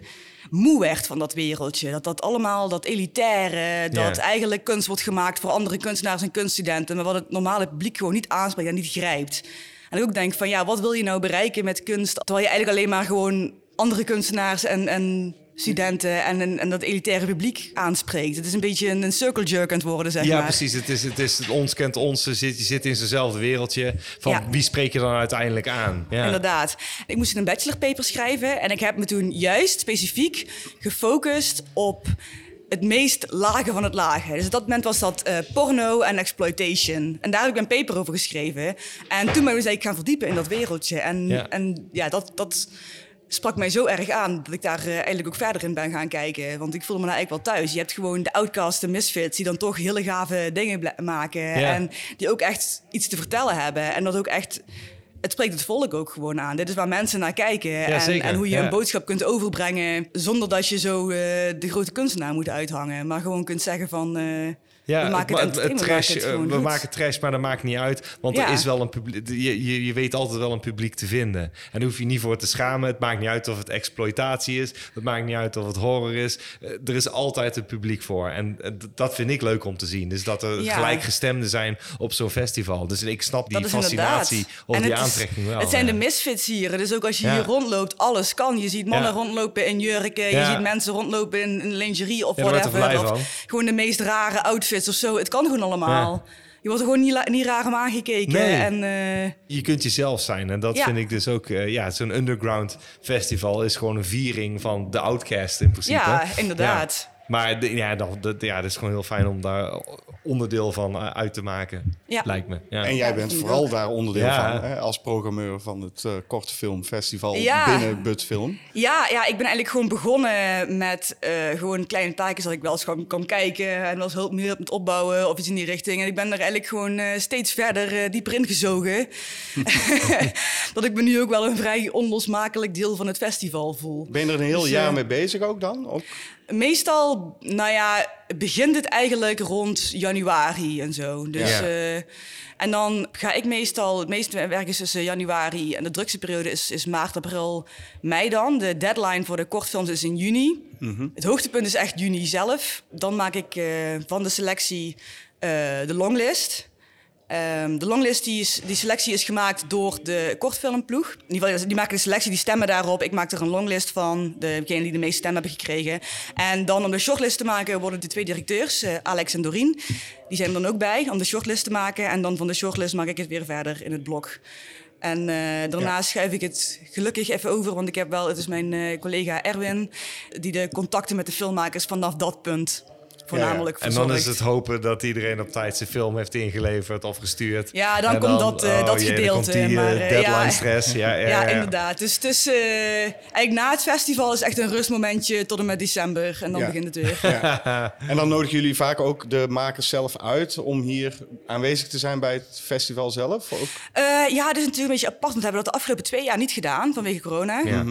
moe werd van dat wereldje. Dat dat allemaal, dat elitaire, dat Ja. eigenlijk kunst wordt gemaakt voor andere kunstenaars en kunststudenten, maar wat het normale publiek gewoon niet aanspreekt en niet grijpt. En ik ook denk van ja, wat wil je nou bereiken met kunst? Terwijl je eigenlijk alleen maar gewoon andere kunstenaars en, en studenten en, en, en dat elitaire publiek aanspreekt. Het is een beetje een, een circle jerk aan het worden, zeg Ja, maar. precies. Het is, het is het ons kent ons. Je zit, je zit in zijnzelfde wereldje. Van Ja. wie spreek je dan uiteindelijk aan? Ja. Inderdaad. Ik moest een bachelorpaper schrijven en ik heb me toen juist specifiek gefocust op het meest lage van het lage. Dus op dat moment was dat eh, porno en exploitation. En daar heb ik een paper over geschreven. En toen ben ik gaan verdiepen in dat wereldje. En Ja. ja, en, ja dat, dat sprak mij zo erg aan dat ik daar eh, eigenlijk ook verder in ben gaan kijken. Want ik voelde me daar eigenlijk wel thuis. Je hebt gewoon de outcasts, de misfits, die dan toch hele gave dingen maken. En die ook echt iets te vertellen hebben. En dat ook echt... Het spreekt het volk ook gewoon aan. Dit is waar mensen naar kijken. en, en hoe je Ja. een boodschap kunt overbrengen... zonder dat je zo eh, de grote kunstenaar moet uithangen. Maar gewoon kunt zeggen van... eh, Ja, we maken het, het, het, entertainment, we trash, maken het eh, we maken trash, maar dat maakt niet uit. Want Ja. er is wel een publiek. Je, je, je weet altijd wel een publiek te vinden. En daar hoef je niet voor te schamen. Het maakt niet uit of het exploitatie is. Het maakt niet uit of het horror is. Eh, er is altijd een publiek voor. En dat vind ik leuk om te zien. Dus dat er Ja. gelijkgestemden zijn op zo'n festival. Dus ik snap die fascinatie inderdaad. of En die is- aantrekking wel. Het zijn de misfits hier. Dus ook als je hier rondloopt, alles kan. Je ziet mannen rondlopen in jurken. Je ziet mensen rondlopen in, in lingerie of whatever. Of gewoon de meest rare outfits of zo. Het kan gewoon allemaal. Je wordt er gewoon niet, niet raar om aangekeken. Nee. En, eh, je kunt jezelf zijn. En dat Ja. vind ik dus ook... eh, ja, zo'n underground festival is gewoon een viering van de outcast in principe. Ja, inderdaad. Maar de- ja, dat, ja, dat is gewoon heel fijn om daar onderdeel van eh, uit te maken. Ja. Lijkt me. Ja. En jij bent vooral daar onderdeel Ja. van, hè, als programmeur van het eh korte filmfestival Ja. binnen But Film. Ja, ja, ik ben eigenlijk gewoon begonnen met eh, gewoon kleine taakjes dat ik wel eens gewoon kwam kijken en wel eens hulp meer met opbouwen of iets in die richting. En ik ben er eigenlijk gewoon eh, steeds verder dieper ingezogen. (laughs) (laughs) dat ik me nu ook wel een vrij onlosmakelijk deel van het festival voel. Ben je er een heel Dus, jaar mee bezig ook dan? Ook? Meestal, nou ja, begint het eigenlijk rond januari en zo. Dus, Ja. eh, en dan ga ik meestal, het meeste werk is tussen januari en de drukste periode is, is maart, april, mei dan. De deadline voor de kortfilms is in juni. Het hoogtepunt is echt juni zelf. Dan maak ik eh, van de selectie eh, de longlist. Ehm, de longlist, die, is, die selectie is gemaakt door de kortfilmploeg. In ieder geval, die maken de selectie, die stemmen daarop. Ik maak er een longlist van, degene die de meeste stemmen hebben gekregen. En dan om de shortlist te maken worden de twee directeurs, eh, Alex en Doreen. Die zijn er dan ook bij om de shortlist te maken. En dan van de shortlist maak ik het weer verder in het blok. En eh, daarna schuif ik het gelukkig even over, want ik heb wel, het is mijn eh, collega Erwin, die de contacten met de filmmakers vanaf dat punt voornamelijk En dan is het hopen dat iedereen op tijd zijn film heeft ingeleverd of gestuurd. Ja, dan komt dat, eh, dat jee, dan gedeelte, komt die maar, deadline ja. stress. Ja, (laughs) ja, Ja, ja. inderdaad. Dus tussen, eh, eigenlijk na het festival is echt een rustmomentje tot en met december. En dan Ja. begint het weer. (laughs) Ja. En dan nodigen jullie vaak ook de makers zelf uit om hier aanwezig te zijn bij het festival zelf? Ook? Eh, ja, het is natuurlijk een beetje apart. Want we hebben dat de afgelopen twee jaar niet gedaan vanwege corona. Ja.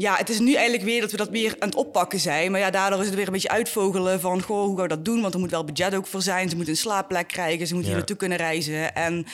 Ja, het is nu eigenlijk weer dat we dat weer aan het oppakken zijn. Maar ja, daardoor is het weer een beetje uitvogelen van... Goh, hoe gaan we dat doen? Want er moet wel budget ook voor zijn. Ze moeten een slaapplek krijgen. Ze moeten Ja. hier naartoe kunnen reizen. En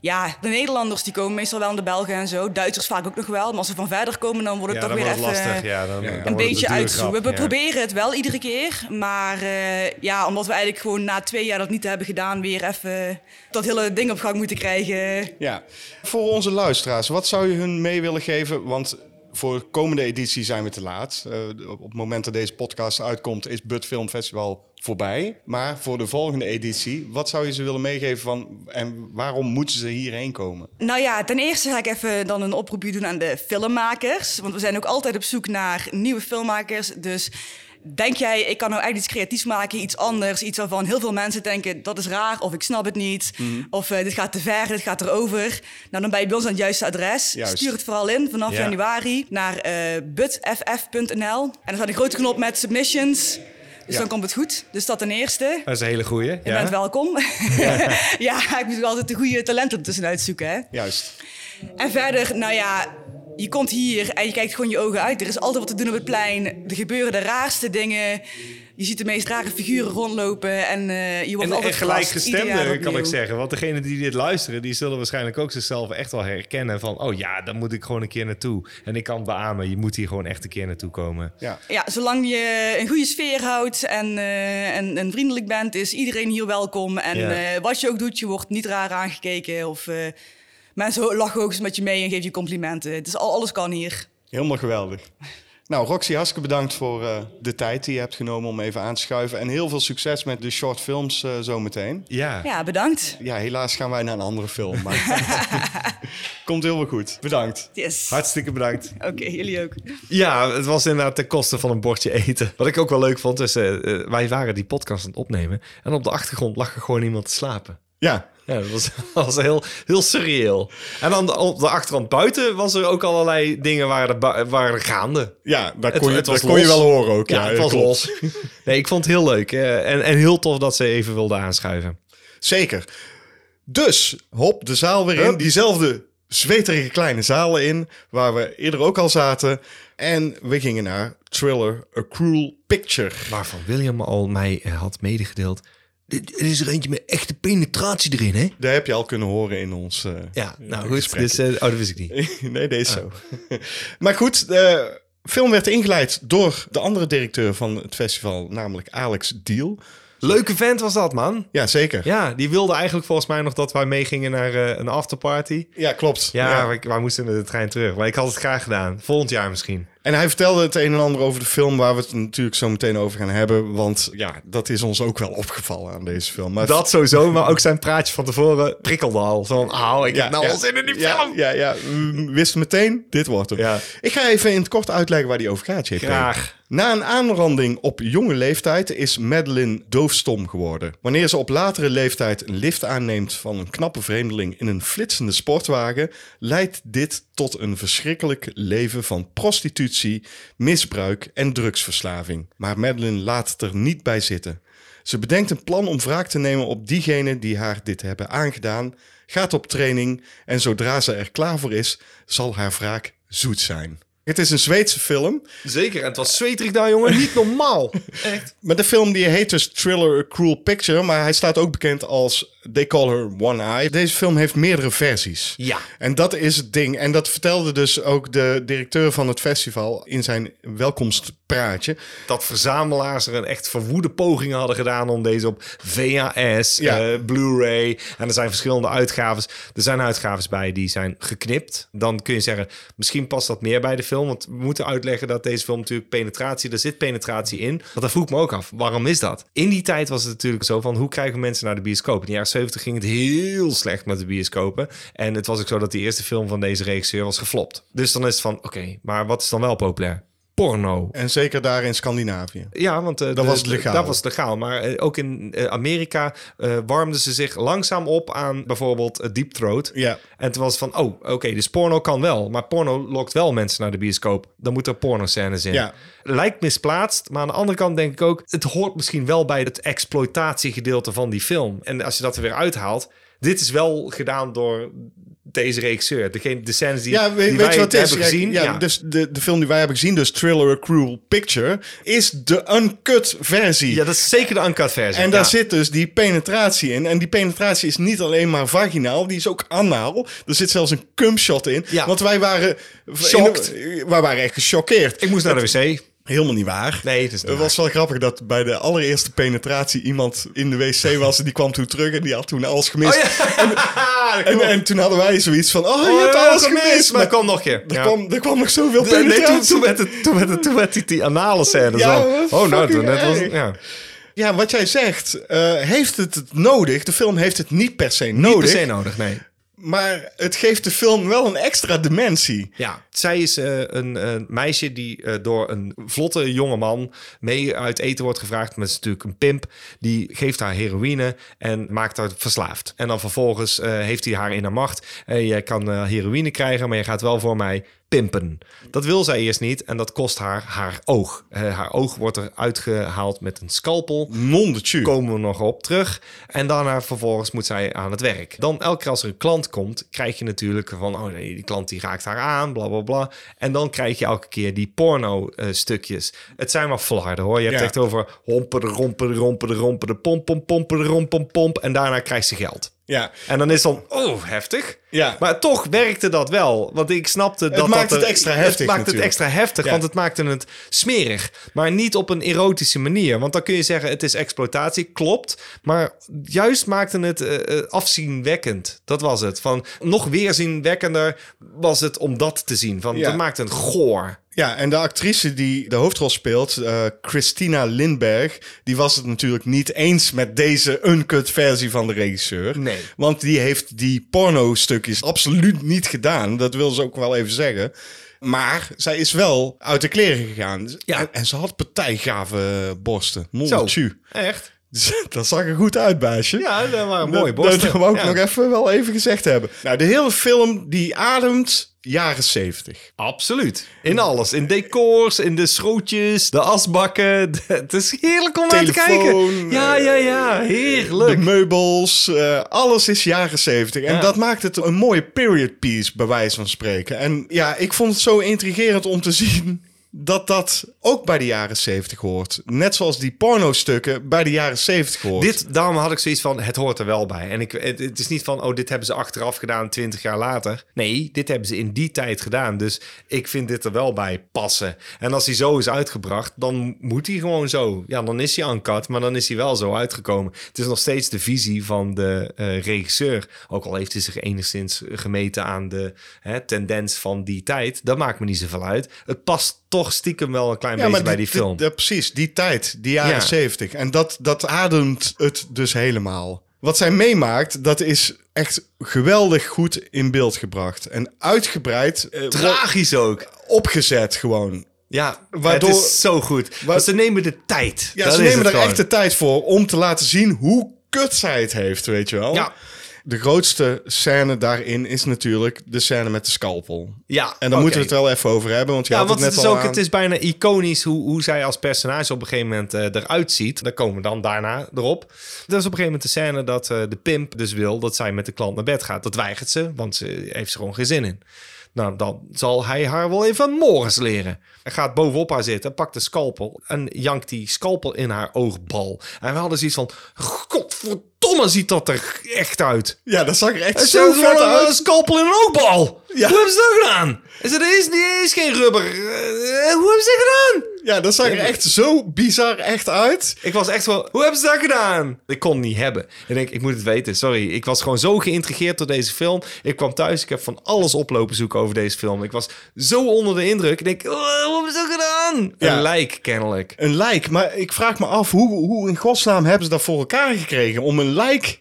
ja, de Nederlanders die komen meestal wel in de Belgen en zo. Duitsers vaak ook nog wel. Maar als ze van verder komen, dan wordt het Ja, toch dan weer wordt het even... lastig. Ja, dan, dan een beetje uitzoeken. We ja. proberen het wel iedere keer. Maar eh, ja, omdat we eigenlijk gewoon na twee jaar dat niet hebben gedaan... weer even dat hele ding op gang moeten krijgen. Ja. Voor onze luisteraars, wat zou je hun mee willen geven? Want voor de komende editie zijn we te laat. Eh, op het moment dat deze podcast uitkomt, is Bud Film Festival voorbij. Maar voor de volgende editie, wat zou je ze willen meegeven van en waarom moeten ze hierheen komen? Nou ja, ten eerste ga ik even dan een oproepje doen aan de filmmakers. Want we zijn ook altijd op zoek naar nieuwe filmmakers. Dus denk jij, ik kan nou eigenlijk iets creatiefs maken, iets anders. Iets waarvan heel veel mensen denken, dat is raar of ik snap het niet. Of eh, dit gaat te ver, dit gaat erover. Nou, dan ben je bij ons aan het juiste adres. Juist. Stuur het vooral in vanaf Ja. januari naar eh budff.nl. En dan staat een grote knop met submissions. Dus Ja. dan komt het goed. Dus dat ten eerste. Dat is een hele goeie. Je Ja. bent welkom. (laughs) Ja. ik moet altijd de goede talenten ertussenuit zoeken. Hè? Juist. En verder, nou ja, je komt hier en je kijkt gewoon je ogen uit. Er is altijd wat te doen op het plein. Er gebeuren de raarste dingen. Je ziet de meest rare figuren rondlopen en eh, je wordt En, en altijd jaar gelijkgestemde, kan ik zeggen. Want degenen die dit luisteren, die zullen waarschijnlijk ook zichzelf echt wel herkennen. Van, oh ja, dan moet ik gewoon een keer naartoe. En ik kan beamen, je moet hier gewoon echt een keer naartoe komen. Ja. Ja, zolang je een goede sfeer houdt en, eh, en, en vriendelijk bent, is iedereen hier welkom. En Ja. eh, wat je ook doet, je wordt niet raar aangekeken. Of eh, mensen lachen ook eens met je mee en geven je complimenten. Het is al, alles kan hier. Helemaal geweldig. Nou, Roxy, hartstikke bedankt voor eh, de tijd die je hebt genomen om even aan te schuiven. En heel veel succes met de short films eh, zometeen. Ja. Ja, bedankt. Ja, helaas gaan wij naar een andere film. Maar (laughs) komt heel goed. Bedankt. Yes. Hartstikke bedankt. Oké, jullie ook. Ja, het was inderdaad ten koste van een bordje eten. Wat ik ook wel leuk vond, is eh, eh, wij waren die podcast aan het opnemen. En op de achtergrond lag er gewoon iemand te slapen. Ja, Ja, (laughs) dat was, heel, heel surreal. En dan op de achtergrond buiten was er ook allerlei dingen waren er, waren er gaande. ja daar Het- kon, je, het was kon je wel horen ook. Ja, Ja, het was klopt. los. (laughs) Nee, ik vond het heel leuk. eh, en, en heel tof dat ze even wilden aanschuiven. Zeker. Dus, hop, de zaal weer in. Diezelfde zweterige kleine zalen in, waar we eerder ook al zaten. En we gingen naar Thriller, A Cruel Picture. Waarvan William al mij had medegedeeld. Er is er eentje met echte penetratie erin, hè? Daar heb je al kunnen horen in ons eh, Ja, nou goed. Dus, eh, oh, dat wist ik niet. (laughs) nee, deze zo. (laughs) maar goed, de film werd ingeleid door de andere directeur van het festival, namelijk Alex Deal. Leuke vent was dat, man. Ja, zeker. Ja, Ja, die wilde eigenlijk volgens mij nog dat wij meegingen naar eh, een afterparty. klopt. Ja, Ja. Wij, wij moesten de trein terug. Maar ik had het graag gedaan. Volgend jaar misschien. En hij vertelde het een en ander over de film, waar we het natuurlijk zo meteen over gaan hebben. Want ja, dat is ons ook wel opgevallen aan deze film. Maar Dat sowieso, maar ook zijn praatje van tevoren prikkelde al. Zo van, oh, ik heb nou al zin in die ja, film. Ja, ja, we wisten meteen, dit wordt hem. Ik ga even in het kort uitleggen waar die over gaat, JP. Graag. Na een aanranding op jonge leeftijd is Madeline doofstom geworden. Wanneer ze op latere leeftijd een lift aanneemt van een knappe vreemdeling in een flitsende sportwagen, leidt dit tot een verschrikkelijk leven van prostitutie, misbruik en drugsverslaving. Maar Madeline laat het er niet bij zitten. Ze bedenkt een plan om wraak te nemen op diegenen die haar dit hebben aangedaan, gaat op training en zodra ze er klaar voor is, zal haar wraak zoet zijn. Het is een Zweedse film. Zeker, en het was zweterig daar, jongen. Niet normaal. (laughs) Echt. Maar de film die heet dus Thriller A Cruel Picture. Maar hij staat ook bekend als They Call Her One Eye. Deze film heeft meerdere versies. Ja. En dat is het ding. En dat vertelde dus ook de directeur van het festival in zijn welkomstpraatje. Dat verzamelaars er een echt verwoede pogingen hadden gedaan om deze op VHS, Ja. eh, Blu-ray. En er zijn verschillende uitgaves. Er zijn uitgaves bij die zijn geknipt. Dan kun je zeggen, misschien past dat meer bij de film. Want we moeten uitleggen dat deze film natuurlijk penetratie, er zit penetratie in. Want dat vroeg ik me ook af, waarom is dat? In die tijd was het natuurlijk zo van, hoe krijgen mensen naar de bioscoop? In de jaren 70 ging het heel slecht met de bioscopen. En het was ook zo dat die eerste film van deze regisseur was geflopt. Dus dan is het van, oké, maar wat is dan wel populair? Porno. En zeker daar in Scandinavië. Ja, want eh, Dat de- was legaal. Dat was legaal. Maar eh, ook in eh, Amerika warmden ze zich langzaam op aan bijvoorbeeld uh, Deep Throat. Ja. En toen was van, oh, oké, dus porno kan wel. Maar porno lokt wel mensen naar de bioscoop. Dan moeten er pornoscènes in. Ja. Lijkt misplaatst, maar aan de andere kant denk ik ook... het hoort misschien wel bij het exploitatiegedeelte van die film. En als je dat er weer uithaalt... dit is wel gedaan door deze regisseur. Degene, de scènes die, Ja, weet, die weet wij je wat is? hebben Ja, gezien. ja, ja. Dus de, de film die wij hebben gezien, dus Thriller A Cruel Picture, is de uncut versie. ja, dat is zeker de uncut versie. En daar Ja. zit dus die penetratie in. En die penetratie is niet alleen maar vaginaal, die is ook anaal. Er zit zelfs een cumshot in. Ja. Want wij waren... Shocked. Wij waren echt gechoqueerd. Ik moest naar de wc. Helemaal niet waar. Nee, het is niet Het was wel grappig dat bij de allereerste penetratie iemand in de wc was. En die kwam toen terug en die had toen alles gemist. Oh, en, (laughs) en toen hadden wij zoiets van, oh, je Oh, hebt alles gemist. Maar dat kwam nog keer. er, Ja. kwam, er kwam nog zoveel nee, penetratie. toen, toen werd het, toen werd het, toen werd die, die anale scène Ja, Oh, nou, toen net was ja. Ja, wat jij zegt, eh, heeft het het nodig? De film heeft het niet per se Niet nodig. per se nodig, nee. Maar het geeft de film wel een extra dimensie. Ja, zij is eh, een, meisje die eh, door een vlotte jongeman mee uit eten wordt gevraagd. Maar is natuurlijk een pimp. Die geeft haar heroïne en maakt haar verslaafd. En dan vervolgens eh, heeft hij haar in haar macht. Jij kan heroïne krijgen, maar je gaat wel voor mij pimpen. Dat wil zij eerst niet en dat kost haar haar oog. Eh, haar oog wordt er uitgehaald met een scalpel. Non de tju. komen we nog op terug. En daarna vervolgens moet zij aan het werk. Dan elke keer als er een klant komt, krijg je natuurlijk van... oh nee, die klant die raakt haar aan, bla bla bla. En dan krijg je elke keer die porno eh, stukjes. Het zijn maar flarden hoor. Je hebt Ja. echt over hompen de rompen de rompen de rompen de pomp pomp pompen pomp pomp. En daarna krijgt ze geld. Ja. En dan is dan, oh, heftig. Ja. Maar toch werkte dat wel. Want ik snapte dat maakt dat het extra heftig Het maakt het extra heftig, Ja. want het maakte het smerig. Maar niet op een erotische manier. Want dan kun je zeggen, het is exploitatie. Klopt. Maar juist maakte het eh, eh, afzienwekkend. Dat was het. Van, nog weerzienwekkender was het om dat te zien. Van, Ja. Dat maakte het goor. Ja, en de actrice die de hoofdrol speelt, eh, Christina Lindberg, die was het natuurlijk niet eens met deze uncut versie van de regisseur. Nee. Want die heeft die porno-stukjes absoluut niet gedaan. Dat wil ze ook wel even zeggen. Maar zij is wel uit de kleren gegaan. Ja. En, en ze had partijgave borsten. Zo. Echt? (laughs) Dat zag er goed uit, baasje. Ja, dat waren mooie Dat- borsten. Dat wou ik Ja. nog even wel even gezegd hebben. Nou, de hele film die ademt jaren zeventig. Absoluut. In alles. In decors, in de schrootjes, de asbakken. (laughs) Het is heerlijk om naar te Telefoon, kijken. Ja, ja, ja. Heerlijk. De meubels, eh, alles is jaren zeventig. En Ja. dat maakt het een mooie period piece, bij wijze van spreken. En ja, ik vond het zo intrigerend om te zien dat dat ook bij de jaren zeventig hoort. Net zoals die porno-stukken bij de jaren zeventig hoort. Dit, daarom had ik zoiets van, het hoort er wel bij. En ik, het, is niet van, oh, dit hebben ze achteraf gedaan, twintig jaar later. Nee, dit hebben ze in die tijd gedaan. Dus ik vind dit er wel bij passen. En als hij zo is uitgebracht, dan moet hij gewoon zo. Ja, dan is hij uncut, maar dan is hij wel zo uitgekomen. Het is nog steeds de visie van de eh, regisseur. Ook al heeft hij zich enigszins gemeten aan de hè, tendens van die tijd. Dat maakt me niet zoveel uit. Het past toch stiekem wel een klein beetje bij die film. Ja, precies, die tijd, die jaren Ja. zeventig. En dat, dat ademt het dus helemaal. Wat zij meemaakt, dat is echt geweldig goed in beeld gebracht. En uitgebreid, eh, Tragisch ook. opgezet gewoon. Ja, Waardoor- het is zo goed. Want ze nemen de tijd. Ja, Dat ze nemen er gewoon. echt de tijd voor om te laten zien hoe kut zij het heeft, weet je wel. Ja. De grootste scène daarin is natuurlijk de scène met de scalpel. Ja, En daar moeten we het wel even over hebben, want je Ja, had want het het net is, al ook, aan. het is bijna iconisch hoe, hoe zij als personage op een gegeven moment eh, eruit ziet. Daar komen we dan daarna erop. Dat is op een gegeven moment de scène dat eh, de pimp dus wil dat zij met de klant naar bed gaat. Dat weigert ze, want ze heeft er gewoon geen zin in. Nou, dan zal hij haar wel even morgens leren. Hij gaat bovenop haar zitten, pakt de scalpel en jankt die scalpel in haar oogbal. En we hadden zoiets van, godverdomme ziet dat er echt uit. Ja, dat zag er echt zo vet gewoon een uit. scalpel in een oogbal. Ja. Hoe hebben ze dat gedaan? Is het is, niet is geen rubber. Eh, hoe hebben ze dat gedaan? Ja, dat zag er echt zo bizar echt uit. Ik was echt wel, hoe hebben ze dat gedaan? Ik kon het niet hebben. Ik denk, ik moet het weten. Sorry, ik was gewoon zo geïntrigeerd door deze film. Ik kwam thuis, ik heb van alles oplopen zoeken over deze film. Ik was zo onder de indruk. Ik denk, oh, hoe hebben ze dat gedaan? Ja. Een lijk, kennelijk. Een lijk, maar ik vraag me af, hoe, hoe in godsnaam hebben ze dat voor elkaar gekregen? Om een lijk...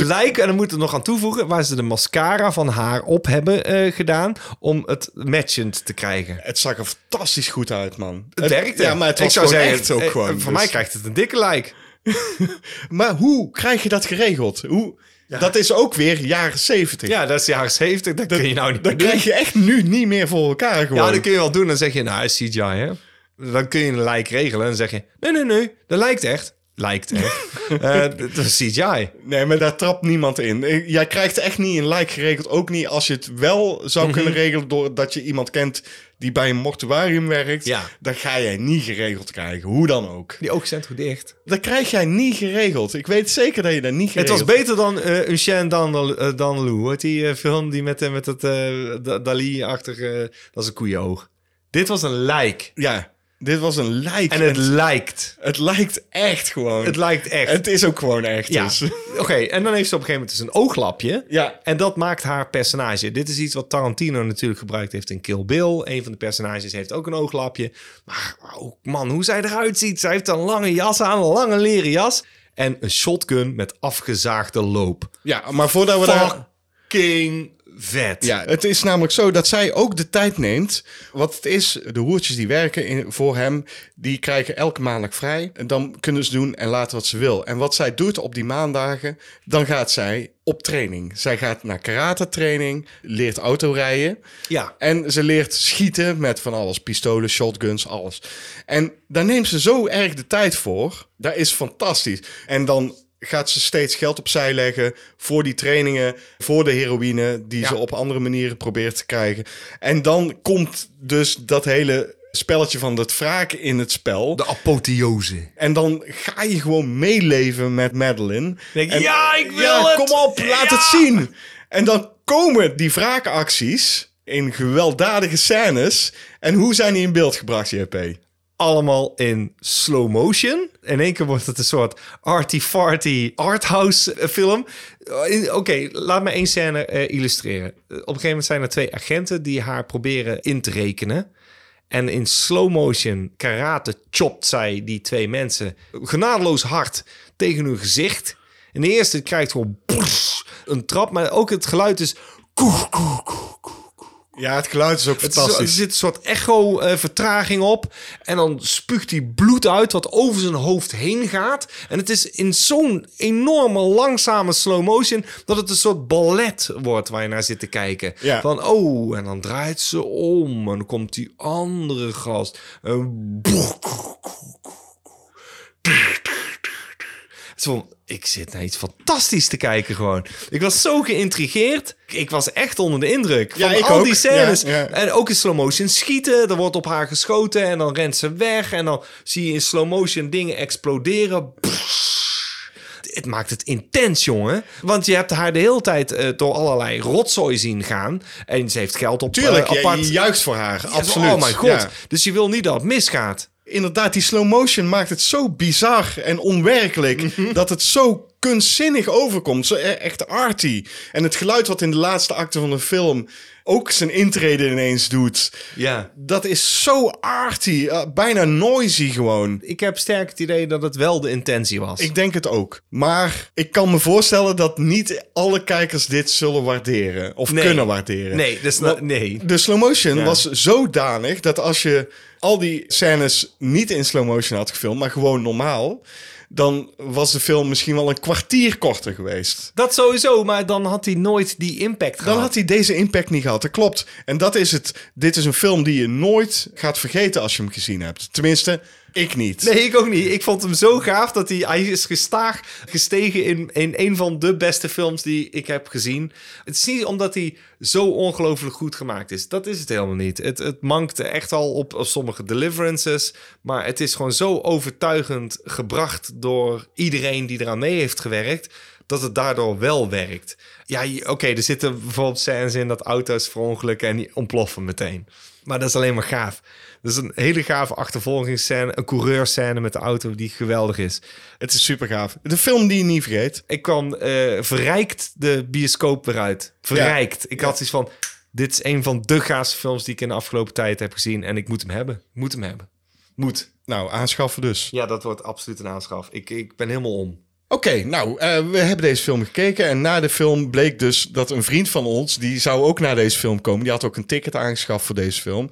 Een lijk, en dan moeten we nog aan toevoegen... waar ze de mascara van haar op hebben eh, gedaan... om het matchend te krijgen. Het zag er fantastisch goed uit, man. Het werkte. Ja, maar het Ik zou zeggen, echt ook eh, gewoon. Voor dus- mij krijgt het een dikke lijk. (laughs) Maar hoe krijg je dat geregeld? Hoe... Dat is ook weer jaren zeventig. Ja, dat is jaren 70. Dat, kun je nou niet Dat doen. krijg je echt nu niet meer voor elkaar gewoon. Ja, dat kun je wel doen. Dan zeg je, nou, is CGI, hè? Dan kun je een lijk regelen. En dan zeg je, nee, nee, nee, dat lijkt echt. Lijkt echt. (laughs) Eh, dat is CGI. Nee, maar daar trapt niemand in. Eh, Jij krijgt echt niet een like geregeld. Ook niet als je het wel zou Mhm. kunnen regelen... doordat je iemand kent die bij een mortuarium werkt. Ja. Dan ga jij niet geregeld krijgen. Hoe dan ook. Die ogen zijn goed dicht. Dat krijg jij niet geregeld. Ik weet zeker dat je dat niet Het geregeld... was beter dan uh, Un Chien Dan, uh, Dan Lou. Hoe heet die eh, film die met, eh, met het eh, Da- Dali-achtige... dat is een koeienoog. Dit was een lijk. Ja, dit was een lijk. En het lijkt. het lijkt echt gewoon. Het lijkt echt. Het is ook gewoon echt. ja. Dus. (laughs) Oké, en dan heeft ze op een gegeven moment dus een ooglapje. Ja. En dat maakt haar personage. Dit is iets wat Tarantino natuurlijk gebruikt heeft in Kill Bill. Een van de personages heeft ook een ooglapje. Maar oh man, hoe zij eruit ziet. Zij heeft een lange jas aan, een lange leren jas. En een shotgun met afgezaagde loop. ja, maar voordat we daar... Fucking vet. Ja, het is namelijk zo dat zij ook de tijd neemt. Wat het is, de hoertjes die werken in, voor hem, die krijgen elke maandag vrij. En dan kunnen ze doen en laten wat ze wil. En wat zij doet op die maandagen, dan gaat zij op training. Zij gaat naar karate training, leert autorijden. Ja. En ze leert schieten met van alles. Pistolen, shotguns, alles. En daar neemt ze zo erg de tijd voor. Dat is fantastisch. En dan gaat ze steeds geld opzij leggen voor die trainingen, voor de heroïne die Ja. ze op andere manieren probeert te krijgen. En dan komt dus dat hele spelletje van dat wraak in het spel. De apotheose. En dan ga je gewoon meeleven met Madeline. Denk je, En- ja, ik wil ja, het. kom op, laat Ja. het zien. En dan komen die wraakacties in gewelddadige scènes. En hoe zijn die in beeld gebracht, JP? Allemaal in slow motion. In één keer wordt het een soort arty-farty arthouse eh, film. Eh, Oké, laat me één scène eh, illustreren. Op een gegeven moment zijn er twee agenten die haar proberen in te rekenen. En in slow motion karate chopt zij die twee mensen genadeloos hard tegen hun gezicht. En de eerste krijgt gewoon een trap, maar ook het geluid is... Ja, het geluid is ook Het is zo- er fantastisch. zit een soort echo-vertraging op. En dan spuugt hij bloed uit wat over zijn hoofd heen gaat. En het is in zo'n enorme langzame slow motion... dat het een soort ballet wordt waar je naar zit te kijken. Ja. Van, oh, en dan draait ze om. En dan komt die andere gast. En boe, Zo, van, ik zit naar iets fantastisch te kijken gewoon. Ik was zo geïntrigeerd. Ik was echt onder de indruk Ja, van ik al ook. die scènes. Ja, ja. En ook in slow motion schieten. Er wordt op haar geschoten en dan rent ze weg. En dan zie je in slow motion dingen exploderen. Het maakt het intens, jongen. Want je hebt haar de hele tijd eh, door allerlei rotzooi zien gaan. En ze heeft geld op Tuurlijk, eh, ja, apart. je juicht voor haar. Absoluut. Oh mijn god. Ja. Dus je wil niet dat het misgaat. Inderdaad, die slow motion maakt het zo bizar en onwerkelijk... Mhm. dat het zo kunstzinnig overkomt. Zo e- echt arty. En het geluid wat in de laatste acte van de film... ook zijn intrede ineens doet... Ja. Dat is zo arty. eh, bijna noisy gewoon. Ik heb sterk het idee dat het wel de intentie was. Ik denk het ook. Maar ik kan me voorstellen dat niet alle kijkers dit zullen waarderen. Of Nee. kunnen waarderen. Nee, dus nee. De slow motion Ja. was zodanig dat als je al die scènes niet in slow motion had gefilmd, maar gewoon normaal, dan was de film misschien wel een kwartier korter geweest. Dat sowieso, maar dan had hij nooit die impact gehad. Dan had hij deze impact niet gehad. Dat klopt. En dat is het. Dit is een film die je nooit gaat vergeten als je hem gezien hebt. Tenminste, ik niet. Nee, ik ook niet. Ik vond hem zo gaaf dat hij, hij is gestaag gestegen in, in een van de beste films die ik heb gezien. Het is niet omdat hij zo ongelooflijk goed gemaakt is. Dat is het helemaal niet. Het, het mankte echt al op, op sommige deliverances. Maar het is gewoon zo overtuigend gebracht door iedereen die eraan mee heeft gewerkt. Dat het daardoor wel werkt. Ja, oké, er zitten bijvoorbeeld scènes in dat auto's verongelukken en die ontploffen meteen. Maar dat is alleen maar gaaf. Is een hele gave achtervolgingsscène, een coureurscène met de auto die geweldig is. Het is super gaaf. De film die je niet vergeet. Ik kwam eh, verrijkt de bioscoop weer uit. Verrijkt. Ik had iets van, dit is een van de gaafste films die ik in de afgelopen tijd heb gezien. En ik moet hem hebben. Moet hem hebben. Moet. Nou, aanschaffen dus. Ja, dat wordt absoluut een aanschaf. Ik, ik ben helemaal om. Oké, nou, eh, we hebben deze film gekeken. En na de film bleek dus dat een vriend van ons... die zou ook naar deze film komen. Die had ook een ticket aangeschaft voor deze film.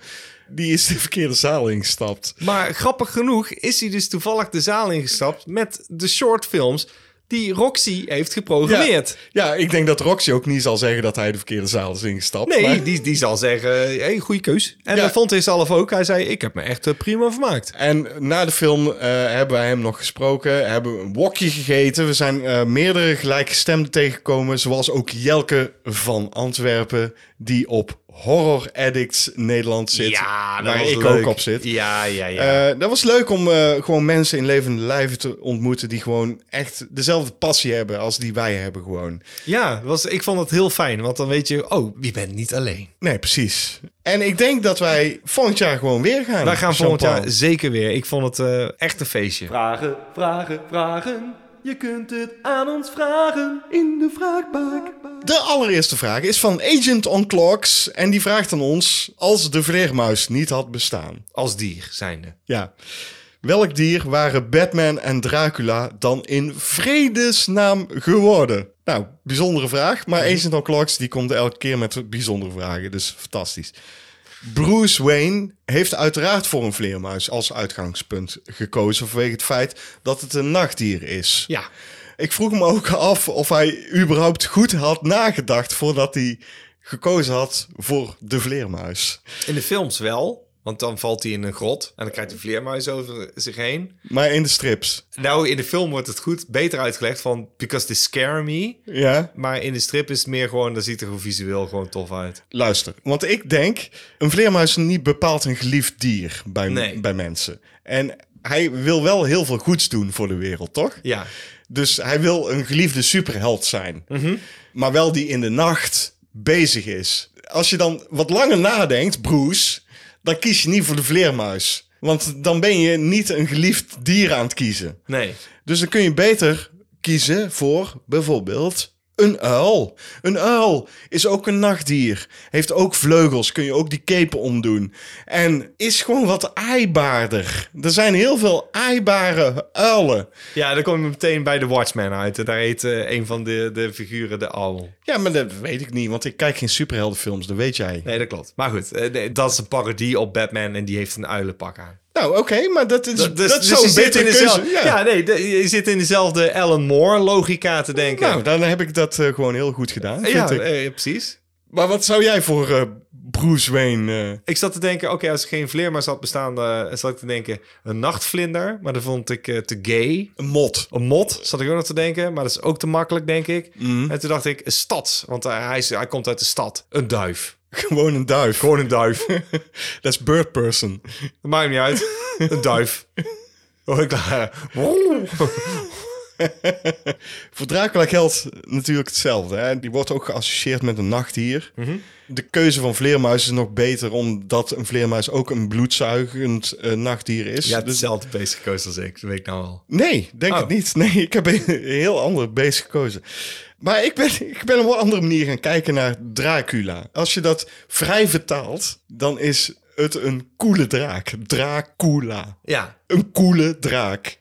Die is de verkeerde zaal ingestapt. Maar grappig genoeg is hij dus toevallig de zaal ingestapt met de shortfilms die Roxy heeft geprogrammeerd. Ja, ja, ik denk dat Roxy ook niet zal zeggen dat hij de verkeerde zaal is ingestapt. Nee, maar- die, die zal zeggen, hey, goede keus. En Ja. dat vond hij zelf ook. Hij zei, ik heb me echt eh, prima vermaakt. En na de film eh, hebben wij hem nog gesproken, hebben we een wokje gegeten. We zijn eh, meerdere gelijkgestemden tegengekomen, zoals ook Jelke van Antwerpen, die op Horror Addicts Nederland zit, waar ik ook op zit. Ja, ja, ja. Eh, dat was leuk om eh, gewoon mensen in levende lijven te ontmoeten die gewoon echt dezelfde passie hebben als die wij hebben gewoon. ja, was, ik vond het heel fijn. Want dan weet je, oh, je bent niet alleen. Nee, precies. En ik denk dat wij volgend jaar gewoon weer gaan. Wij gaan volgend jaar zeker weer. Ik vond het eh, echt een feestje. Vragen, vragen, vragen. Je kunt het aan ons vragen in de vraagbak. De allereerste vraag is van Agent on Clocks. En die vraagt aan ons: als de vleermuis niet had bestaan. Als dier zijnde. Ja. Welk dier waren Batman en Dracula dan in vredesnaam geworden? Nou, bijzondere vraag. Maar Agent on Clocks die komt elke keer met bijzondere vragen. Dus fantastisch. Bruce Wayne heeft uiteraard voor een vleermuis als uitgangspunt gekozen vanwege het feit dat het een nachtdier is. Ja. Ik vroeg me ook af of hij überhaupt goed had nagedacht voordat hij gekozen had voor de vleermuis. In de films wel. Want dan valt hij in een grot en dan krijgt hij vleermuis over zich heen. Maar in de strips, Nou, in de film wordt het goed beter uitgelegd van because they scare me. ja, Maar in de strip is het meer gewoon, dat ziet er gewoon visueel gewoon tof uit. luister. Want ik denk, een vleermuis is niet bepaald een geliefd dier bij, Nee. bij mensen. En hij wil wel heel veel goeds doen voor de wereld, toch? Ja. Dus hij wil een geliefde superheld zijn. Mhm. Maar wel die in de nacht bezig is. Als je dan wat langer nadenkt, Bruce, dan kies je niet voor de vleermuis. Want dan ben je niet een geliefd dier aan het kiezen. Nee. Dus dan kun je beter kiezen voor bijvoorbeeld een uil. Een uil is ook een nachtdier. Heeft ook vleugels. Kun je ook die kepen omdoen. En is gewoon wat aaibaarder. Er zijn heel veel aaibare uilen. Ja, dan kom je meteen bij de Watchmen uit. Daar heet eh, een van de, de figuren de uil. Ja, maar dat weet ik niet, want ik kijk geen superheldenfilms, dat weet jij. Nee, dat klopt. Maar goed, eh, nee, dat is een parodie op Batman en die heeft een uilenpak aan. Nou, oké, maar dat is, dat, dus, is dus zo'n je zit betere in keuze. dezelfde, Ja. ja. nee, de- je zit in dezelfde Alan Moore logica te denken. Nou, dan heb ik dat eh, gewoon heel goed gedaan, vind ja, ik. eh, precies. Maar wat zou jij voor eh, Bruce Wayne... eh, Ik zat te denken, oké, als er geen vleermuis had bestaan, zat ik te denken een nachtvlinder. Maar dat vond ik te gay. een mot? Een mot zat ik ook nog te denken, maar dat is ook te makkelijk, denk ik. Mhm. En toen dacht ik, een stad, want hij, is, hij komt uit de stad. Een duif. Gewoon een duif. Gewoon een duif. (laughs) Dat is bird person. Dat maakt niet uit. (laughs) Een duif. Oh, ik (laughs) Voor Dracula geldt natuurlijk hetzelfde. Hè? Die wordt ook geassocieerd met een nachtdier. Mhm. De keuze van vleermuis is nog beter... omdat een vleermuis ook een bloedzuigend eh, nachtdier is. Ja, het Dus- is hetzelfde beest gekozen als ik. Dat weet ik nou al. Nee, denk Oh. het niet. Nee, ik heb een heel ander beest gekozen. Maar ik ben, (laughs) ik ben op een andere manier gaan kijken naar Dracula. Als je dat vrij vertaalt, dan is het een coole draak. Dracula. Ja. Een coole draak.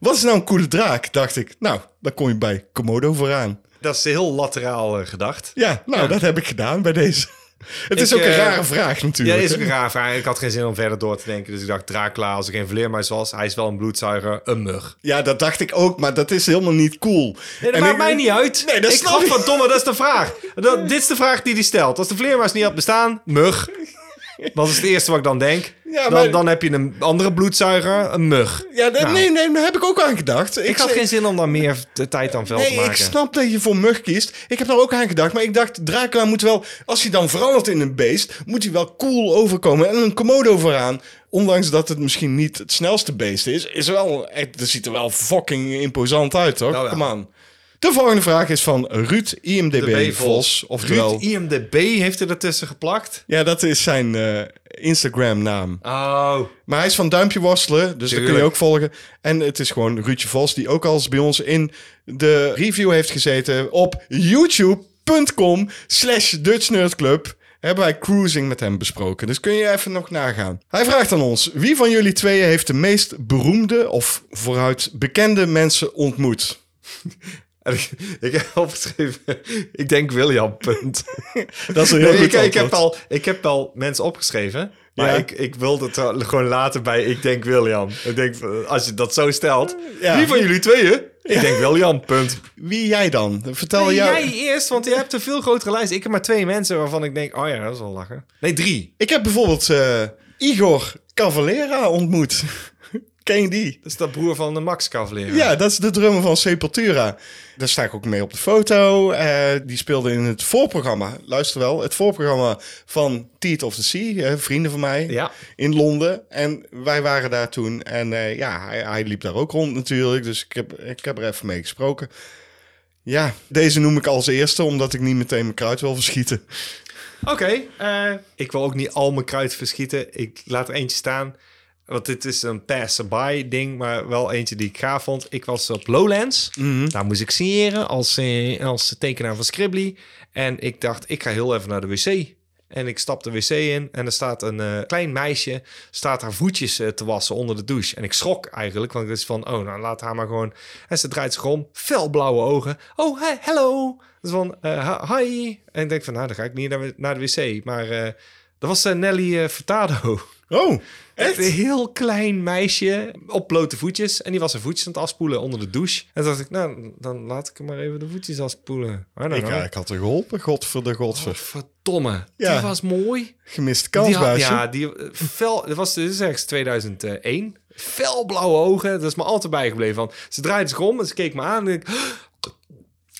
Wat is nou een coole draak? Dacht ik. Nou, dan kom je bij Komodo vooraan. Dat is heel lateraal eh, gedacht. Ja, nou, Ja. dat heb ik gedaan bij deze. Het is ook een eh, rare vraag Ja, natuurlijk. dat is ook een raar vraag. Ik had geen zin om verder door te denken. Dus ik dacht, Dracula, als er geen vleermuis was, hij is wel een bloedzuiger, een mug. Ja, dat dacht ik ook, maar dat is helemaal niet cool. Nee, dat En maakt ik- mij niet uit. Nee, dat ik snap ik. van domme, dat is de vraag. Dat, dit is de vraag die hij stelt. Als de vleermuis niet had bestaan, mug. (laughs) Dat is het eerste wat ik dan denk. Ja, dan, maar- dan heb je een andere bloedzuiger, een mug. Ja, Nou. nee, nee, daar heb ik ook aan gedacht. Ik had geen zin om daar meer de tijd aan veld te Nee, maken. ik snap dat je voor mug kiest. Ik heb daar ook aan gedacht. Maar ik dacht, Dracula moet wel... Als hij dan verandert in een beest... moet hij wel cool overkomen. En een komodo vooraan. Ondanks dat het misschien niet het snelste beest is... is wel... echt- Het ziet er wel fucking imposant uit, toch? Nou ja. Come on. De volgende vraag is van Ruud IMDB Vos. Oftewel... Ruud IMDB heeft er ertussen geplakt. Ja, dat is zijn eh, Instagram-naam. Oh. Maar hij is van Duimpje Worstelen, dus dat kun je ook volgen. En het is gewoon Ruudje Vos, die ook al eens bij ons in de review heeft gezeten op youtube.com slash Dutch Nerd Club. Hebben wij cruising met hem besproken. Dus kun je even nog nagaan. Hij vraagt aan ons: wie van jullie tweeën heeft de meest beroemde of vooruit bekende mensen ontmoet? (laughs) Ik, heb opgeschreven, ik denk William, punt. (laughs) Dat is een heel Nee, goed ik, ik, heb al, ik heb al mensen opgeschreven. Maar Ja. ik, ik wilde het gewoon laten bij ik denk William. Ik denk, als je dat zo stelt. Ja. Wie van jullie tweeën? Ik denk William, punt. Wie jij dan? Vertel Nee, jou. jij eerst, want je hebt een veel grotere lijst. Ik heb maar twee mensen waarvan ik denk, oh ja, dat is wel lachen. Nee, drie. Ik heb bijvoorbeeld eh, Igor Cavalera ontmoet. Ken die? Dat is de broer van de Max Cavalier. Ja, dat is de drummer van Sepultura. Daar sta ik ook mee op de foto. Eh, die speelde in het voorprogramma. Luister wel, het voorprogramma van Teeth of the Sea. eh, vrienden van mij Ja. in Londen. En wij waren daar toen. En eh, ja, hij, hij liep daar ook rond natuurlijk. Dus ik heb, ik heb er even mee gesproken. Ja, deze noem ik als eerste, omdat ik niet meteen mijn kruid wil verschieten. Oké, ik wil ook niet al mijn kruid verschieten. Ik laat er eentje staan. Want dit is een pass-by ding, maar wel eentje die ik gaaf vond. Ik was op Lowlands. Daar moest ik signeren als, eh, als tekenaar van Scribbly. En ik dacht, ik ga heel even naar de wc. En ik stap de wc in en er staat een eh, klein meisje... staat haar voetjes eh, te wassen onder de douche. En ik schrok eigenlijk, want ik is van... oh, nou laat haar maar gewoon... En ze draait zich om, felblauwe ogen. Oh, hi, hello. Dus van, hi-. En ik denk van, nou, dan ga ik niet naar, naar de wc. Maar dat was Nelly Furtado. Oh, Echt een heel klein meisje op blote voetjes. En die was zijn voetjes aan het afspoelen onder de douche. En toen dacht ik, nou, dan laat ik hem maar even de voetjes afspoelen. Ik, ik had er geholpen. Godver de godver. Verdomme. Ja. Die was mooi. Gemiste Die kans, had, buisje. ja, die eh, fel, dat was is ergens 2001. Felblauwe ogen, dat is me altijd bijgebleven. Van, ze draaide zich om en ze keek me aan en ik... (gasps)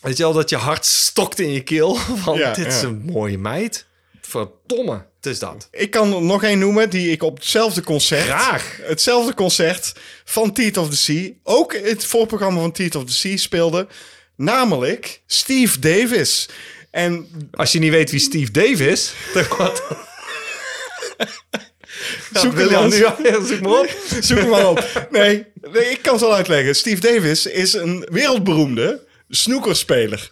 Weet je wel, dat je hart stokt in je keel. (laughs) Van, Ja, dit is een mooie meid. Verdomme, is dat. Ik kan er nog één noemen die ik op hetzelfde concert... Graag. Hetzelfde concert van Teeth of the Sea... ook het voorprogramma van Teeth of the Sea speelde. Namelijk Steve Davis. En Als je niet weet wie Steve Dave is, dan wat... (laughs) Zoek hem nu ja, zoek maar op. (laughs) zoek hem maar op. Nee, nee, ik kan het wel uitleggen. Steve Davis is een wereldberoemde snoekerspeler.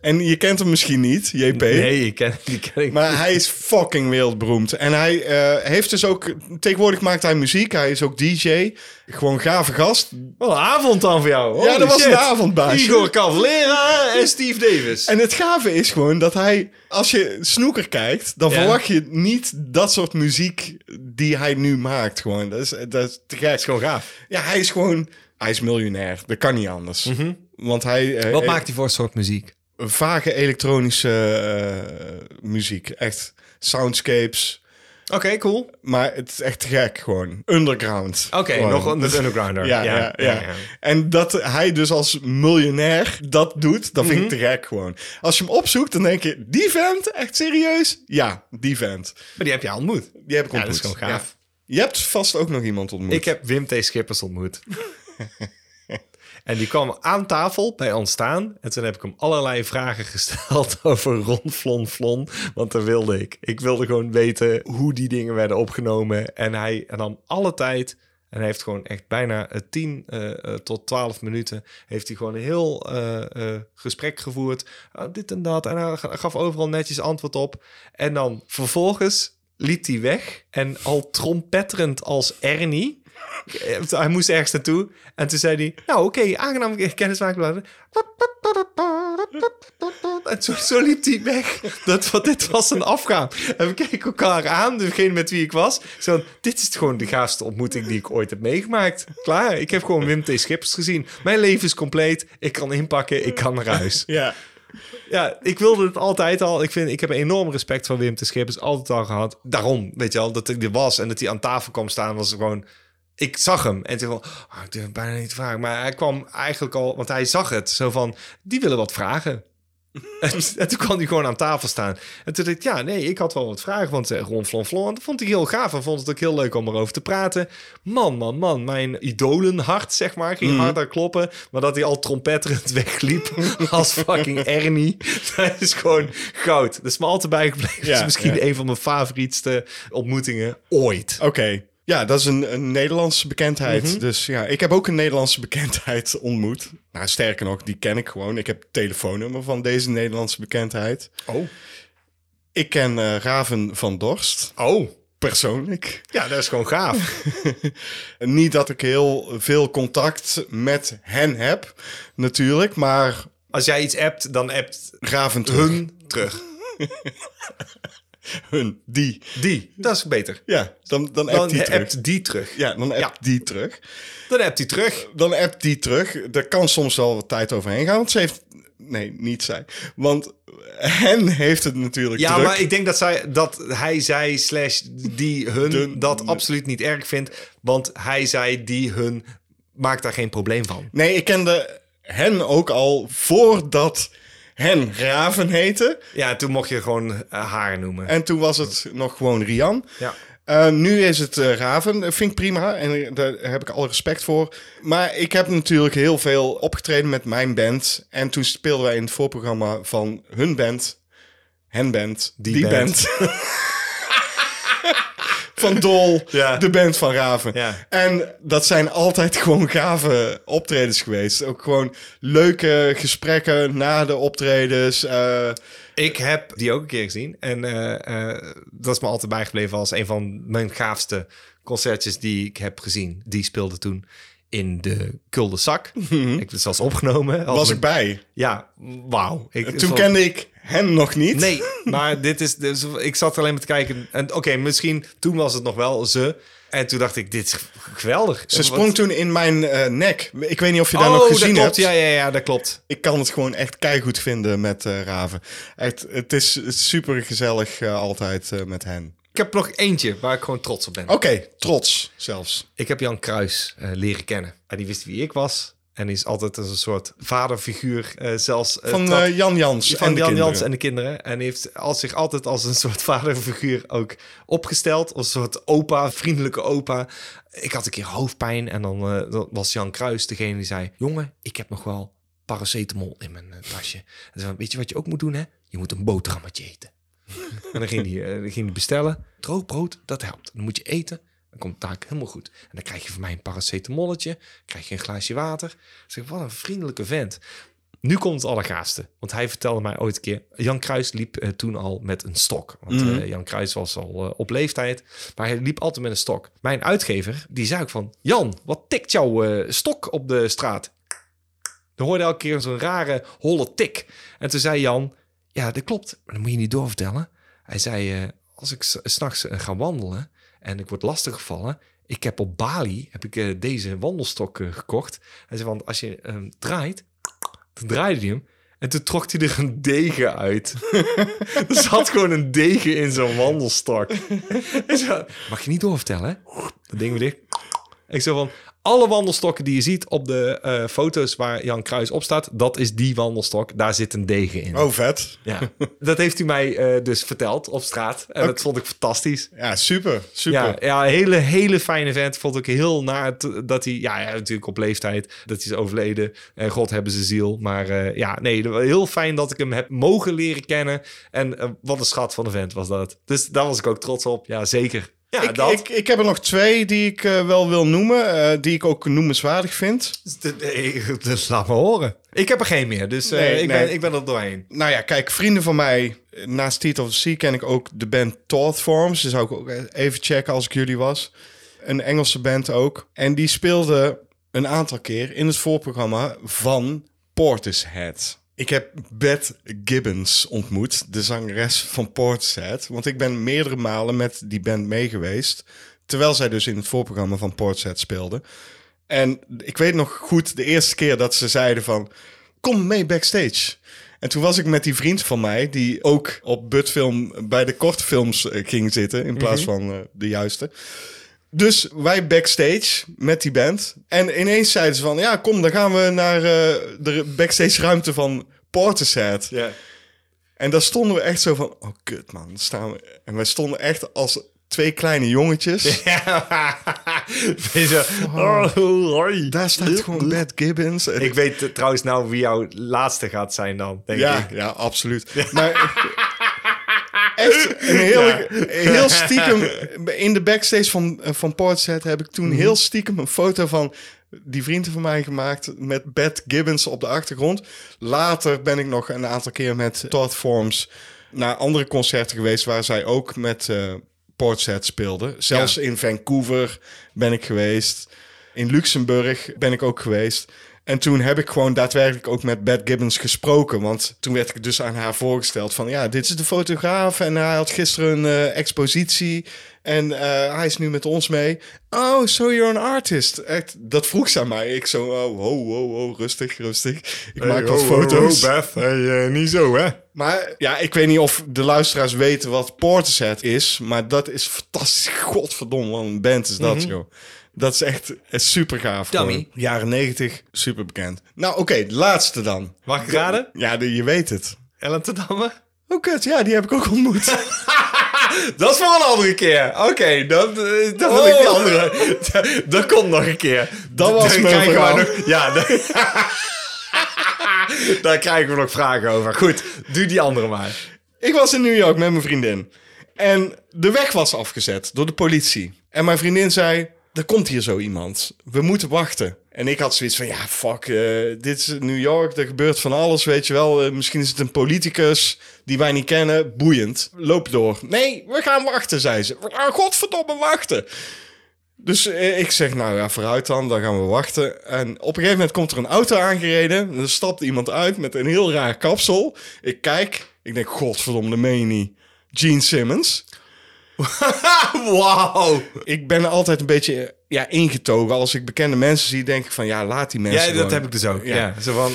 En je kent hem misschien niet, JP. Nee, ik ken, die ken ik. Maar hij is fucking wereldberoemd. En hij eh, heeft dus ook... Tegenwoordig maakt hij muziek. Hij is ook DJ. Gewoon gave gast. Wat een avond dan voor jou. ja, dat was shit. een avondbaasje. Igor Cavalera en Steve Davis. En het gave is gewoon dat hij... Als je snoeker kijkt, dan Ja. verwacht je niet dat soort muziek die hij nu maakt. Gewoon. Dat is, dat is te gek. is gewoon gaaf. Ja, hij is gewoon... Hij is miljonair. Dat kan niet anders. Want hij... eh, Wat eh, maakt hij voor soort muziek? Vage elektronische eh, muziek. Echt soundscapes. Oké, cool. Maar het is echt gek gewoon. Underground. Oké, nog een undergrounder. Ja, ja, ja, En dat hij dus als miljonair dat doet, dat vind ik te gek gewoon. Als je hem opzoekt, dan denk je, die vent, echt serieus? Ja, die vent. Maar die heb je al ontmoet. Die heb ik Ja, ontmoet. dat is gewoon gaaf. Ja. Je hebt vast ook nog iemand ontmoet. Ik heb Wim T. Schippers ontmoet. (laughs) en die kwam aan tafel bij ons staan. En toen heb ik hem allerlei vragen gesteld (laughs) over Ron Flon. Want dat wilde ik. Ik wilde gewoon weten hoe die dingen werden opgenomen. En hij nam alle tijd. En hij heeft gewoon echt bijna eh, 10 eh, eh, tot 12 minuten... heeft hij gewoon een heel eh, eh, gesprek gevoerd. Ah, dit en dat. En hij ga- gaf overal netjes antwoord op. En dan vervolgens liep hij weg. En al trompetterend als Ernie... Eh, Hij moest ergens naartoe. En toen zei hij... Nou, oké, aangenaam kennismaken. En En zo, zo liep hij weg. Dat, wat, dit was een afgaan. En we keken elkaar aan, degene met wie ik was. Zo, dit is gewoon de gaafste ontmoeting die ik ooit heb meegemaakt. Klaar, ik heb gewoon Wim T. Schippers gezien. Mijn leven is compleet. Ik kan inpakken, ik kan naar huis. (laughs) Ja. Ja, ik wilde het altijd al. Ik, vind, ik heb enorm respect voor Wim T. Schippers. Altijd al gehad. Daarom, weet je wel, dat ik er was en dat hij aan tafel kwam staan, was gewoon... Ik zag hem en toen van, oh, ik durf bijna niet te vragen. Maar hij kwam eigenlijk al, want hij zag het. Zo van, die willen wat vragen. (laughs) en, en toen kwam hij gewoon aan tafel staan. En toen dacht ik, ja, nee, ik had wel wat vragen. Want uh, Ron Flon dat vond ik heel gaaf. En vond het ook heel leuk om erover te praten. Man, man, man, mijn idolenhart, zeg maar, ging harder kloppen. Maar dat hij al trompetterend (laughs) wegliep als fucking Ernie. (laughs) Dat is gewoon goud. Dat is me altijd bijgebleven. Ja, dat is misschien ja. een van mijn favorietste ontmoetingen ooit. Oké. Ja, dat is een, een Nederlandse bekendheid. Mhm. Dus ja, ik heb ook een Nederlandse (laughs) bekendheid ontmoet. Nou, sterker nog, die ken ik gewoon. Ik heb het telefoonnummer van deze Nederlandse bekendheid. Oh. Ik ken eh, Raven van Dorst, Oh. persoonlijk. Ja, dat is gewoon gaaf. (laughs) Niet dat ik heel veel contact met hen heb, natuurlijk. Maar Als jij iets appt, dan appt Raven terug. hun terug. (laughs) (laughs) Hun, die. Die. Dat is beter. Ja, dan, dan Dan appt die terug. appt die terug. Ja, dan appt Ja. die terug. Dan appt hij terug. Dan appt die terug. Er kan soms wel wat tijd overheen gaan, want ze heeft... Nee, niet zij. Want hen heeft het natuurlijk Ja, druk. maar ik denk dat, zij, dat hij, zij, slash die, hun, De- dat absoluut niet erg vindt. Want hij, zij, die, hun, maakt daar geen probleem van. Nee, ik kende hen ook al voordat hen Raven heette. Ja, toen mocht je gewoon eh, haar noemen. En toen was het nog gewoon Rian. Ja. Eh, nu is het eh, Raven. Dat vind ik prima en daar heb ik alle respect voor. Maar ik heb natuurlijk heel veel opgetreden met mijn band. En toen speelden wij in het voorprogramma van hun band, hen band, die, band. band. (laughs) van Dol, (laughs) Ja. de band van Raven. Ja. En dat zijn altijd (laughs) gewoon gave optredens geweest. Ook gewoon leuke gesprekken na de optredens. eh, Ik heb die ook een keer gezien. En eh, eh, dat is me altijd bijgebleven als een van mijn gaafste concertjes die ik heb gezien. Die speelde toen in de Kulde Zak. (laughs) Ik het zelfs opgenomen. Als Mhm. was ik bij. Ja, wauw. Toen kende ik hen nog niet. Nee, maar dit is... Dus, ik zat alleen maar te kijken. En oké, misschien toen was het nog wel ze. En toen dacht ik, dit is geweldig. Ze sprong toen in mijn eh, nek. Ik weet niet of je dat oh, nog gezien dat klopt. hebt. Ja, ja, ja, dat klopt. Ik kan het gewoon echt keigoed vinden met eh, Raven. Echt, het is super gezellig altijd eh, met hen. Ik heb nog eentje waar ik gewoon trots op ben. Oké, trots zelfs. Ik heb Jan Kruis eh, leren kennen. En die wist wie ik was. En die is altijd als een soort vaderfiguur. eh, zelfs eh, Van Jan Jans van en de Jan kinderen. Jans en de kinderen. En heeft als zich altijd als een soort (laughs) vaderfiguur ook opgesteld. Als een soort opa, vriendelijke opa. Ik had een keer hoofdpijn en dan, was Jan Kruis degene die zei... Jongen, ik heb nog wel paracetamol in mijn tasje. En zei, van, weet je wat je ook moet doen, hè? Je moet een boterhammetje eten. En dan ging hij eh, dan ging hij bestellen. Droog brood, dat helpt. Dan moet je eten. Dan komt het taak helemaal goed. En dan krijg je van mij een paracetamolletje. krijg je een glaasje water. Zeg, wat een vriendelijke vent. Nu komt het allergaafste. Want hij vertelde mij ooit een keer... Jan Kruis liep eh, toen al met een stok. Want eh, Jan Kruis was al op leeftijd. Maar hij liep altijd met een stok. Mijn uitgever, die zei ook van... Jan, wat tikt jouw stok op de straat? Dan hoorde elke keer zo'n rare, holle tik. En toen zei Jan... Ja, dat klopt. Maar dat moet je niet doorvertellen. Hij zei... eh, als ik s- s'nachts eh, ga wandelen... en ik word lastiggevallen... Ik heb op Bali heb ik, eh, deze wandelstok eh, gekocht. Hij zei, want als je hem draait... Toen draaide hij hem. En toen trok hij er een degen uit. (laughs) er zat gewoon een degen in zo'n wandelstok. (laughs) Mag je niet doorvertellen, hè? Dat ding weer dicht. Ik zo van, alle wandelstokken die je ziet op de eh, foto's waar Jan Kruis op staat, dat is die wandelstok. Daar zit een degen in. Oh, vet. Ja. (laughs) Dat heeft hij mij eh, dus verteld op straat. En dat vond ik fantastisch. Ja, super. Super. Ja, ja, hele, hele fijne vent. Vond ik heel naar dat hij, ja, ja, natuurlijk op leeftijd, dat hij is overleden. En God hebben ze ziel. Maar eh, ja, nee, heel fijn dat ik hem heb mogen leren kennen. En wat een schat van een vent was dat. Dus daar was ik ook trots op. Ja, zeker. Ja, ik, dat. ik, ik heb er nog twee die ik eh, wel wil noemen, eh, die ik ook noemenswaardig vind. Dus, eh, dus laat me horen. Ik heb er geen meer, dus Nee, ik, nee. Ben, ik ben er doorheen. Nou ja, kijk, vrienden van mij, naast Teeth of the Sea ken ik ook de band Thought Forms. Die zou ik ook even checken als ik jullie was. Een Engelse band ook. En die speelde een aantal keer in het voorprogramma van Portishead. Ik heb Beth Gibbons ontmoet, de zangeres van Portishead. Want ik ben meerdere malen met die band mee geweest. Terwijl zij dus in het voorprogramma van Portishead speelde. En ik weet nog goed de eerste keer dat ze zeiden van... Kom mee backstage. En toen was ik met die vriend van mij... die ook op Butfilm bij de kortfilms eh, ging zitten... in plaats van eh, de juiste. Dus wij backstage met die band. En ineens zeiden ze van... ja, kom, dan gaan we naar eh, de backstage ruimte van Portishead. Ja. En daar stonden we echt zo van... oh, kut man, staan we... En wij stonden echt als twee kleine jongetjes. (laughs) Zo, oh, hoi. Daar staat gewoon Beth Gibbons. Ik weet trouwens nou wie jouw laatste gaat zijn dan, denk ja, ik. ja, absoluut. Maar (laughs) echt een heel, heel (laughs) stiekem... In de backstage van, van Portishead heb ik toen Mhm. heel stiekem een foto van die vrienden van mij gemaakt met Beth Gibbons op de achtergrond. Later ben ik nog een aantal keer met Todd Forms naar andere concerten geweest waar zij ook met eh Portishead speelden. Zelfs in Vancouver ben ik geweest. In Luxemburg ben ik ook geweest. En toen heb ik gewoon daadwerkelijk ook met Beth Gibbons gesproken. Want toen werd ik dus aan haar voorgesteld van... ja, dit is de fotograaf en hij had gisteren een eh, expositie... en eh, hij is nu met ons mee. Oh, so you're an artist. Echt, dat vroeg ze aan mij. Ik zo, oh, wow, wow, wow, rustig, rustig. Ik maak wat foto's. Beth, niet zo, hè? Maar ja, ik weet niet of de luisteraars weten wat Portishead is. Maar dat is fantastisch. Godverdomme, wat een band is dat, joh. Dat is echt eh, super gaaf. Dummy. gewoon. Jaren negentig, super bekend. Nou, oké, de laatste dan. Mag ik raden? Ja, de- je weet het. Ellen te Damme? Oh, kut, ja, die heb ik ook ontmoet. (laughs) (laughs) Dat is voor een andere keer. Oké, dat, eh, dat wil ik die andere. Dat, (laughs) dat komt nog een keer. Dat was Dan mijn verhaal. nog- Ja, dan- daar krijgen we nog vragen over. Goed, doe die andere maar. ik was in New York met mijn vriendin. En de weg was afgezet door de politie. En mijn vriendin zei, er komt hier zo iemand. We moeten wachten. En ik had zoiets van, ja, fuck, eh, dit is New York, er gebeurt van alles, weet je wel. Eh, misschien is het een politicus die wij niet kennen, boeiend. Loop door. Nee, we gaan wachten, zei ze. We godverdomme wachten. Dus eh, ik zeg, nou ja, vooruit dan, dan gaan we wachten. En op een gegeven moment komt er een auto aangereden. En er stapt iemand uit met een heel raar kapsel. Ik kijk, ik denk, godverdomme, meen je. Gene Simmons. (laughs) Wauw. Ik ben altijd een beetje ja, ingetogen. Als ik bekende mensen zie, denk ik van, ja, laat die mensen Ja, dat heb ik dus ook. Ja. Ja. Zo van,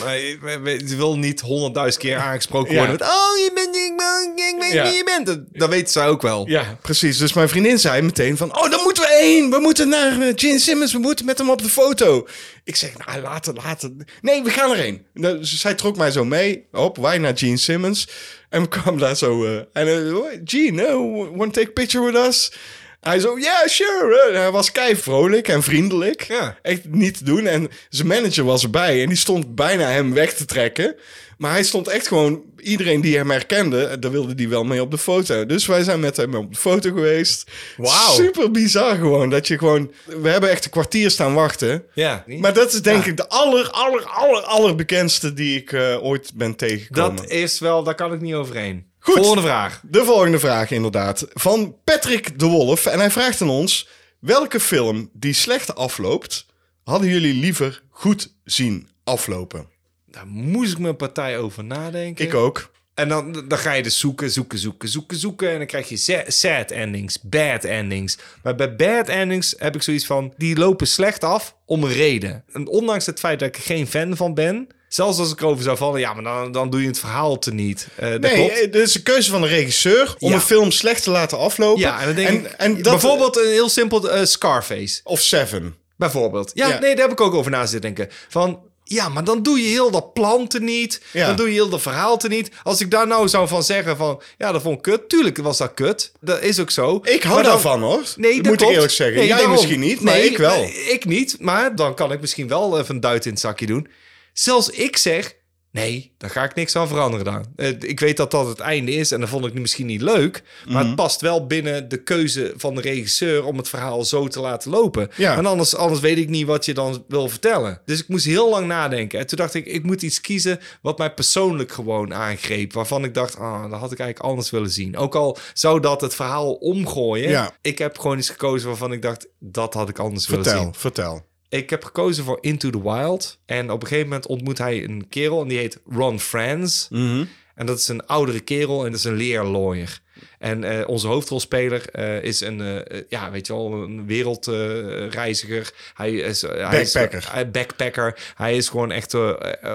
ze wil niet honderdduizend keer aangesproken Ja. worden met... Oh, je bent... Ik, ben, ik weet Ja. wie je bent. Dat, dat weten zij ook wel. Ja, precies. Dus mijn vriendin zei meteen van... Oh, daar moeten we heen. We moeten naar eh, Gene Simmons. We moeten met hem op de foto. Ik zeg, nou, later, later. Nee, we gaan erheen. Dus zij trok mij zo mee. Op, wij naar Gene Simmons. En we kwamen daar zo... eh, en eh, Gene, uh, want to take a picture with us? Hij zo, ja, sure. En hij was kei vrolijk en vriendelijk. Ja. Echt niet te doen. En zijn manager was erbij. En die stond bijna hem weg te trekken. Maar hij stond echt gewoon... Iedereen die hem herkende, daar wilde die wel mee op de foto. Dus wij zijn met hem op de foto geweest. Wauw. Super bizar gewoon. Dat je gewoon... We hebben echt een kwartier staan wachten. Ja. Maar dat is denk ik de aller, aller, aller, allerbekendste die ik eh, ooit ben tegengekomen. Dat is wel, daar kan ik niet overheen. Goed. Volgende vraag. De volgende vraag inderdaad. Van Patrick de Wolf. En hij vraagt aan ons... Welke film die slecht afloopt... hadden jullie liever goed zien aflopen? Daar moest ik mijn partij over nadenken. Ik ook. En dan, dan ga je dus zoeken, zoeken, zoeken, zoeken, zoeken. En dan krijg je sad endings, bad endings. Maar bij bad endings heb ik zoiets van... die lopen slecht af om een reden. En ondanks het feit dat ik er geen fan van ben... zelfs als ik erover zou vallen... ja, maar dan, dan doe je het verhaal te niet. Dat Nee, klopt. eh, dit is een keuze van de regisseur... om Ja. een film slecht te laten aflopen. Ja, en dan denk ik... en dat, bijvoorbeeld een heel simpel eh, Scarface. Of Seven. Bijvoorbeeld. Ja, Ja. nee, daar heb ik ook over na zitten denken. Van, ja, maar dan doe je heel dat planten niet. Ja. Dan doe je heel dat verhaal te niet. Als ik daar nou zou van zeggen van... Ja, dat vond ik kut. Tuurlijk was dat kut. Dat is ook zo. Ik hou dan- daarvan hoor. Nee, dat moet ik eerlijk zeggen. Nee, Jij daarom. misschien niet, maar Nee, ik wel. ik niet, maar dan kan ik misschien wel even een duit in het zakje doen. Zelfs ik zeg... Nee, daar ga ik niks aan veranderen dan. Eh, ik weet dat dat het einde is en dat vond ik nu misschien niet leuk. Maar Mhm. het past wel binnen de keuze van de regisseur om het verhaal zo te laten lopen. Ja. En anders, anders weet ik niet wat je dan wil vertellen. Dus ik moest heel lang nadenken. En toen dacht ik, ik moet iets kiezen wat mij persoonlijk gewoon aangreep. Waarvan ik dacht, ah, dat had ik eigenlijk anders willen zien. Ook al zou dat het verhaal omgooien. Ja. Ik heb gewoon iets gekozen waarvan ik dacht, dat had ik anders willen Vertel, zien. vertel. Ik heb gekozen voor Into the Wild. En op een gegeven moment ontmoet hij een kerel en die heet Ron Franz. En dat is een oudere kerel en dat is een leerlawyer. En eh, onze hoofdrolspeler eh, is een, eh, ja, weet je wel, een wereldreiziger. hij is hij is- Backpacker. hij- backpacker. Hij is gewoon echt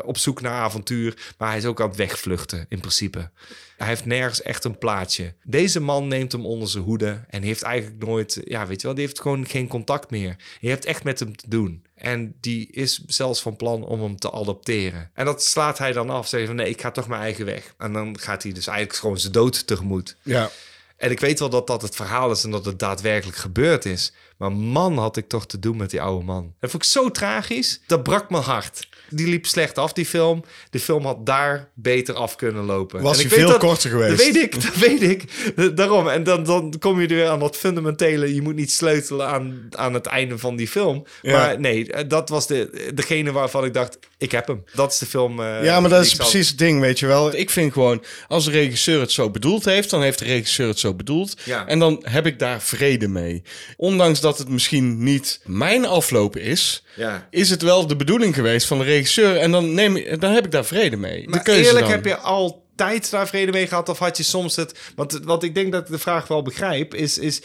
op zoek naar avontuur. Maar hij is ook aan het wegvluchten, in principe. Hij heeft nergens echt een plaatsje. Deze man neemt hem onder zijn hoede en heeft eigenlijk nooit, ja, weet je wel, die heeft gewoon geen contact meer. Je hebt echt met hem te doen. En die is zelfs van plan om hem te adopteren. En dat slaat hij dan af. Zeggen van nee, ik ga toch mijn eigen weg. En dan gaat hij dus eigenlijk gewoon zijn dood tegemoet. Ja. En ik weet wel dat dat het verhaal is en dat het daadwerkelijk gebeurd is. Maar man, had ik toch te doen met die oude man. Dat vond ik zo tragisch. Dat brak mijn hart. Die liep slecht af, die film. De film had daar beter af kunnen lopen. Was En ik hij veel dat- korter geweest. Dat weet ik, dat weet ik. Daarom. En dan, dan kom je er weer aan dat fundamentele... je moet niet sleutelen aan, aan het einde van die film. Ja. Maar nee, dat was de, degene waarvan ik dacht... ik heb hem. Dat is de film... eh, Ja, maar dat is precies het ding, weet je wel. Ik vind gewoon, als de regisseur het zo bedoeld heeft, dan heeft de regisseur het zo bedoeld. Ja. En dan heb ik daar vrede mee. Ondanks dat het misschien niet mijn afloop is, Ja. is het wel de bedoeling geweest van de regisseur. En dan, neem, dan heb ik daar vrede mee. Maar eerlijk, dan. heb je altijd daar vrede mee gehad? Of had je soms het... Want wat ik denk dat ik de vraag wel begrijp, is... is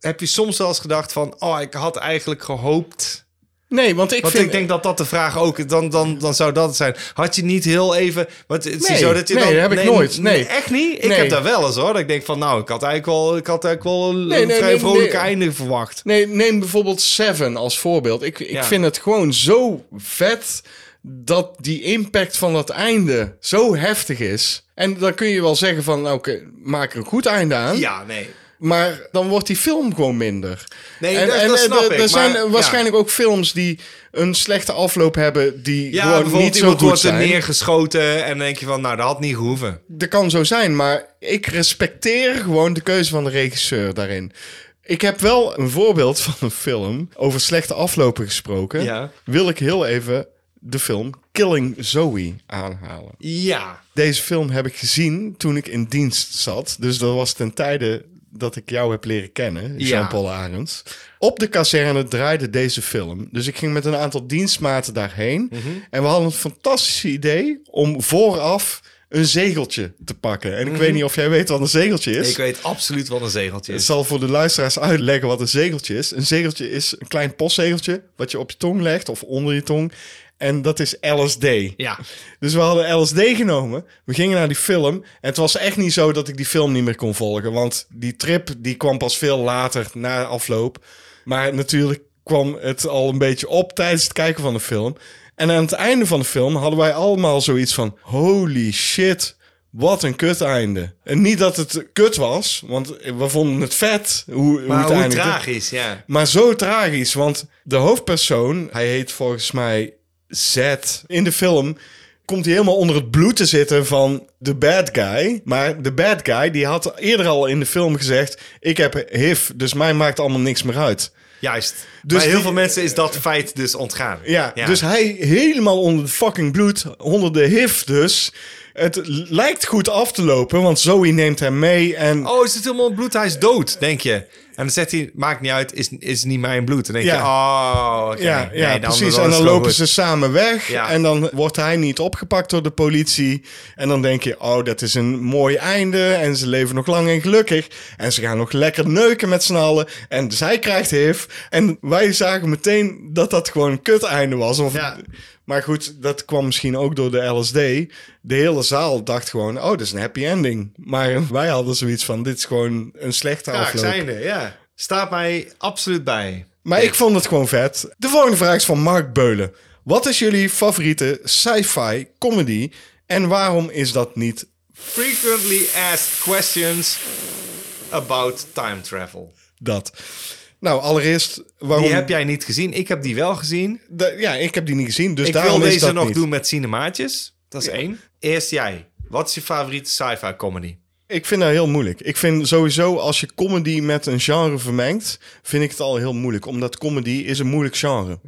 heb je soms wel eens gedacht van... Oh, ik had eigenlijk gehoopt... Nee, want ik Want vind... ik denk dat dat de vraag ook... Dan, dan, dan zou dat het zijn. Had je niet heel even... Is Nee, zo dat je nee, dan, dat heb ik nooit. Nee. Echt niet? Ik heb daar wel eens hoor. Dat ik denk van... Nou, ik had eigenlijk wel, ik had eigenlijk wel een, vrij nee, vrolijk nee. einde verwacht. Nee, neem bijvoorbeeld Seven als voorbeeld. Ik, ik Ja. vind het gewoon zo vet dat die impact van dat einde zo heftig is. En dan kun je wel zeggen van, nou, oké, maak er een goed einde aan. Ja, nee. Maar dan wordt die film gewoon minder. Nee, en, dat- en, dat eh, snap er- ik, Er zijn ja. waarschijnlijk ook films die een slechte afloop hebben... die Ja, gewoon bijvoorbeeld niet zo goed wordt er zijn. neergeschoten... en dan denk je van... Nou, dat had niet gehoeven. Dat kan zo zijn, maar ik respecteer gewoon de keuze van de regisseur daarin. Ik heb wel een voorbeeld van een film over slechte aflopen gesproken. Ja. Wil ik heel even de film Killing Zoe aanhalen. Ja. Deze film heb ik gezien toen ik in dienst zat. Dus dat was ten tijde dat ik jou heb leren kennen, Ja. Jean-Paul Arends. Op de kazerne draaide deze film. Dus ik ging met een aantal dienstmaten daarheen. Mhm. En we hadden een fantastisch idee om vooraf een zegeltje te pakken. En ik weet niet of jij weet wat een zegeltje is. Mhm. Ik weet absoluut wat een zegeltje Ik is. zal voor de luisteraars uitleggen wat een zegeltje is. Een zegeltje is een klein postzegeltje wat je op je tong legt of onder je tong. En dat is LSD. Ja. Dus we hadden LSD genomen. We gingen naar die film. En het was echt niet zo dat ik die film niet meer kon volgen. Want die trip die kwam pas veel later na afloop. Maar natuurlijk kwam het al een beetje op tijdens het kijken van de film. En aan het einde van de film hadden wij allemaal zoiets van... Holy shit, wat een kut einde. En niet dat het kut was, want we vonden het vet. Hoe, hoe het hoe tragisch, ja. Maar zo tragisch, want de hoofdpersoon, hij heet volgens mij Z in de film, komt hij helemaal onder het bloed te zitten van de bad guy. Maar de bad guy, die had eerder al in de film gezegd, ik heb HIV, dus mij maakt allemaal niks meer uit. Juist. Dus Dus heel die- veel mensen is dat feit dus ontgaan. Ja, dus hij helemaal onder het fucking bloed, onder de HIV dus. Het lijkt goed af te lopen, want Zoe neemt hem mee en... Oh, is het helemaal bloed? Hij is dood, denk je. En dan zegt hij, maakt niet uit, is, is niet mijn bloed. Dan denk Ja. je, oh. Ja, ja Nee, precies. en dan lopen goed. ze samen weg. Ja. En dan wordt hij niet opgepakt door de politie. En dan denk je, oh, dat is een mooi einde. En ze leven nog lang en gelukkig. En ze gaan nog lekker neuken met z'n allen. En zij krijgt HIV. En wij zagen meteen dat dat gewoon een kut einde was. Of, Ja. Maar goed, dat kwam misschien ook door de LSD. De hele zaal dacht gewoon, oh, dat is een happy ending. Maar wij hadden zoiets van, dit is gewoon een slechte Graag afloop. zijnde, ja. Staat mij absoluut bij. Maar ik vond het gewoon vet. De volgende vraag is van Mark Beulen. Wat is jullie favoriete sci-fi comedy en waarom is dat niet? Frequently asked questions about time travel. Dat. Nou, allereerst, waarom... Die heb jij niet gezien. Ik heb die wel gezien. De- ja, ik heb die niet gezien, dus ik daarom wil is deze dat nog niet. doen met cinemaatjes. Dat is één. Eerst jij. Wat is je favoriete sci-fi comedy? Ik vind dat heel moeilijk. Ik vind sowieso als je comedy met een genre vermengt, vind ik het al heel moeilijk. Omdat comedy is een moeilijk genre.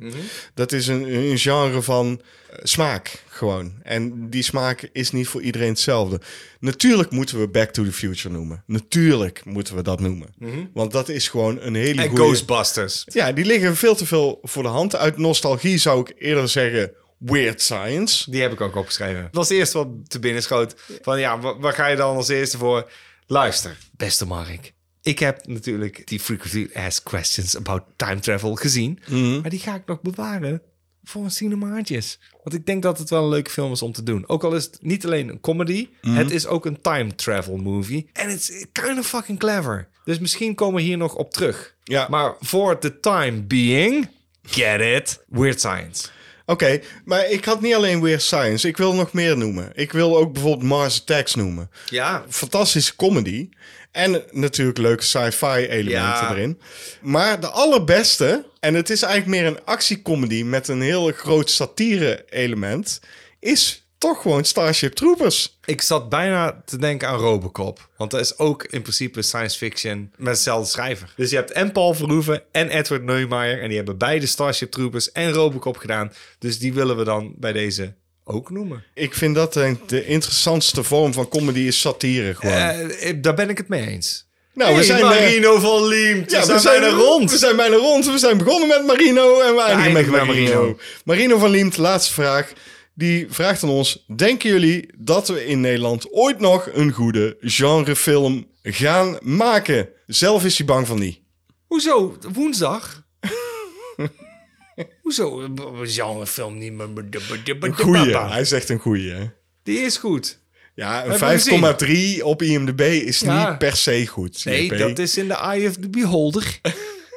Dat is een, een genre van eh, smaak gewoon. En die smaak is niet voor iedereen hetzelfde. Natuurlijk moeten we Back to the Future noemen. Natuurlijk moeten we dat noemen. Want dat is gewoon een hele En. Ghostbusters. Ja, die liggen veel te veel voor de hand. Uit nostalgie zou ik eerder zeggen Weird Science. Die heb ik ook opgeschreven. Dat was het eerste wat te binnen schoot. Van ja, wa- waar ga je dan als eerste voor? Luister, beste Mark. Ik heb natuurlijk die Frequently Asked Questions About Time Travel gezien. Maar die ga ik nog bewaren voor een cinemaatjes. Want ik denk dat het wel een leuke film is om te doen. Ook al is het niet alleen een comedy. Het is ook een time travel movie. En het is kind of fucking clever. Dus misschien komen we hier nog op terug. Ja. Maar for the time being... Get it? Weird Science. Oké, maar ik had niet alleen Weird Science. Ik wil nog meer noemen. Ik wil ook bijvoorbeeld Mars Attacks noemen. Ja, fantastische comedy. En natuurlijk leuke sci-fi elementen Ja. erin. Maar de allerbeste, en het is eigenlijk meer een actiecomedy met een heel groot satire element, is toch gewoon Starship Troopers. Ik zat bijna te denken aan Robocop. Want dat is ook in principe science fiction met dezelfde schrijver. Dus je hebt en Paul Verhoeven en Edward Neumeier. En die hebben beide Starship Troopers en Robocop gedaan. Dus die willen we dan bij deze ook noemen. Ik vind dat de, interessantste vorm van comedy is satire gewoon. Eh, daar ben ik het mee eens. nou, Hey, we zijn eh, Marino van Liemt. Ja, we zijn bijna rond. We zijn bijna rond. We zijn begonnen met Marino en we eindigen met Marino. Marino. Marino van Liemt, laatste vraag. Die vraagt aan ons: Denken jullie dat we in Nederland ooit nog een goede genrefilm gaan maken? Zelf is hij bang van niet. Hoezo? Woensdag? (laughs) Hoezo? Een genrefilm niet meer. Een goeie. Hij zegt een goeie. hè? Die is goed. Ja, een 5,3 op IMDb is Ja. niet per se goed. Nee, dat is in de eye of the beholder.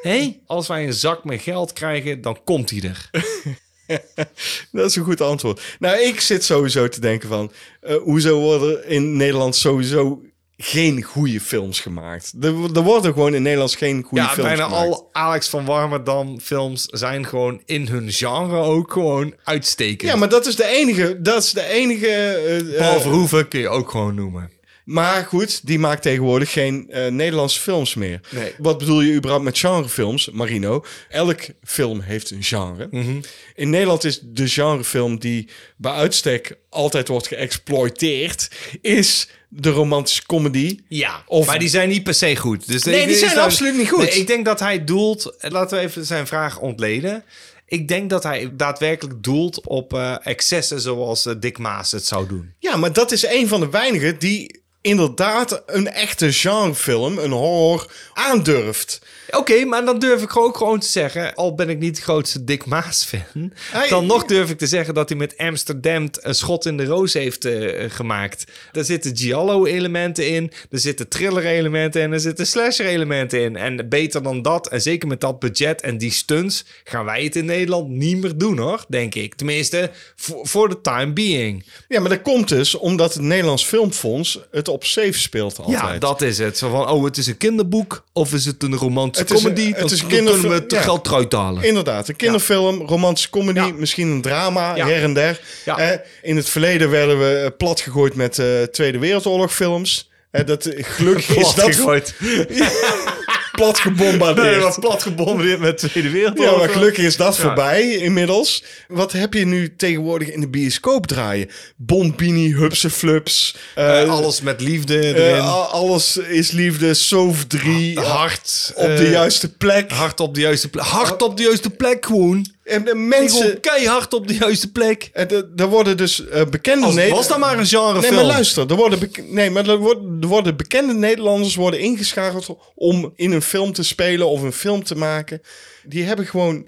Hé, als wij een zak met geld krijgen, dan komt hij er. (laughs) (laughs) Dat is een goed antwoord. Nou, ik zit sowieso te denken van... eh, hoezo worden in Nederland sowieso geen goede films gemaakt? Er, er worden gewoon in Nederland geen goede Ja, films bijna gemaakt. al Alex van Warmerdam films zijn gewoon in hun genre ook gewoon uitstekend. Ja, maar dat is de enige... Dat is de enige eh, Paul Verhoeven kun je ook gewoon noemen. Maar goed, die maakt tegenwoordig geen eh, Nederlandse films meer. Nee. Wat bedoel je überhaupt met genrefilms, Marino? Elk film heeft een genre. Mhm. In Nederland is de genrefilm die bij uitstek altijd wordt geëxploiteerd... is de romantische comedy. Ja, Of- maar die zijn niet per se goed. Dus Nee, die zijn dan- absoluut niet goed. Nee, ik denk dat hij doelt... Laten we even zijn vraag ontleden. Ik denk dat hij daadwerkelijk doelt op eh, excessen zoals eh, Dick Maas het zou doen. Ja, maar dat is een van de weinigen die inderdaad een echte genrefilm, een horror, aandurft. Oké, maar dan durf ik ook gewoon te zeggen... al ben ik niet de grootste Dick Maas-fan... Hij- dan nog durf ik te zeggen dat hij met Amsterdam... een schot in de roos heeft eh, gemaakt. Daar zitten giallo-elementen in... er zitten thriller-elementen in... er zitten slasher-elementen in. En beter dan dat, en zeker met dat budget en die stunts... gaan wij het in Nederland niet meer doen, hoor, denk ik. Tenminste, voor the time being. Ja, maar dat komt dus omdat het Nederlands Filmfonds het op safe speelt altijd. Ja, dat is het. Zo van, oh, het is een kinderboek... of is het een Het is een- comedy? het is een kunnen we het ja. geld eruit halen. Inderdaad, een kinderfilm, romantische comedy, Ja. misschien een drama, her en der. Eh, in het verleden werden we eh, platgegooid met eh, Tweede Wereldoorlog films. Eh, dat, gelukkig is (laughs) dat Platgegooid. (laughs) plat gebombardeerd. Nee, plat gebombardeerd met de Tweede Wereldoorlog. Ja, maar gelukkig is dat Ja. voorbij inmiddels. Wat heb je nu tegenwoordig in de bioscoop draaien? Bombini, Hupse Flups. eh, Eh, alles met liefde eh, erin. alles is liefde. Sove 3. hard. op de juiste plek. Hard op de juiste plek. Hard op de juiste plek gewoon. En de mensen... keihard op de juiste plek. En Er worden dus eh, bekende... Als, was dat maar een genrefilm. Nee, maar luister. Er worden, nee, maar er worden, er worden bekende Nederlanders worden ingeschakeld om in een film te spelen of een film te maken. Die hebben gewoon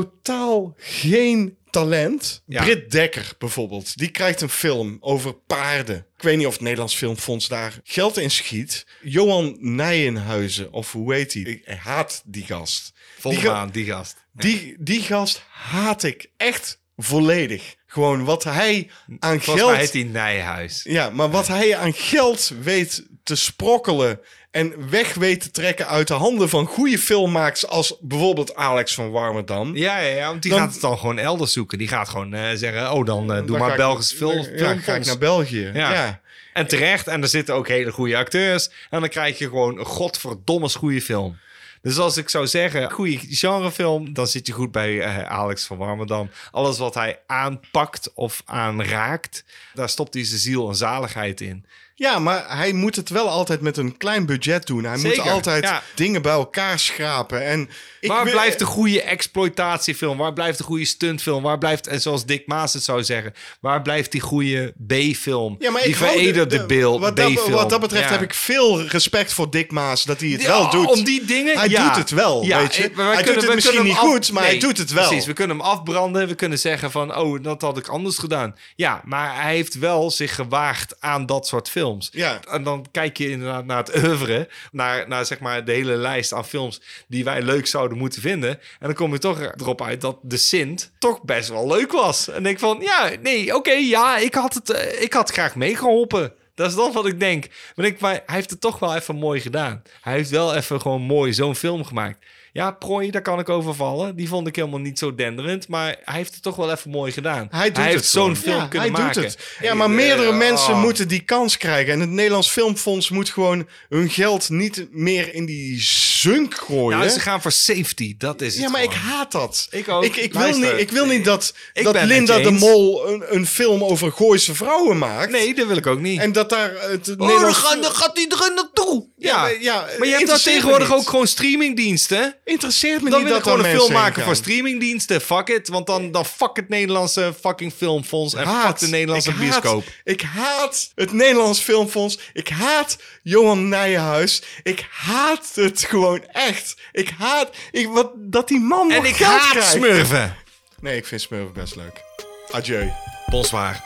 totaal geen talent. Ja. Britt Dekker bijvoorbeeld, die krijgt een film over paarden. Ik weet niet of het Nederlands Filmfonds daar geld in schiet. Johan Nijenhuizen, of hoe heet hij? Ik haat die gast. Volle die, ga- die gast. die, die gast haat ik echt volledig. Gewoon wat hij aan Volgens geld... mij heet die Nijhuis. Ja, maar wat hij aan geld weet te sprokkelen en weg weet te trekken uit de handen van goede filmmakers als bijvoorbeeld Alex van Warmerdam. Ja, ja, ja, want die Dan- gaat het dan gewoon elders zoeken. Die gaat gewoon eh, zeggen, oh, dan doe Dan maar ik- Belgisch film. Ja, ga ik naar België. Ja. Ja. En terecht. En er zitten ook hele goede acteurs. En dan krijg je gewoon een godverdomme goede film. Dus als ik zou zeggen, goede genrefilm, dan zit je goed bij eh, Alex van Warmerdam. Alles wat hij aanpakt of aanraakt, daar stopt hij zijn ziel en zaligheid in. Ja, maar hij moet het wel altijd met een klein budget doen. Hij Zeker, moet altijd ja. dingen bij elkaar schrapen. En ik Waar wil- blijft de goede exploitatiefilm? Waar blijft de goede stuntfilm? Waar blijft, en zoals Dick Maas het zou zeggen, waar blijft die goede B-film? Ja, maar die ik hou de- veredelde de- beeld, wat dat, wat dat betreft Ja. heb ik veel respect voor Dick Maas dat hij het wel doet. Om die dingen? Hij doet het wel, weet je. eh, Hij kunnen- doet het misschien niet af- goed, maar hij doet het wel. Precies, we kunnen hem afbranden. We kunnen zeggen van, oh, dat had ik anders gedaan. Ja, maar hij heeft wel zich gewaagd aan dat soort films. Ja. En dan kijk je inderdaad naar het oeuvre. Naar, naar zeg maar de hele lijst aan films die wij leuk zouden moeten vinden. En dan kom je toch erop uit dat De Sint toch best wel leuk was. En denk van, ja, nee, oké, ja, ik had, het, eh, ik had graag meegeholpen. Dat is dan wat ik denk. Maar, ik, maar hij heeft het toch wel even mooi gedaan. Hij heeft wel even gewoon mooi zo'n film gemaakt. Ja, Prooi, daar kan ik over vallen. Die vond ik helemaal niet zo denderend. Maar hij heeft het toch wel even mooi gedaan. Hij doet heeft het zo'n film Ja, kunnen hij maken. Doet het. Ja, maar meerdere Eh, mensen oh. moeten die kans krijgen. En het Nederlands Filmfonds moet gewoon hun geld niet meer in die zunk gooien. Nou, ze gaan voor safety. Dat is het ja, maar ik haat dat. Ik ook. Ik, ik, wil, niet, ik wil niet dat, ik dat Linda de. Mol een, een film over Gooise vrouwen maakt. Nee, dat wil ik ook niet. En dat daar het Oh, dan, gaat, dan gaat iedereen naartoe. Ja, Ja, maar, je hebt daar interesseert me tegenwoordig niet. ook gewoon streamingdiensten. Interesseert me Dan niet wil ik dat gewoon daar een film maken voor streamingdiensten. Fuck it. Want dan, dan fuck het Nederlandse fucking filmfonds. En haat- fuck de Nederlandse ik bioscoop. Haat, ik haat het Nederlands Filmfonds. Ik haat Johan Nijenhuis. Ik haat het gewoon echt. Ik haat ik, wat, dat die man En ik geld haat krijgt. smurven. Nee, ik vind Smurf best leuk. Adieu. Bonsoir.